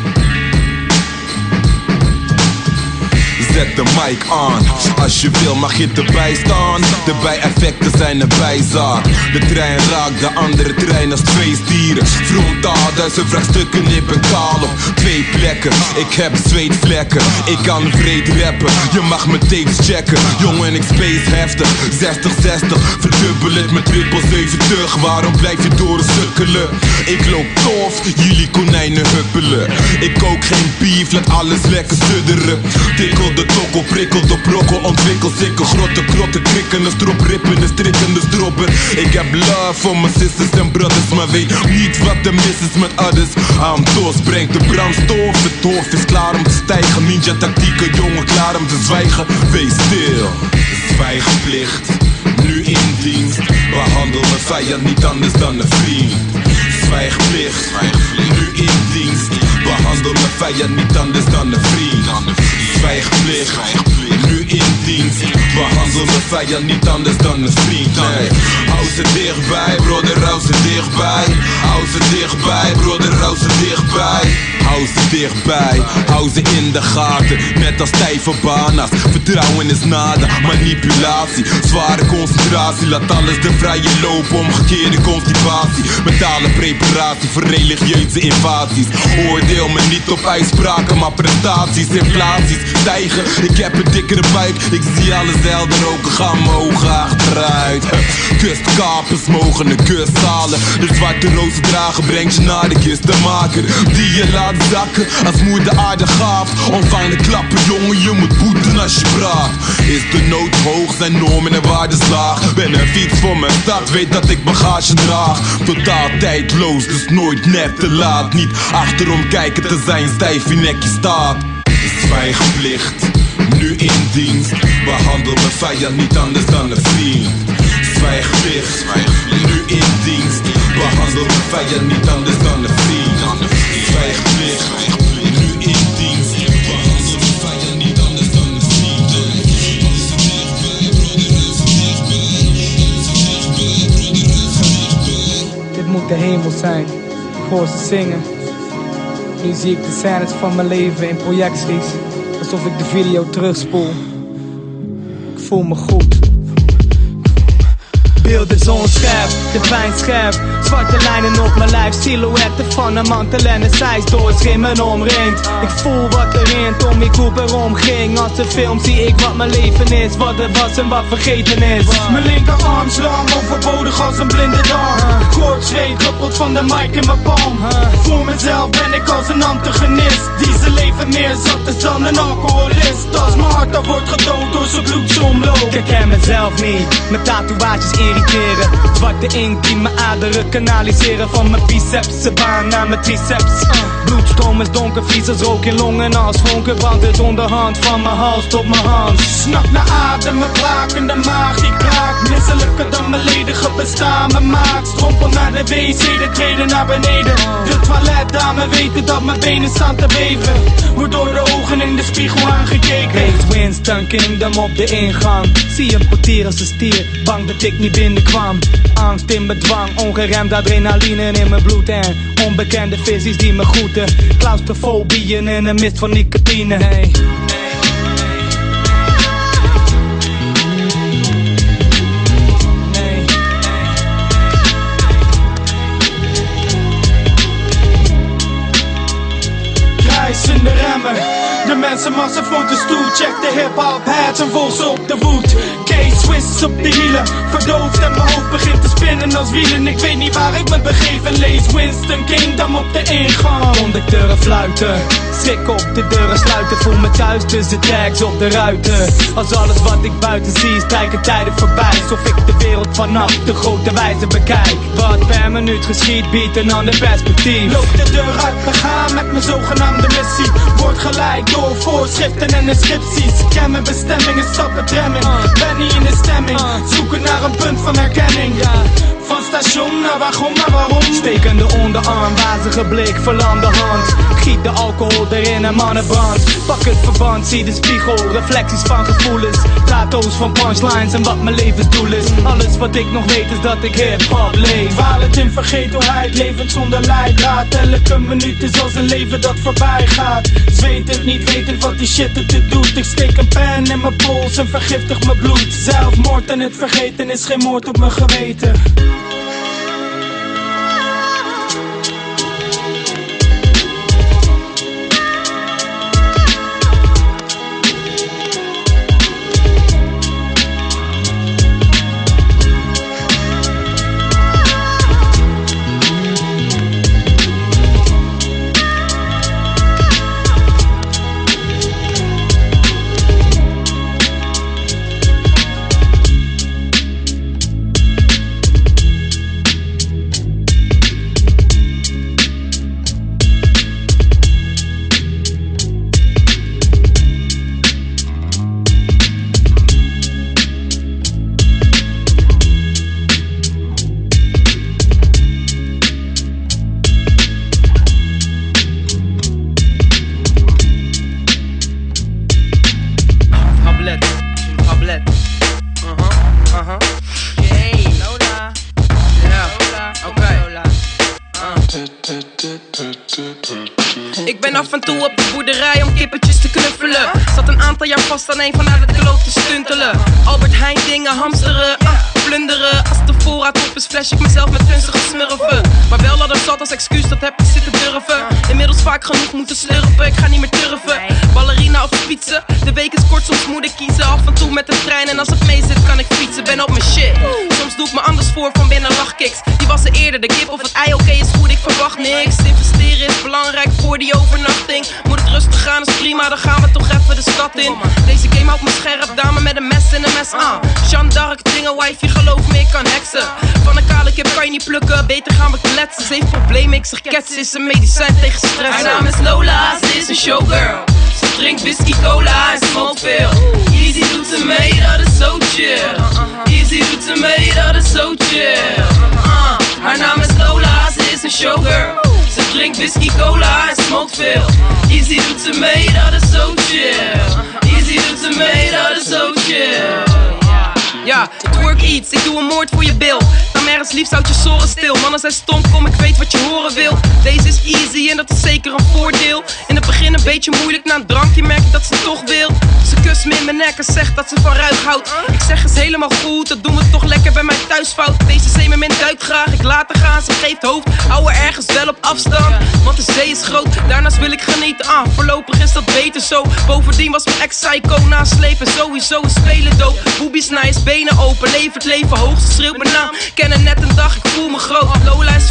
Zet de mic aan. Als je wil mag je erbij staan. De bijeffecten zijn een bijzaak. De trein raakt de andere trein als twee stieren. Frontaal, duizend vraagstukken, ik ben kaal op twee plekken. Ik heb zweetvlekken, ik kan vreed rappen. Je mag mijn tapes checken, jongen ik space heftig. 60-60, verdubbel het met triple 70. Waarom blijf je doorsukkelen? Ik loop tof, jullie konijnen huppelen. Ik kook geen beef, laat alles lekker sudderen. Tikkel de tokkel, prikkel de brokkel, ontwikkel zikke grotte krotten. Krikken een strop, rippen een strikkende. Ik heb love voor mijn sisters en brothers, maar weet niet wat de mis is met others. Aan tos brengt de brandstof, het hoofd is klaar om te stijgen. Ninja tactieken, jongen klaar om te zwijgen. Wees stil, zwijgenplicht. Nu in dienst, behandel mijn vijand niet anders dan een vriend. Zwijgplicht, nu in dienst. Behandel mijn vijand niet anders dan een vriend. Zwijgplicht, nu in dienst. Behandel mijn vijand niet anders dan een vriend. Nee, hou ze dichtbij, broeder, hou ze dichtbij. Hou ze dichtbij, broeder, hou ze dichtbij. Hou ze dichtbij, hou ze in de gaten. Net als stijve bana's. Vertrouwen is nada, manipulatie. Zware concentratie, laat alles de vrije loop. Omgekeerde constipatie. Mentale preparatie voor religieuze invasies. Oordeel me niet op uitspraken, maar prestaties. Inflaties stijgen, ik heb een dikkere Ik zie alles helder roken, gaan mijn ogen achteruit. Kustkapers mogen een kus halen. De zwarte rozen dragen brengt je naar de kistenmaker. Die je laat zakken als moeder de aarde gaaf. Ontvang de klappen, jongen, je moet boeten als je praat. Is de nood hoog, zijn normen en waarden laag. Ben een fiets voor mijn stad, weet dat ik bagage draag. Totaal tijdloos, dus nooit net te laat. Niet achterom kijken te zijn, stijf in nekje staat. Zwijgplicht, nu in dienst. Behandel mijn vijand niet anders dan een vriend. Zwijgplicht, nu in dienst. Behandel mijn vijand niet anders dan een vriend. Zwijgplicht, nu in dienst. Behandel mijn vijand niet anders dan een vriend. Dit moet de hemel zijn. Ik hoor ze zingen. Nu zie ik de scènes van mijn leven in projecties. Alsof ik de video terugspoel. Ik voel me goed. Beelden zonscherp, de pijn scherp. Zwarte lijnen op mijn lijf, silhouetten van een mantel en een zijs door schimmen omringt. Ik voel wat er in Tommy Cooper omging. Als een film zie ik wat mijn leven is, wat er was en wat vergeten is. Mijn linkerarm slang overbodig als een blinde darm. Kort zweet druppelt van de mic in mijn palm. Voor mezelf ben ik als een antagonist. Die zijn leven meer zat is dan een alcoholist. Als mijn hart dan wordt gedood door zijn bloedsomloop. Ik herken mezelf niet, mijn tatoeages Zwarte inkt die mijn aderen kanaliseren. Van mijn biceps, ze baan naar mijn triceps. Bloedstroom is donker, vies als rook in longen. Als vonken brandt het onderhand van mijn hals tot mijn hand. Snap naar adem, mijn blakende maag die kraakt. Misselijker dan mijn ledige bestaan me maakt. Strompel naar de wc, de treden naar beneden. De toiletdame weten dat mijn benen staan te beven. Wordt door de ogen in de spiegel aangekeken. Heet Winston Kingdom op de ingang. Zie een portier als een stier, bang dat ik niet Angst in mijn dwang, ongeremd adrenaline in mijn bloed en onbekende visies die me groeten. Claustrofobieën in een mist van nicotine. Hey. Krijsende remmen. De mensenmassa voelt de. Check de hip-hop hats en volg ze op de voet. K-Swiss op de hielen. Verdoofd en mijn hoofd begint te spinnen als wielen. Ik weet niet waar ik me begeven. Lees Winston Kingdom op de ingang. Conducteuren fluiten, schrik op de deuren sluiten. Voel me thuis tussen tags op de ruiten. Als alles wat ik buiten zie, strijken tijden voorbij. Alsof ik de wereld vanaf de grote wijze bekijk. Wat per minuut geschiet, biedt een ander perspectief. Loop de deur uit, we gaan met mijn zogenaamde missie. Word geleid door voorschriften en inscripties. Ken mijn bestemming is stappentremming. Ben niet in de stemming, zoeken naar een punt van herkenning. Van station naar waarom, maar waarom? Stekende onderarm, wazige blik, verlamde hand. Giet de alcohol erin en mannenbrand Pak het verband, zie de spiegel, reflecties van gevoelens Tato's van punchlines en wat mijn levensdoel is. Alles wat ik nog weet is dat ik hip-hop leef. Dwalend in vergetelheid, levend zonder leidraad Elke minuut is als een leven dat voorbij gaat. Zweet het niet, weten wat die shit het dit doet Ik steek een pen in mijn pols en vergiftig mijn bloed. Zelfmoord en het vergeten is geen moord op mijn geweten Bovendien was mijn ex-psycho naslepen, sowieso een spelen dood. Boobies nice, benen open, levert leven hoog. Schreeuwt mijn naam, kennen net een dag, ik voel me groot. Lola is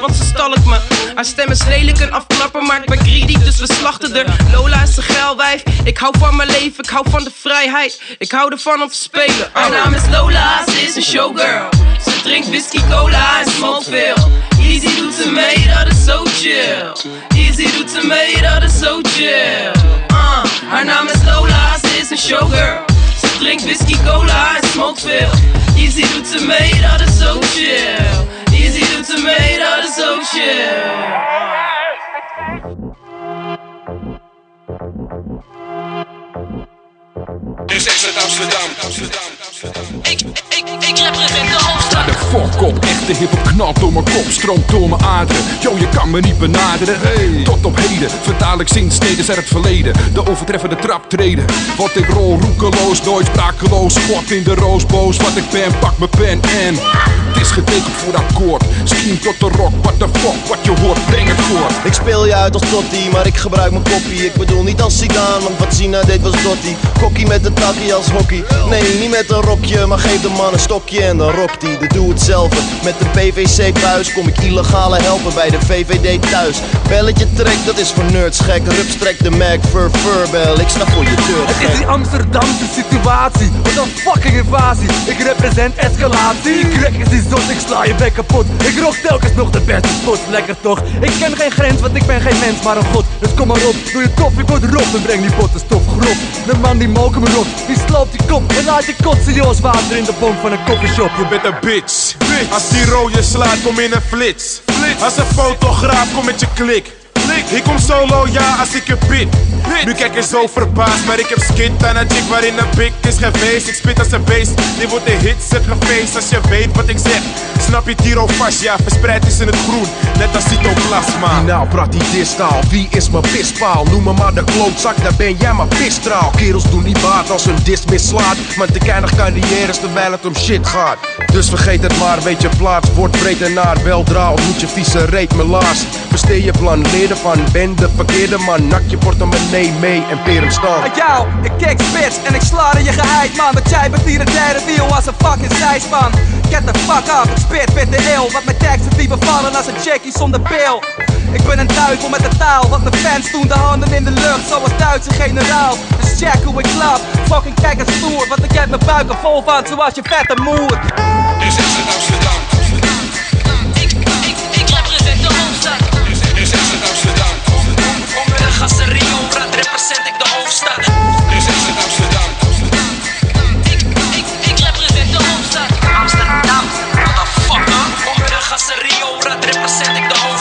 want ze stalkt me. Haar stem is lelijk en afknapper, maar ik ben greedy, dus we slachten er. Lola is een geil wijf, ik hou van mijn leven, ik hou van de vrijheid. Ik hou ervan om te spelen. Haar naam is Lola, ze is een showgirl. Ze drinkt whisky, cola en smoke veel. Easy doet ze mee, dat is zo chill. Easy doet ze mee, dat is zo chill. Uh, haar naam is Lola, ze is een showgirl. Ze drinkt whisky, cola en smoke veel. Easy doet ze mee, dat is zo chill. easy to tomato to so chill. Dus exit Amsterdam, Amsterdam, Amsterdam. Ik represent de hoofdstad. De fuck op, echte hiphop knalt door mijn kop, stroomt door mijn aderen. Yo, je kan me niet benaderen. Tot op heden vertaal ik zinsneden uit het verleden. De overtreffende trap treden. Wat ik rol, roekeloos, nooit sprakeloos. Spot in de roos, boos. Wat ik ben, pak mijn pen en. Het is getekend voor akkoord. Scream tot de rock, what the fuck, wat je hoort, breng het voor. Ik speel je uit als Totti, maar ik gebruik mijn koppie. Ik bedoel niet als Zidane, want wat Zina deed was Dotti. Kokkie met een takkie als hockey. Nee, niet met een rokje, maar geef de man een stokje en dan rokt hij. De doe het zelf. Met de PVC-buis kom ik illegale helpen bij de VVD thuis. Belletje trek, dat is voor nerds gek. Rups trek de Mac, fur, furbel. Ik sta voor je deur. Het is die Amsterdamse situatie, wat een fucking invasie. Ik represent escalatie. Crack is die zot, ik sla je bek kapot Ik rook telkens nog de beste spots, lekker toch Ik ken geen grens, want ik ben geen mens, maar een god Dus kom maar op, doe je tof, ik word rof En breng die potten stof grof De man die moken me rot, die sloopt die kop En laat je kotsen, joh, als water in de bonk van een koffieshop Je bent een bitch. Als die rode slaat, kom in een flits. Als een fotograaf, kom met je klik. Ik kom solo, ja, als ik je bid. Nu kijk je zo verbaasd, maar ik heb skit aan een chick waarin een pik is geweest. Ik spit als een beest, dit wordt een hit, zet gefeest als je weet wat ik zeg. Snap je Tiro vast, ja, verspreid is in het groen, net als cytoplasma. Nou, praat die distaal, wie is mijn pispaal? Noem me maar de klootzak, dan ben jij maar pistraal. Kerels doen niet baat als hun dis mislaat. Maar te weinig carrières terwijl het om shit gaat. Dus vergeet het maar, weet je plaats, word breed en naar. Weldra ontmoet je vieze reet me laars. Besteed je plan, leer ervan, ben de verkeerde man. Nak je portemonnee mee en peer hem staan. Uit jou, ik kijk spits en ik sla in je geheid man. Want jij bent hier een derde deal als een fucking zijspan Get the fuck up, ik spit met de ill Want mijn teksten die bevallen als een checkie zonder pil. Ik ben een duivel met de taal. Want mijn fans doen de handen in de lucht. Zoals Duitse generaal. Dus check hoe ik klap, fucking kijk eens stoer Want ik heb mijn buiken vol van zoals je vette moer. Dus is het Amsterdam. Represent ik de hoofdstad.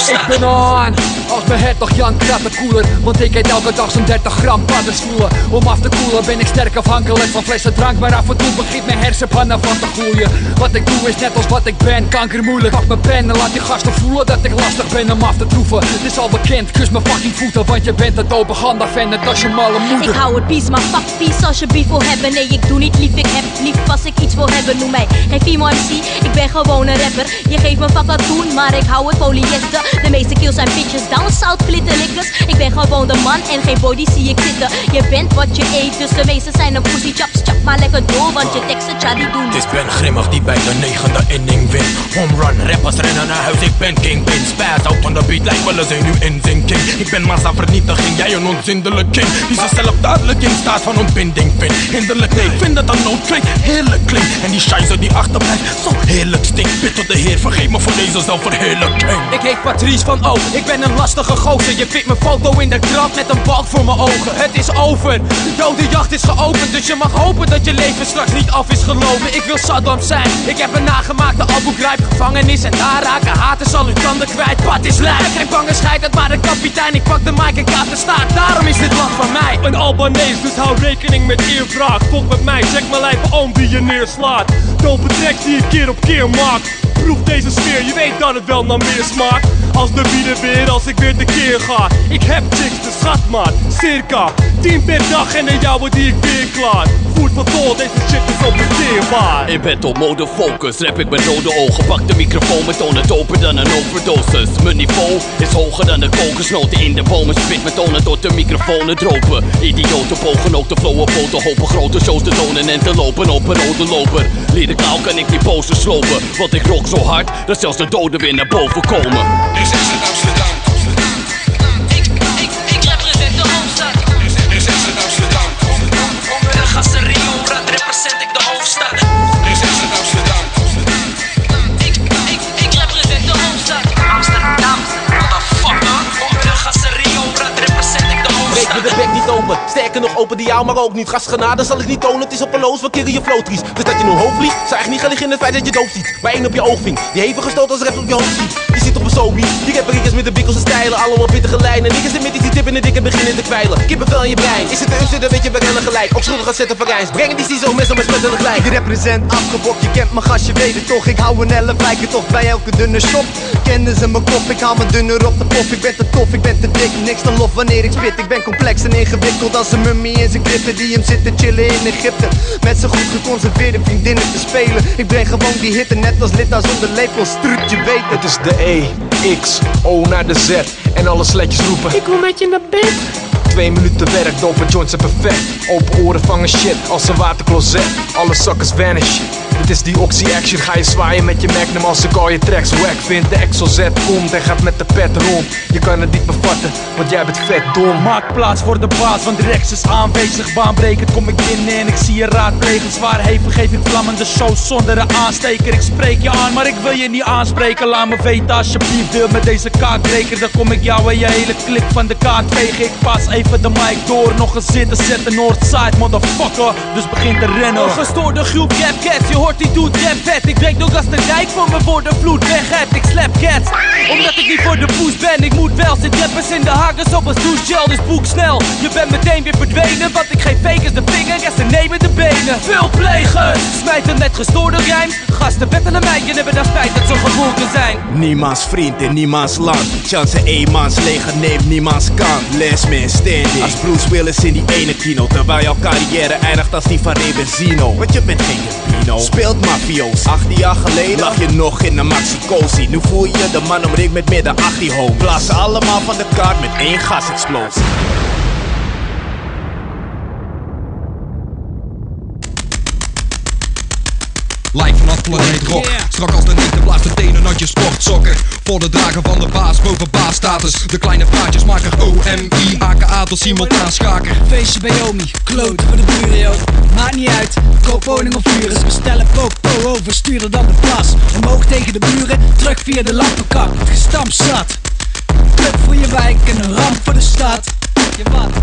Ik ben on als mijn hertog Jan koeler Want ik eet elke dag zo'n 30 gram paddenstoelen. Om af te koelen ben ik sterk afhankelijk van flessen drank Maar af en toe begint mijn hersenpannen van te gloeien. Wat ik doe is net als wat ik ben, kankermoeilijk Pak mijn pen en laat die gasten voelen dat ik lastig ben om af te troeven. Het is al bekend, kus mijn fucking voeten Want je bent het openganda fan, net als je malle moeder. Ik hou het peace, maar fuck peace als je beef wil hebben. Nee, ik doe niet lief, ik heb lief als ik iets wil hebben. Noem mij geen female MC, ik ben gewoon een rapper. Je geeft me fuck doen, maar ik hou het polyester De meeste kills zijn bitches, down south glitterlikkers Ik ben gewoon de man en geen body zie ik zitten. Je bent wat je eet, dus de meeste zijn een pussy. Chaps Chap maar lekker door, want je teksten tja die doen. Het is Ben Grimmig die bij de negende inning wint. Home run, rappers rennen naar huis, ik ben kingpin Spaz out on the beat, lijkt wel eens een nu in. Zinking Ik ben massa vernietiging, jij een onzindelijk king Die zichzelf duidelijk in staat van ontbinding vindt. Hinderlijk nee, ik vind dat een noodkreet heerlijk klinkt. En die scheisse die achterblijft, zo heerlijk stinkt. Bid tot de heer, vergeet me voor deze zelfverheerlijking. Ik heet Patrice van O, ik ben een lastige gozer. Je vindt mijn foto in de krant met een balk voor mijn ogen. Het is over, de jacht is geopend Dus je mag hopen dat je leven straks niet af is gelopen. Ik wil Saddam zijn, ik heb een nagemaakte Abu Ghraib gevangenis En daar raken haters al hun tanden kwijt. Wat is lijf, geen bange scheidt maar een kapitein. Ik pak de mic en kaap de staart, daarom is dit land van mij. Een Albanees, dus hou rekening met eervraag. Volg met mij, check mijn lijf om die je neerslaat. Dope tracks die ik keer op keer maak Proef deze sfeer, je weet dat het wel naar meer smaakt. Als de bieden weer, als ik weer tekeer ga. Ik heb chicks, de schatmaat, circa 10 per dag en de jouwe die ik weer klaar. Voert van tol, deze shit is onverteerbaar In bed op mode focus, rap ik met rode ogen. Pak de microfoon met tonen doper dan een overdosis. Mijn niveau is hoger dan de kokosnoten in de bomen. Spit met tonen tot de microfoons dropen. Idioten pogen ook de flow op Hopen. Grote shows te tonen en te lopen op een rode loper. Leren kan ik die posters slopen. Want ik rock zo hard dat zelfs de doden weer naar boven komen open jou maar ook niet. Gastgenade zal ik niet tonen, het is op een loos, we killen je flowtries Dus dat je nu hoofd vliegt, zou echt niet gaan in het feit dat je doof ziet. Maar één op je oog ving, die hevig gestoten als rap op je hoofd ziet zit op een sobie, die met de wikkels en stijlen Allemaal pittige lijnen, niggas met die tip in de dikke beginnen te kwijlen. Kippenvel in je brein, is het de upste, dan weet je we rennen gelijk. Op schuldig gaan zetten verrijns, brengen die CISO met maar smettelijk gelijk. Ik represent afgebok, je kent mijn gast, je weet het toch. Ik hou een elle lijken toch bij elke dunne shop Kennen ze mijn kop, ik haal me dunner op de pop Ik ben te tof, ik ben te dik, niks te lof wanneer ik spit. Ik ben complex en ingewikkeld als een mummie in zijn klippen Die hem zit te chillen in Egypte. Met zijn goed geconserveerde vriendinnen te spelen. Ik breng gewoon die hitte net als Lita zonder lepel. Struut, je weet het. Het is de E, X, O naar de Z en alle sletjes roepen. Ik wil met je naar bed Twee minuten werk, dope joints zijn perfect Open oren vangen shit als een watercloset Alle suckers vanish Dit is die oxy-action, ga je zwaaien met je magnum als ik al je tracks wack vind. De Exo Z komt en gaat met de pet rond. Je kan het niet bevatten, want jij bent vet dom. Maak plaats voor de baas, want Rex is aanwezig. Baanbrekend kom ik binnen en ik zie je raadplegen. Zwaar hevig geef ik vlammende show zonder een aansteker. Ik spreek je aan, maar ik wil je niet aanspreken. Laat me weten alsjeblieft, deel met deze kaartbreker. Dan kom ik jou en je hele klik van de kaart vegen. Ik pas even de mic door, nog een zitten zetten Northside, motherfucker. Dus begin te rennen. Een gestoorde groep rap cats, je hoort die doet rap vet. Ik breek nog als de dijk voor me voor de vloed weg hebt. Ik slap cats, omdat ik niet voor de poes ben. Ik moet wel, zit rappers in de hangers op een douchegel, dus boek snel. Je bent meteen weer verdwenen, want ik geef fakers de vinger en ze nemen de benen. Veel plegen, smijten met gestoorde rijms. Gasten meidje en hebben daar spijt dat ze geboren zijn. Niemands vriend in niemands land. Chance eenmans leger neemt niemands kant. Les man Als Bruce Willis in die ene kino. Terwijl jouw carrière eindigt als die van Ray Benzino. Want je bent geen Gambino. Speelt mafioos. 18 jaar geleden lag je nog in de maxicosi. Nu voel je de man omringd met dan 18 homies. Blazen allemaal van de kaart met één gasexplosie. Live vanaf planeet rock. Strak als de neten blaast de tenen uit je sportsokken. Voor de dragen van de baas boven baasstatus. De kleine praatjes maken OMI AKA tot simultaan schaker. Feestje bij Omi, kloten voor de buren Maakt niet uit, koop woning of Ze bestellen popo over, sturen dan de plas. Omhoog tegen de buren, terug via de lampenkap Het gestampt zat. Club voor je wijk en een ramp voor de stad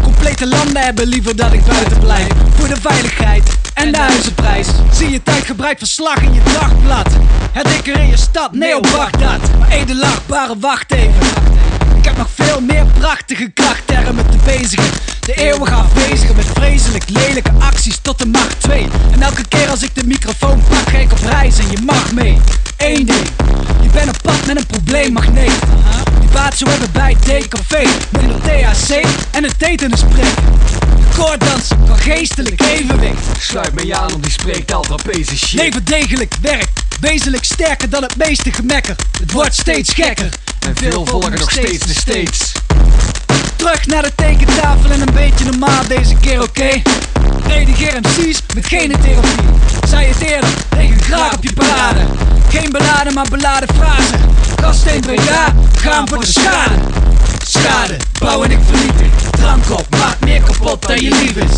Complete landen hebben liever dat ik buiten blijf. Voor de veiligheid en de huizenprijs. Zie je tijd gebruik verslag in je dagblad. Het dikker in je stad, Neo Bagdad. Maar edelachtbare, wacht even. Ik heb nog veel meer prachtige krachttermen te bezigen. De eeuwige afwezigen met vreselijk lelijke acties tot de macht 2 En elke keer als ik de microfoon pak ga ik op reis en je mag mee Eén ding, je bent op pad met een probleemmagneet. Die baat zo hebben bij het café Minder THC en een tetanusprek Koorddansen van geestelijk evenwicht. Sluit me aan op die spreektaal trapeze shit. Leven degelijk werkt, wezenlijk sterker dan het meeste gemekker. Het wordt steeds gekker. En veel volgen nog steeds de steeds. Terug naar de tekentafel en een beetje normaal deze keer oké Redigeer MC's met genetherapie Zei het eerder, regen graag op je parade Geen beladen maar beladen frasen Gaststeen Breda, gaan voor de schade. Schade, bouwen ik vernietig. Drank op, maakt meer kapot dan je lief is.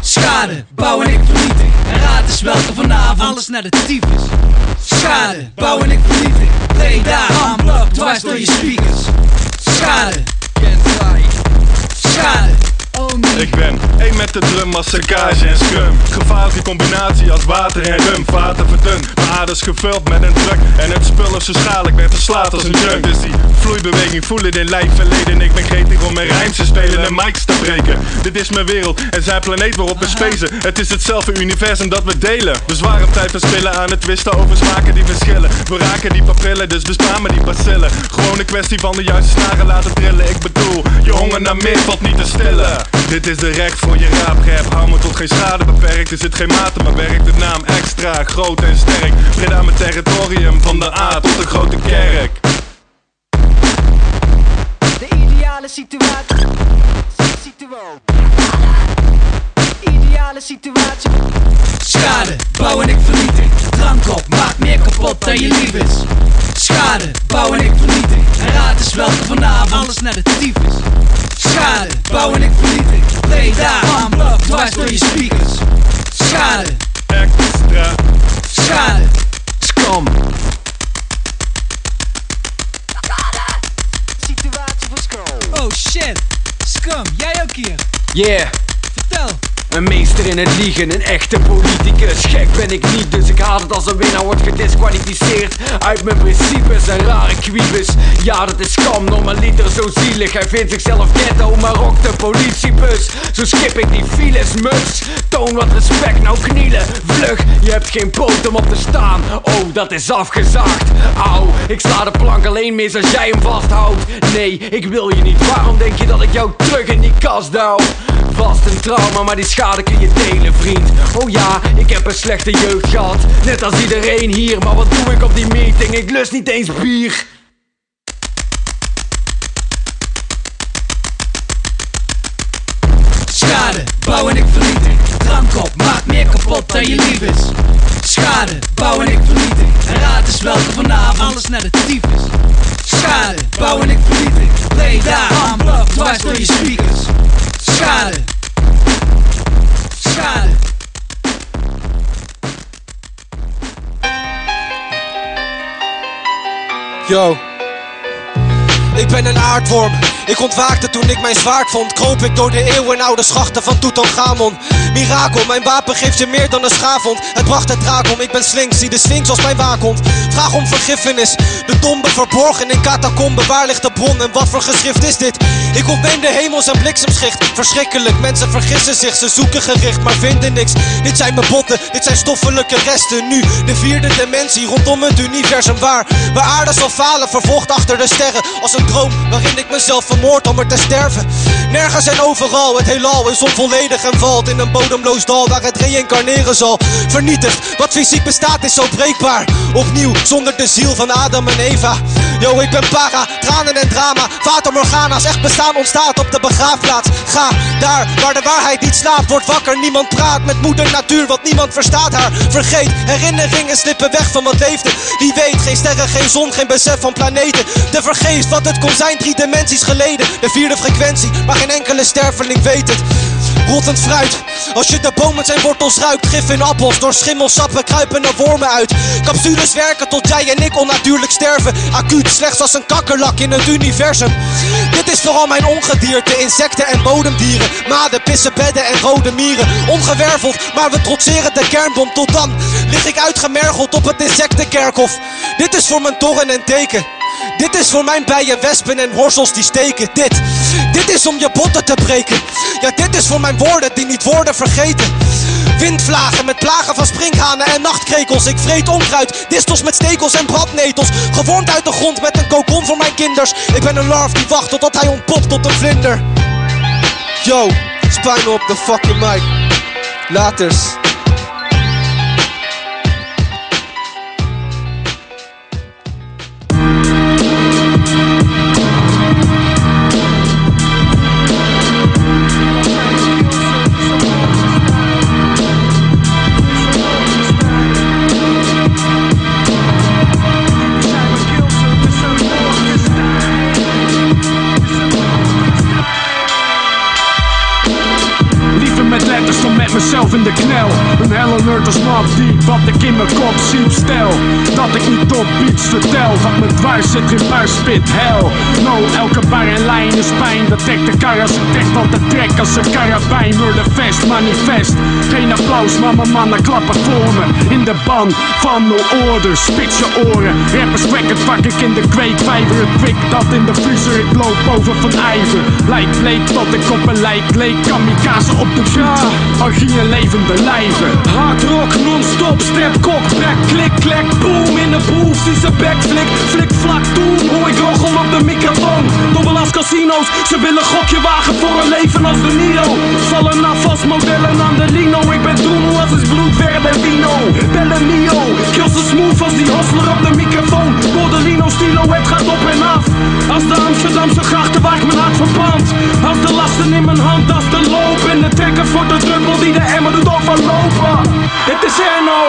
Schade, bouwen ik vernietig. En raad eens welke vanavond Alles naar de tyfus Schade, bouwen ik vernietig. Breda, unplugged, dwars door je speakers. Schade, schade Ik ben één met de drum als saccage en scrum. Gevaarlijke combinatie als water en rum. Vaten verdund, mijn aders gevuld met een druk En het spul is zo schadelijk, werd verslaafd als een junk. Dus die vloeibeweging, voel het in lijf verleden Ik ben gretig om mijn rijms te spelen en mics te breken. Dit is mijn wereld en zijn planeet waarop we spacen. Het is hetzelfde universum dat we delen. Dus waarom tijd verspillen aan het twisten over smaken die verschillen? We raken die papillen, dus bespaar me die bacillen. Gewoon een kwestie van de juiste snaren laten trillen. Ik bedoel, je honger naar meer valt niet te stillen dit is de rek voor je raapgrap. Hou me tot geen schade beperkt. Er zit geen mate, maar werkt de naam extra groot en sterk. Breda mijn territorium van de A tot de grote kerk. De ideale situatie. Situatie. Ideale situatie. Schade, bouwen ik vernietig. Drank op, maakt meer kapot dan je lief is. Schade, bouwen ik vernietig. En raad eens welke vanavond alles naar de tyfus. Schade, bouwen ik vernietig. Breda, unplugged, dwars door je speakers. Schade, extra. Schade, scam. Situatie voor scum. Oh shit, scum, jij ook hier. Yeah. Vertel. Een meester in het liegen, een echte politicus. Gek ben ik niet, dus ik haat het als een winnaar wordt gedisqualificeerd. Uit mijn principes en rare kwiebes Ja, dat is skam, normaliter zo zielig. Hij vindt zichzelf ghetto, maar rokt de politiebus. Zo skip ik die files, muts. Toon wat respect, nou knielen, vlug Je hebt geen poot om op te staan. Oh, dat is afgezaagd. Auw, ik sla de plank alleen mis als jij hem vasthoudt. Nee, ik wil je niet, waarom denk je dat ik jou terug in die kast douw? Vast een trauma, maar die schade je delen, vriend. Oh ja, ik heb een slechte jeugd gehad. Net als iedereen hier, maar wat doe ik op die meeting? Ik lust niet eens bier. Schade, bouwen ik vernietig. Drank op, maakt meer kapot dan je lief is. Schade, bouw en ik vernietig. En raad eens welke vanavond alles naar de tyfus. Schade, bouw en ik vernietig. Play daar, unplugged, dwars door je speakers. Schade. Schade. Yo. Ik ben een aardworm. Ik ontwaakte toen ik mijn zwaard vond. Kroop ik door de eeuwenoude schachten van Tutankhamon. Mirakel, mijn wapen geeft je meer dan een schaafwond. Het bracht het draak om, ik ben Sphinx, zie de Sphinx als mijn waakhond. Vraag om vergiffenis, de tombe verborgen in catacomben. Waar ligt de bron en wat voor geschrift is dit? Ik ontneem de hemels en bliksemschicht. Verschrikkelijk, mensen vergissen zich, ze zoeken gericht, maar vinden niks. Dit zijn mijn botten, dit zijn stoffelijke resten. Nu, de vierde dimensie rondom het universum. Waar, waar aarde zal falen, vervolgd achter de sterren. Als een droom waarin ik mezelf vermoord om er te sterven. Nergens en overal, het heelal is onvolledig en valt in een bodemloos dal waar het reïncarneren zal. Vernietigd, wat fysiek bestaat is zo breekbaar. Opnieuw, zonder de ziel van Adam en Eva. Yo, ik ben para, tranen en drama. Fata Morgana's, echt bestaan ontstaat op de begraafplaats. Ga daar waar de waarheid niet slaapt, wordt wakker. Niemand praat met moeder natuur, want niemand verstaat haar. Vergeet, herinneringen slippen weg van wat leefde. Wie weet, geen sterren, geen zon, geen besef van planeten. De vergeest wat het kon zijn, drie dimensies De vierde frequentie, maar geen enkele sterveling weet het. Rottend fruit, als je de boom met zijn wortels ruikt. Gif in appels, door schimmelsappen kruipen er wormen uit. Capsules werken tot jij en ik onnatuurlijk sterven. Acuut, slechts als een kakkerlak in het universum. Dit is vooral mijn ongedierte, insecten en bodemdieren. Maden, pissen, bedden en rode mieren. Ongewerveld, maar we trotseren de kernbom. Tot dan lig ik uitgemergeld op het insectenkerkhof. Dit is voor mijn torren en teken. Dit is voor mijn bijen, wespen en horsels die steken. Dit, dit is om je botten te breken. Ja, dit is voor mijn woorden die niet worden vergeten. Windvlagen met plagen van sprinkhanen en nachtkrekels. Ik vreet onkruid, distels met stekels en brandnetels. Gevormd uit de grond met een kokon voor mijn kinders. Ik ben een larf die wacht totdat hij ontpopt tot een vlinder. Yo, spijn op de fucking mic. Laters. in the canal. Een helle nerd als Mob Deep, wat ik in mijn kop zie stel. Dat ik niet op beats vertel, wat me dwars zit in buispit hel. No, elke bar en lijn is pijn. Dat trekt de kar als ik trek van de trek als een karabijn. Murderfest, manifest. Geen applaus, maar mijn mannen klappen voor me. In de ban van no order, spits je oren. Rappers kwek het vak ik in de kweekvijver. Het kwik dat in de vriezer, ik loop over van ijver. Lijk bleek tot ik op een lijk leek. Kamikaze op de fiets, orgie en levende lijven. Hard rock, non-stop, strap, kok, back, klik, klek, boom. In de boef, die ze backflik, flik, vlak, doen. Hoor ik roggel op de microfoon. Dobbel als casino's, ze willen gokje wagen voor een leven als de Nio. Vallen af als modellen aan de lino. Ik ben doen als is bloed, verde vino. Bellen Nio, kill ze smooth als die hostler op de microfoon. Bordelino, stilo, het gaat op en af. Als de Amsterdamse grachten waar ik mijn hart verbrand. Als de lasten in mijn hand, als de loop. En de trekker voor de druppel die de emmer doet overlopen. Het is Erno,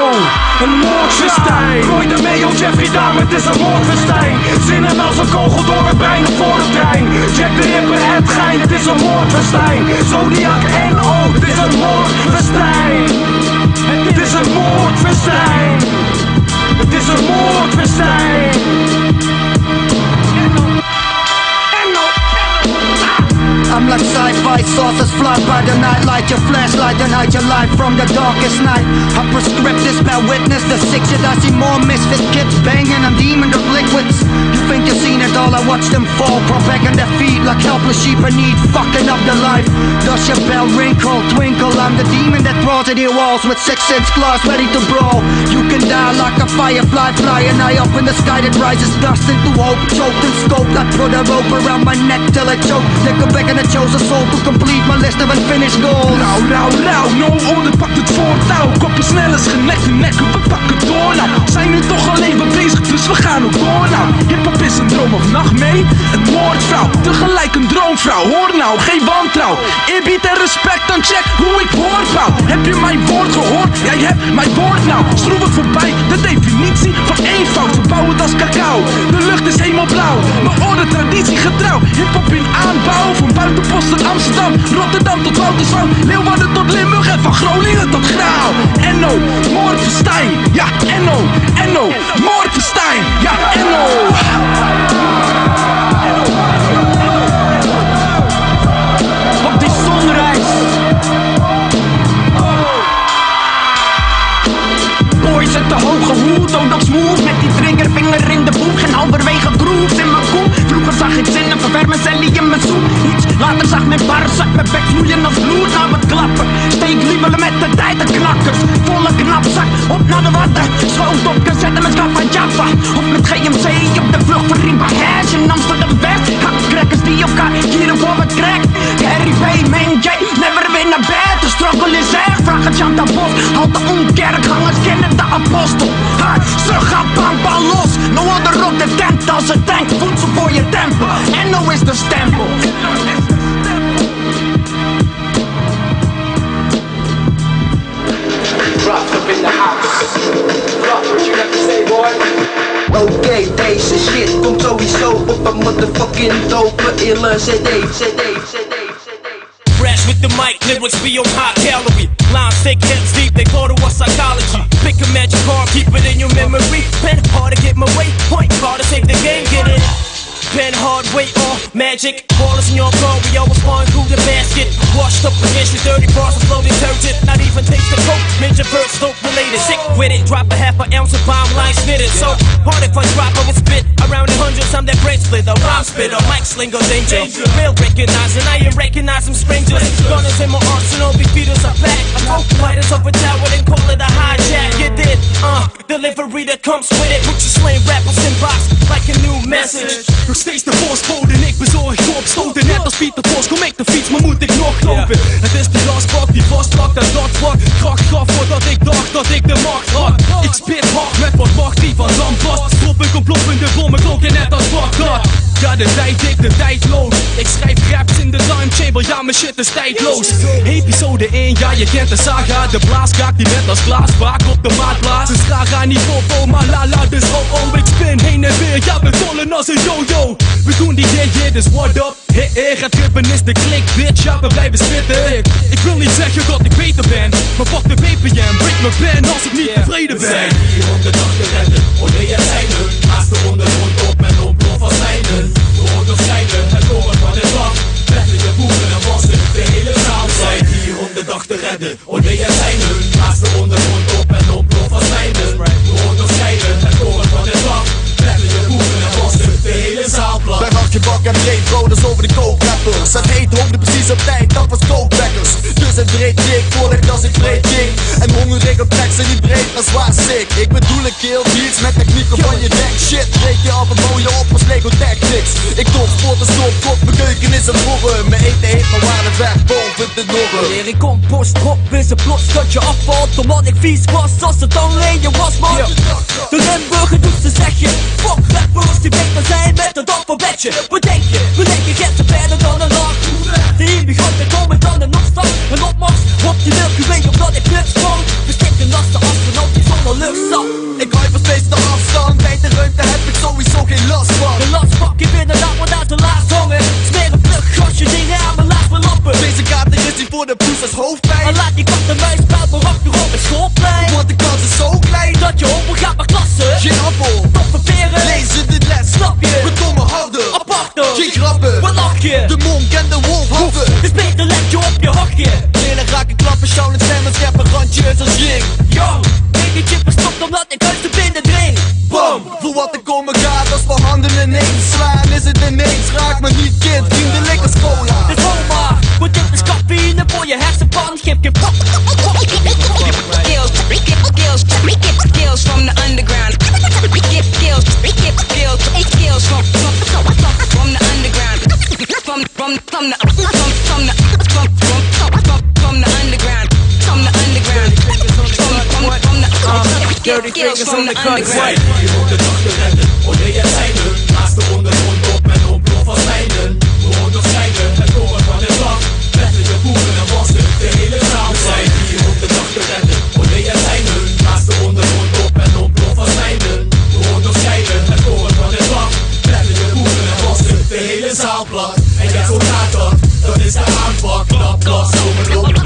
een moordfestijn. Gooi de Meo Jeffrey Dahmer, het is een moordfestijn. Zinnen als een kogel door het brein of voor de trein. Jack de Ripper, het gein, het is een moordfestijn. Zodiac NO, het is een moordfestijn. Het is een moordfestijn. Het is een moordfestijn. I'm like sci-fi saucers fly by the night Light your flashlight and hide your light from the darkest night. I prescript this, bear witness the sick shit I see more misfit kids banging on demon of liquids. You think you've seen it all, I watch them fall Crawl back on their feet like helpless sheep in need Fucking up their life. Does your bell wrinkle, twinkle I'm the demon that crawls at your walls With six inch claws ready to brawl. You can die like a firefly Flying high up in the sky that rises dust into hope Choked and scoped, I put a rope around my neck till I choke. Take a back and I chose a soul to complete my list of unfinished goals Nou, nou, nou, no order pakt het voortouw Koppen snel is genek te nekken, we pakken door nou Zijn nu toch al even bezig, dus we gaan ook door nou Hip-hop is een droom of nachtmee Een moordvrouw, tegelijk een droomvrouw Hoor nou, geen wantrouw Eerbied en respect aan check hoe ik bouw. Heb je mijn woord gehoord? Jij hebt mijn woord nou. Schroef het voorbij, de definitie van eenvoud. Verbouw het als cacao. De lucht is hemelblauw. Mijn orde traditie getrouw. Hip-hop in aanbouw. Van buitenpost tot Amsterdam. Rotterdam tot Wouterswam. Leeuwarden tot Limburg. En van Groningen tot Grauw. Enno, Moordverstijn. Ja, Enno, Enno, Moordverstijn. Ja, Enno. Op die zonreis. Boys uit de hoge hoed, ook nog smooth Met die triggervinger in de boeg en zag ik zinnen ververmen, cellie in mijn soep Iets later zag mijn bars uit mijn bek vloeien als bloed naar wat klappen. Steek lievelen met de tijd de knakkers. Volle knapzak, op naar de watten op cassette met Kappa Jaffa. Of met GMC op de vlucht voor Riba Hash. In Amsterdam West Hakcrackers die elkaar hier voor wat crack. Harry P, Man J, never weer naar bed De struggle is echt, vraag het Jan Bos. Halt de omkerkgangers kennen de apostel. Ha, Ze gaan bang los, no other rock de tent als een tank Voedsel voor je tempel, en no is de stempel Rough up in the house. Rough, what you got to say, boy? Oké, deze shit komt sowieso op een motherfucking dope ille cd, cd, cd. Fresh with the mic, lyrics be on high calorie. Lines thick, heads deep, they call to us psychology. Pick a magic card, keep it in your memory. Pen hard to get my way, point hard to save the game, get it. Pen hard, weight on, magic. Ballers in your car, we always flying through the basket. Washed up against your dirty bars of flow detergent. Not even taste the coke, ninja verse, dope related. Sick with it, drop a half an ounce of bomb line snitted. So hard if I drop, I would spit around the hundreds. I'm that brain splitter, rhyme spitter, mic slinger, danger. Real recognizing, I ain't recognize them strangers. Gunners in my arsenal, big feeders are back. I throw fighters of a tower, then call it a hijack. You did, uh, delivery that comes with it. Put your slain rappers in box like a new message. Steeds de voorspoed en ik bezorg je opstoten. Net als Pieter Vos, kom ik de fiets, maar moet ik nog lopen? Het is die lastbak die vastpakt en dat wat Kracht gaf voordat ik dacht dat ik de macht had. Ik spit hard met wat macht die van land Drop ik ontploffende bommen, net als Bagdad Ja, de tijd ik, de tijdloos Ik schrijf raps in de time chamber, ja mijn shit is tijdloos. Episode 1, ja je kent de saga. De blaaskaak die met als glaasbaak op de maat blaast. Dus ga niet popo, maar la la dus oh oh Ik spin heen en weer, ja we tollen als een yo-yo. We doen die yeah yeah, dus what up Hey, hey, gaat trippen is de klik, bitch, ja we blijven spitten ik, ik wil niet zeggen dat ik beter ben Maar pak de BPM, break mijn pen als ik niet tevreden ben We zijn hier om de dag te redden. Oh nee, er zijn er. Naast de ondergrond op en ontplof als mijnen. We onderscheiden het horen van het land. Letterlijke boeren en wassen, de hele zaal. We zijn hier om de dag te redden. Op tijd, dat was kookwekkers Dus een breed dik, voorlicht als ik breed ging Op tracks en breed, sick. Ik bedoel een kill beats met technieken van je nek Shit, breek je af en bouw je op als Lego Tactics. Ik top sport en stop, kop, mijn keuken is een borren Mijn eten heet maar waar het weg boven de norren Wanneer ik compost drop, is het plots dat je afvalt. Omdat ik vies was, als het alleen je was man. De Limburger doet ze zeg je Fuck rappers die beter zijn met een dapperbedje Wat denk je? We denken ze verder dan een nacht De immigranten komen dan een opstand. Een opmars op die Milky Way omdat ik niks van een lasten astronaut die zonder lucht zat. Ik hou even steeds de afstand, bij de ruimte heb ik sowieso geen last van. De last pak je binnen, laat me uit de laars hangen. Smeer een vlug gasje dingen aan mijn laag lappen. Deze kaarten is die voor de poes als hoofdpijn. En laat die kat en muis achter op het schoolplein. Want de kans is zo klein. Dat je overgaat naar klassen. Geen appel, toffe peren lezen de les Snap je? De monk en de wolf haffen Dus beter let je op je hakje Lenen raken klappen, sjouwen stemmen, scheppen randjes als jing Yo, baby chip verstopt omdat ik uit de binnen dring Bam, voor wat ik komen gaat als we handen ineens slaan Is het ineens, raak me niet kind, vriendelijk als cola Dit maar, want dit is cafeïne voor je hersenpan Geef je pop Skills, skills, skills from the underground. from the underground. From the underground. Dirty fingers from the underground. is I'm fucked up, lost, overlooked.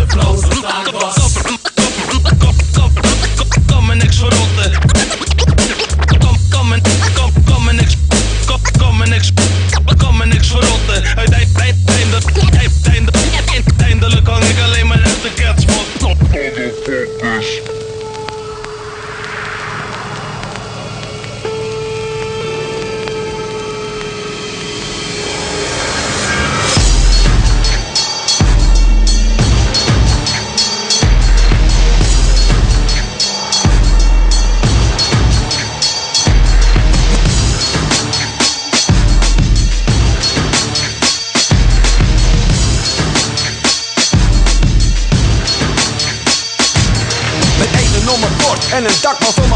and dark maar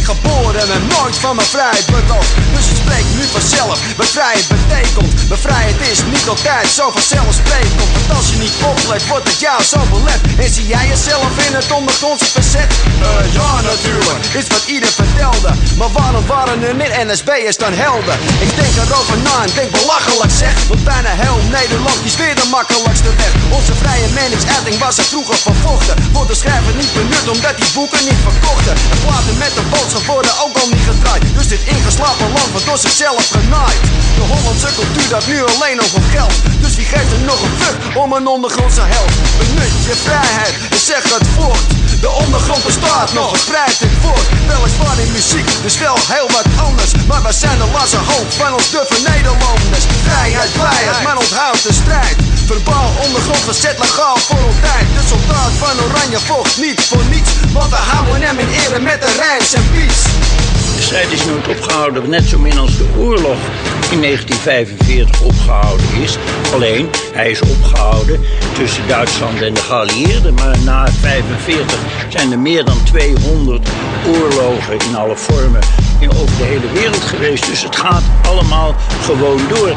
ik geboren en nooit van mijn vrijheid beroofd. Dus het spreekt nu vanzelf, bevrijheid betekent. Bevrijheid is niet altijd zo vanzelfsprekend. Want als je niet oplet, wordt het jou zo belet. En zie jij jezelf in het ondergrondse verzet? Eh, ja, natuurlijk, is wat ieder vertelde. Maar waarom waren er meer NSB'ers dan helden? Ik denk erover na en denk belachelijk zeg. Want bijna heel Nederland kiest weer de makkelijkste weg. Onze vrije meningsuiting was er vroeger vervochten. Wordt de schrijver niet benut omdat die boeken niet verkochten. En platen met een boodschap worden ook al niet gedraaid. Dus dit ingeslapen land wordt door zichzelf genaaid. De Hollandse cultuur dat nu alleen om geld. Dus wie geeft er nog een fuck om een ondergrondse held? Benut je vrijheid en zeg het voort. De ondergrond bestaat nog, verspreid het voort. Weliswaar in muziek, dus wel heel wat anders. Maar wij zijn de lasse hoop van ons duffe Nederlanders. Vrijheid, vrijheid, maar onthoud de strijd. Verbaal, ondergrond, verzet legaal voor altijd. De soldaat van Oranje vocht niet voor niets. Want we houden hem in ere met de Rijns en Pies. De strijd is nooit opgehouden, net zo min als de oorlog in 1945 opgehouden is. Alleen, hij is opgehouden tussen Duitsland en de geallieerden. Maar na 1945 zijn er meer dan 200 oorlogen in alle vormen over de hele wereld geweest. Dus het gaat allemaal gewoon door.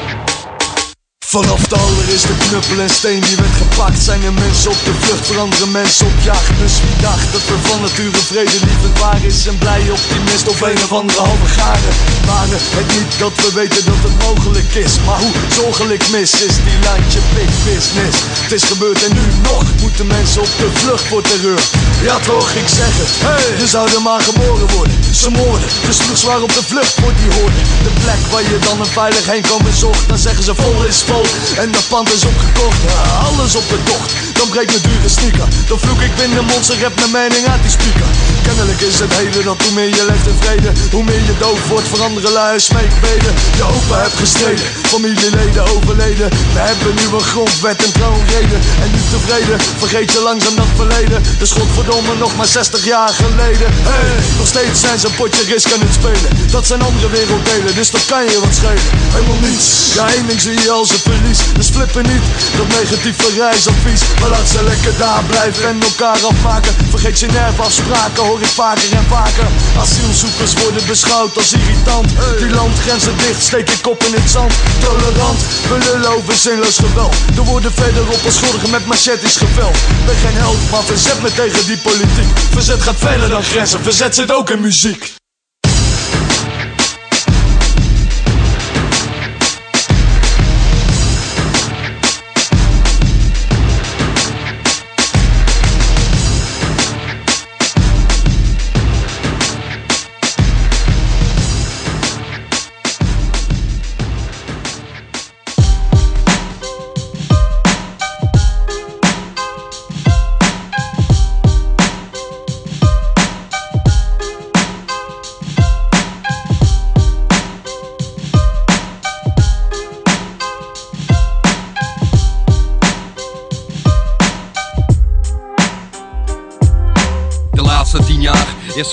Vanaf de allereerste knuppel en steen die werd gepakt Zijn er mensen op de vlucht andere mensen op jacht. Dus wie dacht dat we van nature vredelievend waren Is een blij optimist of een of andere halve garen? Waren het niet dat we weten dat het mogelijk is? Maar hoe zorgelijk mis is die landje big business. Het is gebeurd en nu nog moeten mensen op de vlucht voor terreur. Ja toch, ik zeg het, hey. je zou er maar geboren worden. Ze moorden, de sloeg zwaar op de vlucht voor die hoorde De plek waar je dan een veilig heen kan bezocht Dan zeggen ze vol is vol en de pand is opgekocht. Alles op de tocht, dan breekt mijn dure sneaker. Dan vloek ik binnen mond, ze rap mijn mening uit die speaker. Kennelijk is het heden dat hoe meer je leeft in vrede Hoe meer je doof wordt voor andere lui smeekbeden. Je open hebt gestreden, familieleden overleden. We hebben nieuwe grondwet en troonreden En nu tevreden, vergeet je langzaam dat verleden. Dus godverdomme nog maar 60 jaar geleden. Hey, nog steeds zijn ze een potje risk aan het spelen. Dat zijn andere werelddelen, dus dat kan je wat schelen. Helemaal niets, ja één ding zie je als een verlies Dus flippen niet, dat negatieve reisadvies Maar laat ze lekker daar blijven en elkaar afmaken. Vergeet je nerfafspraken, hoor ik vaker en vaker. Asielzoekers worden beschouwd als irritant. Die landgrenzen dicht, steek je kop in het zand. Tolerant, we lullen over zinloos geweld. Er worden verderop als schuldigen met machetes geveld. Ben geen held, maar verzet me tegen die politiek. Verzet gaat verder dan grenzen, verzet zit ook in muziek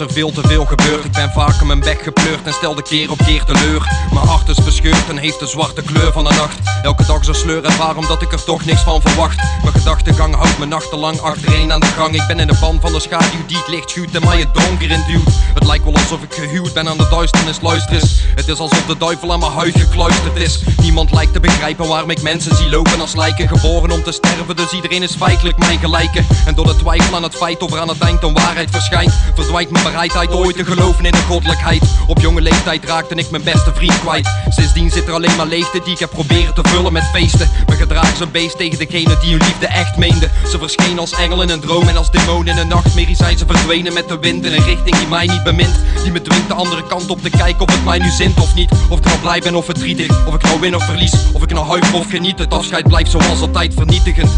er veel te veel gebeurd. Ben vaker mijn bek gepleurd en stelde keer op keer teleur. Mijn hart is verscheurd en heeft de zwarte kleur van de nacht. Elke dag zo sleur en waarom dat ik er toch niks van verwacht. Mijn gedachtegang houdt me nachtenlang achtereen aan de gang. Ik ben in de ban van de schaduw die het licht schuwt en mij het donker in duwt. Het lijkt wel alsof ik gehuwd ben aan de duisternis. Luister eens, het is alsof de duivel aan mijn huid gekluisterd is. Niemand lijkt te begrijpen waarom ik mensen zie lopen als lijken. Geboren om te sterven, dus iedereen is feitelijk mijn gelijke. En door de twijfel aan het feit of er aan het eind een waarheid verschijnt, verdwijnt mijn bereidheid ooit te geloven in de. Op jonge leeftijd raakte ik mijn beste vriend kwijt. Sindsdien zit er alleen maar leegte die ik heb proberen te vullen met feesten. Mijn gedrag is een beest tegen degene die hun liefde echt meende. Ze verscheen als engel in een droom en als demon in een nachtmerrie zijn ze verdwenen met de wind in een richting die mij niet bemint. Die me dwingt de andere kant op te kijken of het mij nu zint of niet. Of ik nou blij ben of verdrietig, of ik nou win of verlies. Of ik nou huiver of geniet, het afscheid blijft zoals altijd vernietigend.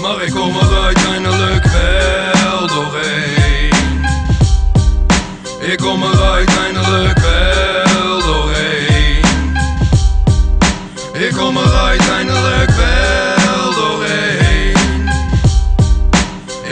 Maar ik kom er uiteindelijk wel doorheen. Ik kom er uiteindelijk wel doorheen. Ik kom er uiteindelijk wel doorheen.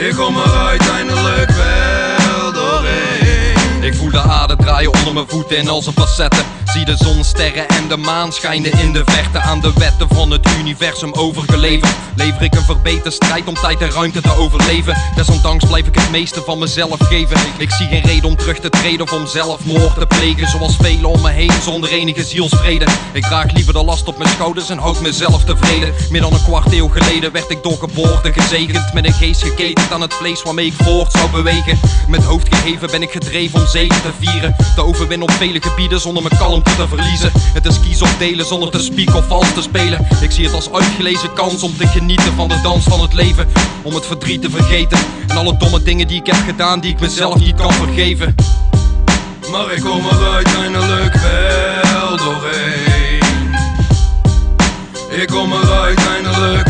Ik kom er uiteindelijk wel doorheen. Ik voel de aarde draaien onder mijn voeten in al zijn facetten. Zie de zon, sterren en de maan schijnen in de verte aan de wetten van het universum overgeleverd. Lever ik een verbeterd strijd om tijd en ruimte te overleven. Desondanks blijf ik het meeste van mezelf geven. Ik zie geen reden om terug te treden of om zelfmoord te plegen. Zoals velen om me heen zonder enige zielsvrede. Ik draag liever de last op mijn schouders en houd mezelf tevreden. Meer dan een kwart eeuw geleden werd ik door geboorte gezegend. Met een geest geketend aan het vlees waarmee ik voort zou bewegen. Met hoofd geheven ben ik gedreven om zegen te vieren. Te overwinnen op vele gebieden zonder me kalmte te verliezen. Het is kies of delen zonder te spieken of vals te spelen. Ik zie het als uitgelezen kans om te genieten van de dans van het leven. Om het verdriet te vergeten. En alle domme dingen die ik heb gedaan die ik mezelf niet kan vergeven. Maar ik kom er uiteindelijk wel doorheen. Ik kom er uiteindelijk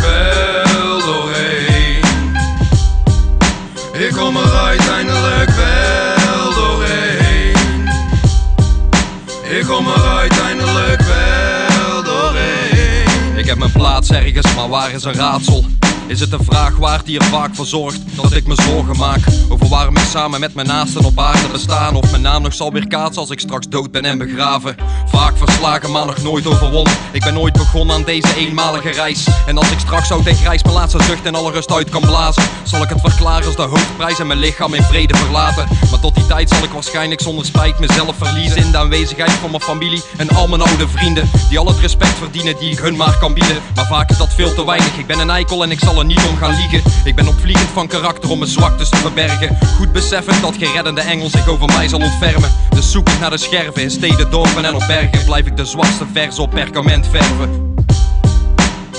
ergens, maar waar is een raadsel? Is het een vraag waard die er vaak voor zorgt dat ik me zorgen maak over waarom ik samen met mijn naasten op aarde bestaan? Of mijn naam nog zal weer kaatsen als ik straks dood ben en begraven. Vaak verslagen, maar nog nooit overwonnen. Ik ben nooit begonnen aan deze eenmalige reis. En als ik straks zo tegen grijs mijn laatste zucht en alle rust uit kan blazen, zal ik het verklaren als de hoofdprijs en mijn lichaam in vrede verlaten. Maar tot die tijd zal ik waarschijnlijk zonder spijt mezelf verliezen in de aanwezigheid van mijn familie en al mijn oude vrienden. Die al het respect verdienen die ik hun maar kan bieden. Maar vaak is dat veel te weinig. Ik ben een eikel en ik zal er niet om gaan liegen. Ik ben opvliegend van karakter om mijn zwaktes te verbergen. Goed beseffend dat geen reddende engel zich over mij zal ontfermen. Dus zoek ik naar de scherven in steden, dorpen en op bergen. Blijf ik de zwakste vers op perkament verven.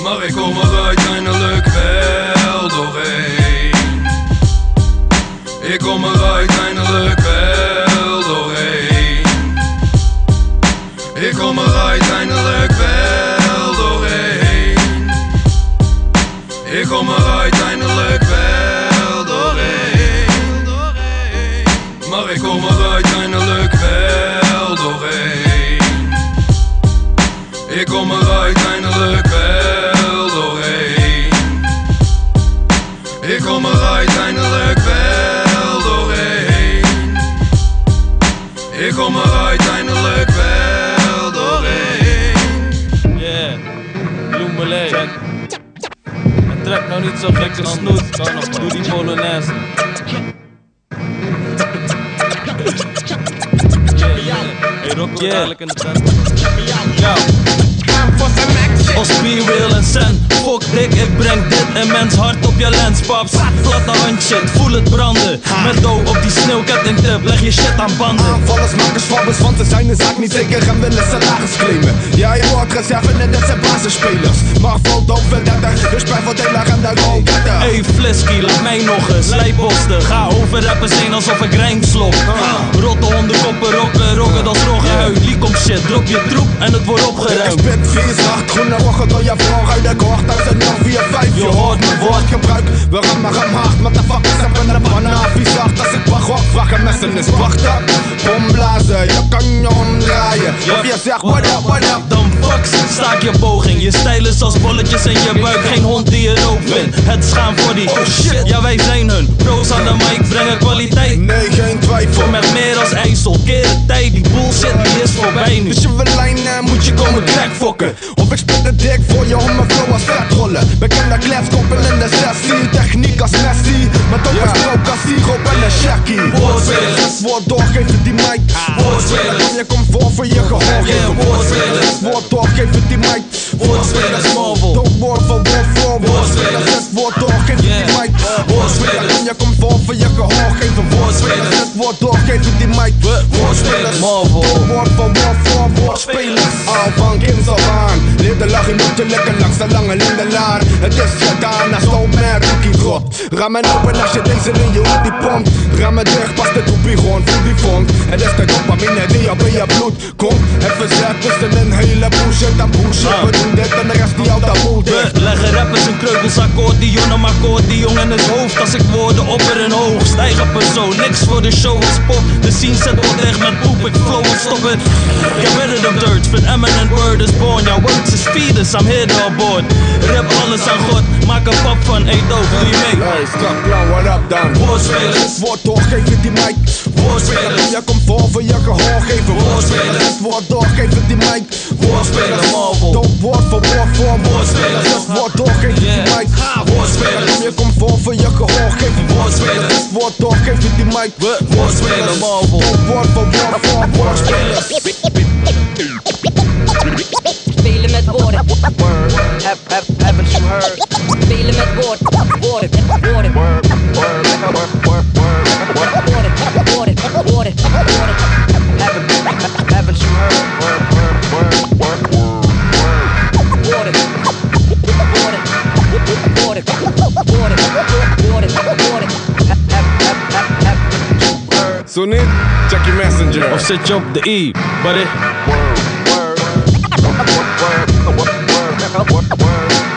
Maar ik kom er uiteindelijk wel doorheen. Ik kom er uiteindelijk wel doorheen. Ik kom er uiteindelijk wel kommer høyt zo gek de snoet. Doe die Polonaise. Hey, rock yeah. dadelijk in de tent. Yo. Als P-Real en Sen Fuck dik, ik breng dit en mens hart op je lens Paps, platte handshit, voel het branden. Met dough op die sneeuwkettingtip, leg je shit aan banden. Aanvallers maken zwabbers, want ze zijn de zaak niet zeker. En willen salaris claimen. Ja, je hoort reserve en dat zijn basisspelers. Maar valt op verdetter, dus bij voordelig en de roketter. Hey Flisky, laat mij nog eens lijpbosten Ga over rappers heen alsof ik rijm slok Rotte hondenkoppen, rocken, rocken als roggenhuid Liek om shit, drop je troep en het wordt opgeruimd. Ik spit vies, acht groene roggen door je vrouw uit de kocht. Dat zijn nog 4, 5, je hoort mijn woordgebruik. We rammen hem hard, met de fuckers hebben de af. Wie zacht als ik wacht, wacht, vragen messen is wachten. Omblazen, je kan je omdraaien. Of je zegt what up, what up. Dan fucks, staak je poging Je stijl is als bolletjes in je buik Geen hond die je rook vindt Het schaam voor die Oh shit, ja wij zijn hun Pro's aan de mic brengen kwaliteit Nee, geen twijfel Met meer als IJssel Keren tijd, die bullshit die is voorbij nu Dus je wil lijnen, moet je komen crackfokken Of ik spit de dik voor je om mijn flow als vet rollen Bekende kletskoppen in de sessie Techniek als Messi. Met opgesproken als siroop en een shaggy Woordspelers. Woord doorgeven die mic. Woordspelers. Je komt voor voor je gehoor. Woordspelers. Woord doorgeven die mic. Woordspelers. Marvel Dood woord voor woord voor Woordspelers. Woord doorgeven die mic Woordspelers Je komt voor voor je gehoor geven Woordspelers Woord. Doorgeven die mic. Woordspelers Marvel. Woord voor woord voor woordspelers Al van kinds af aan. Leer de lach, je moet je lekker langs de lange lindenlaan Het is gedaan, als zo met rookie drop Ram en open als je deze in je hoed die pompt Ram me dicht, pas de toepie gewoon, voel die vonk Het is de dopamine die op in je bloed komt. Even zet tussen een hele bullshit en bullshit We doen dit en de rest die al dat We leggen rappers in kreukels, accordeon maar accordeon in het hoofd Als ik woorden opper en hoog, stijgen persoon Niks voor de show als pop, de scene zet wordt echt met poep Ik flow en stop it, get rid of the dirt Fit eminent word is born, jouw words is feeders, I'm here to aboard Rip alles aan God, maak een pap van, hey dope, doe je mee? Hey, strak what up dan? Woordspelers Woord doorgeven die mic Woordspelers. Je komt voor voor je gehoor geven. Woordspelers. Het woord doorgeven die mic. Woordspelers. Marvel. Doop woord voor woord voor Woordspelers. Het woord doorgeven die mic. Woordspelers. Je komt voor voor je gehoor geven. Woordspelers. Het woord doorgeven die mic. Woordspelers. Marvel. Doop woord voor woord voor woordspelers. Spelen met woorden. Have, have, haven't you heard? Spelen met woorden. Woorden. Woorden. Woorden. Woorden. water. water. Haven't, haven't you heard? Word, word, word, word, word. Water. Water. So Nick, check your messenger. Or set you up the E, buddy. Word, word, word, word, word, word, word.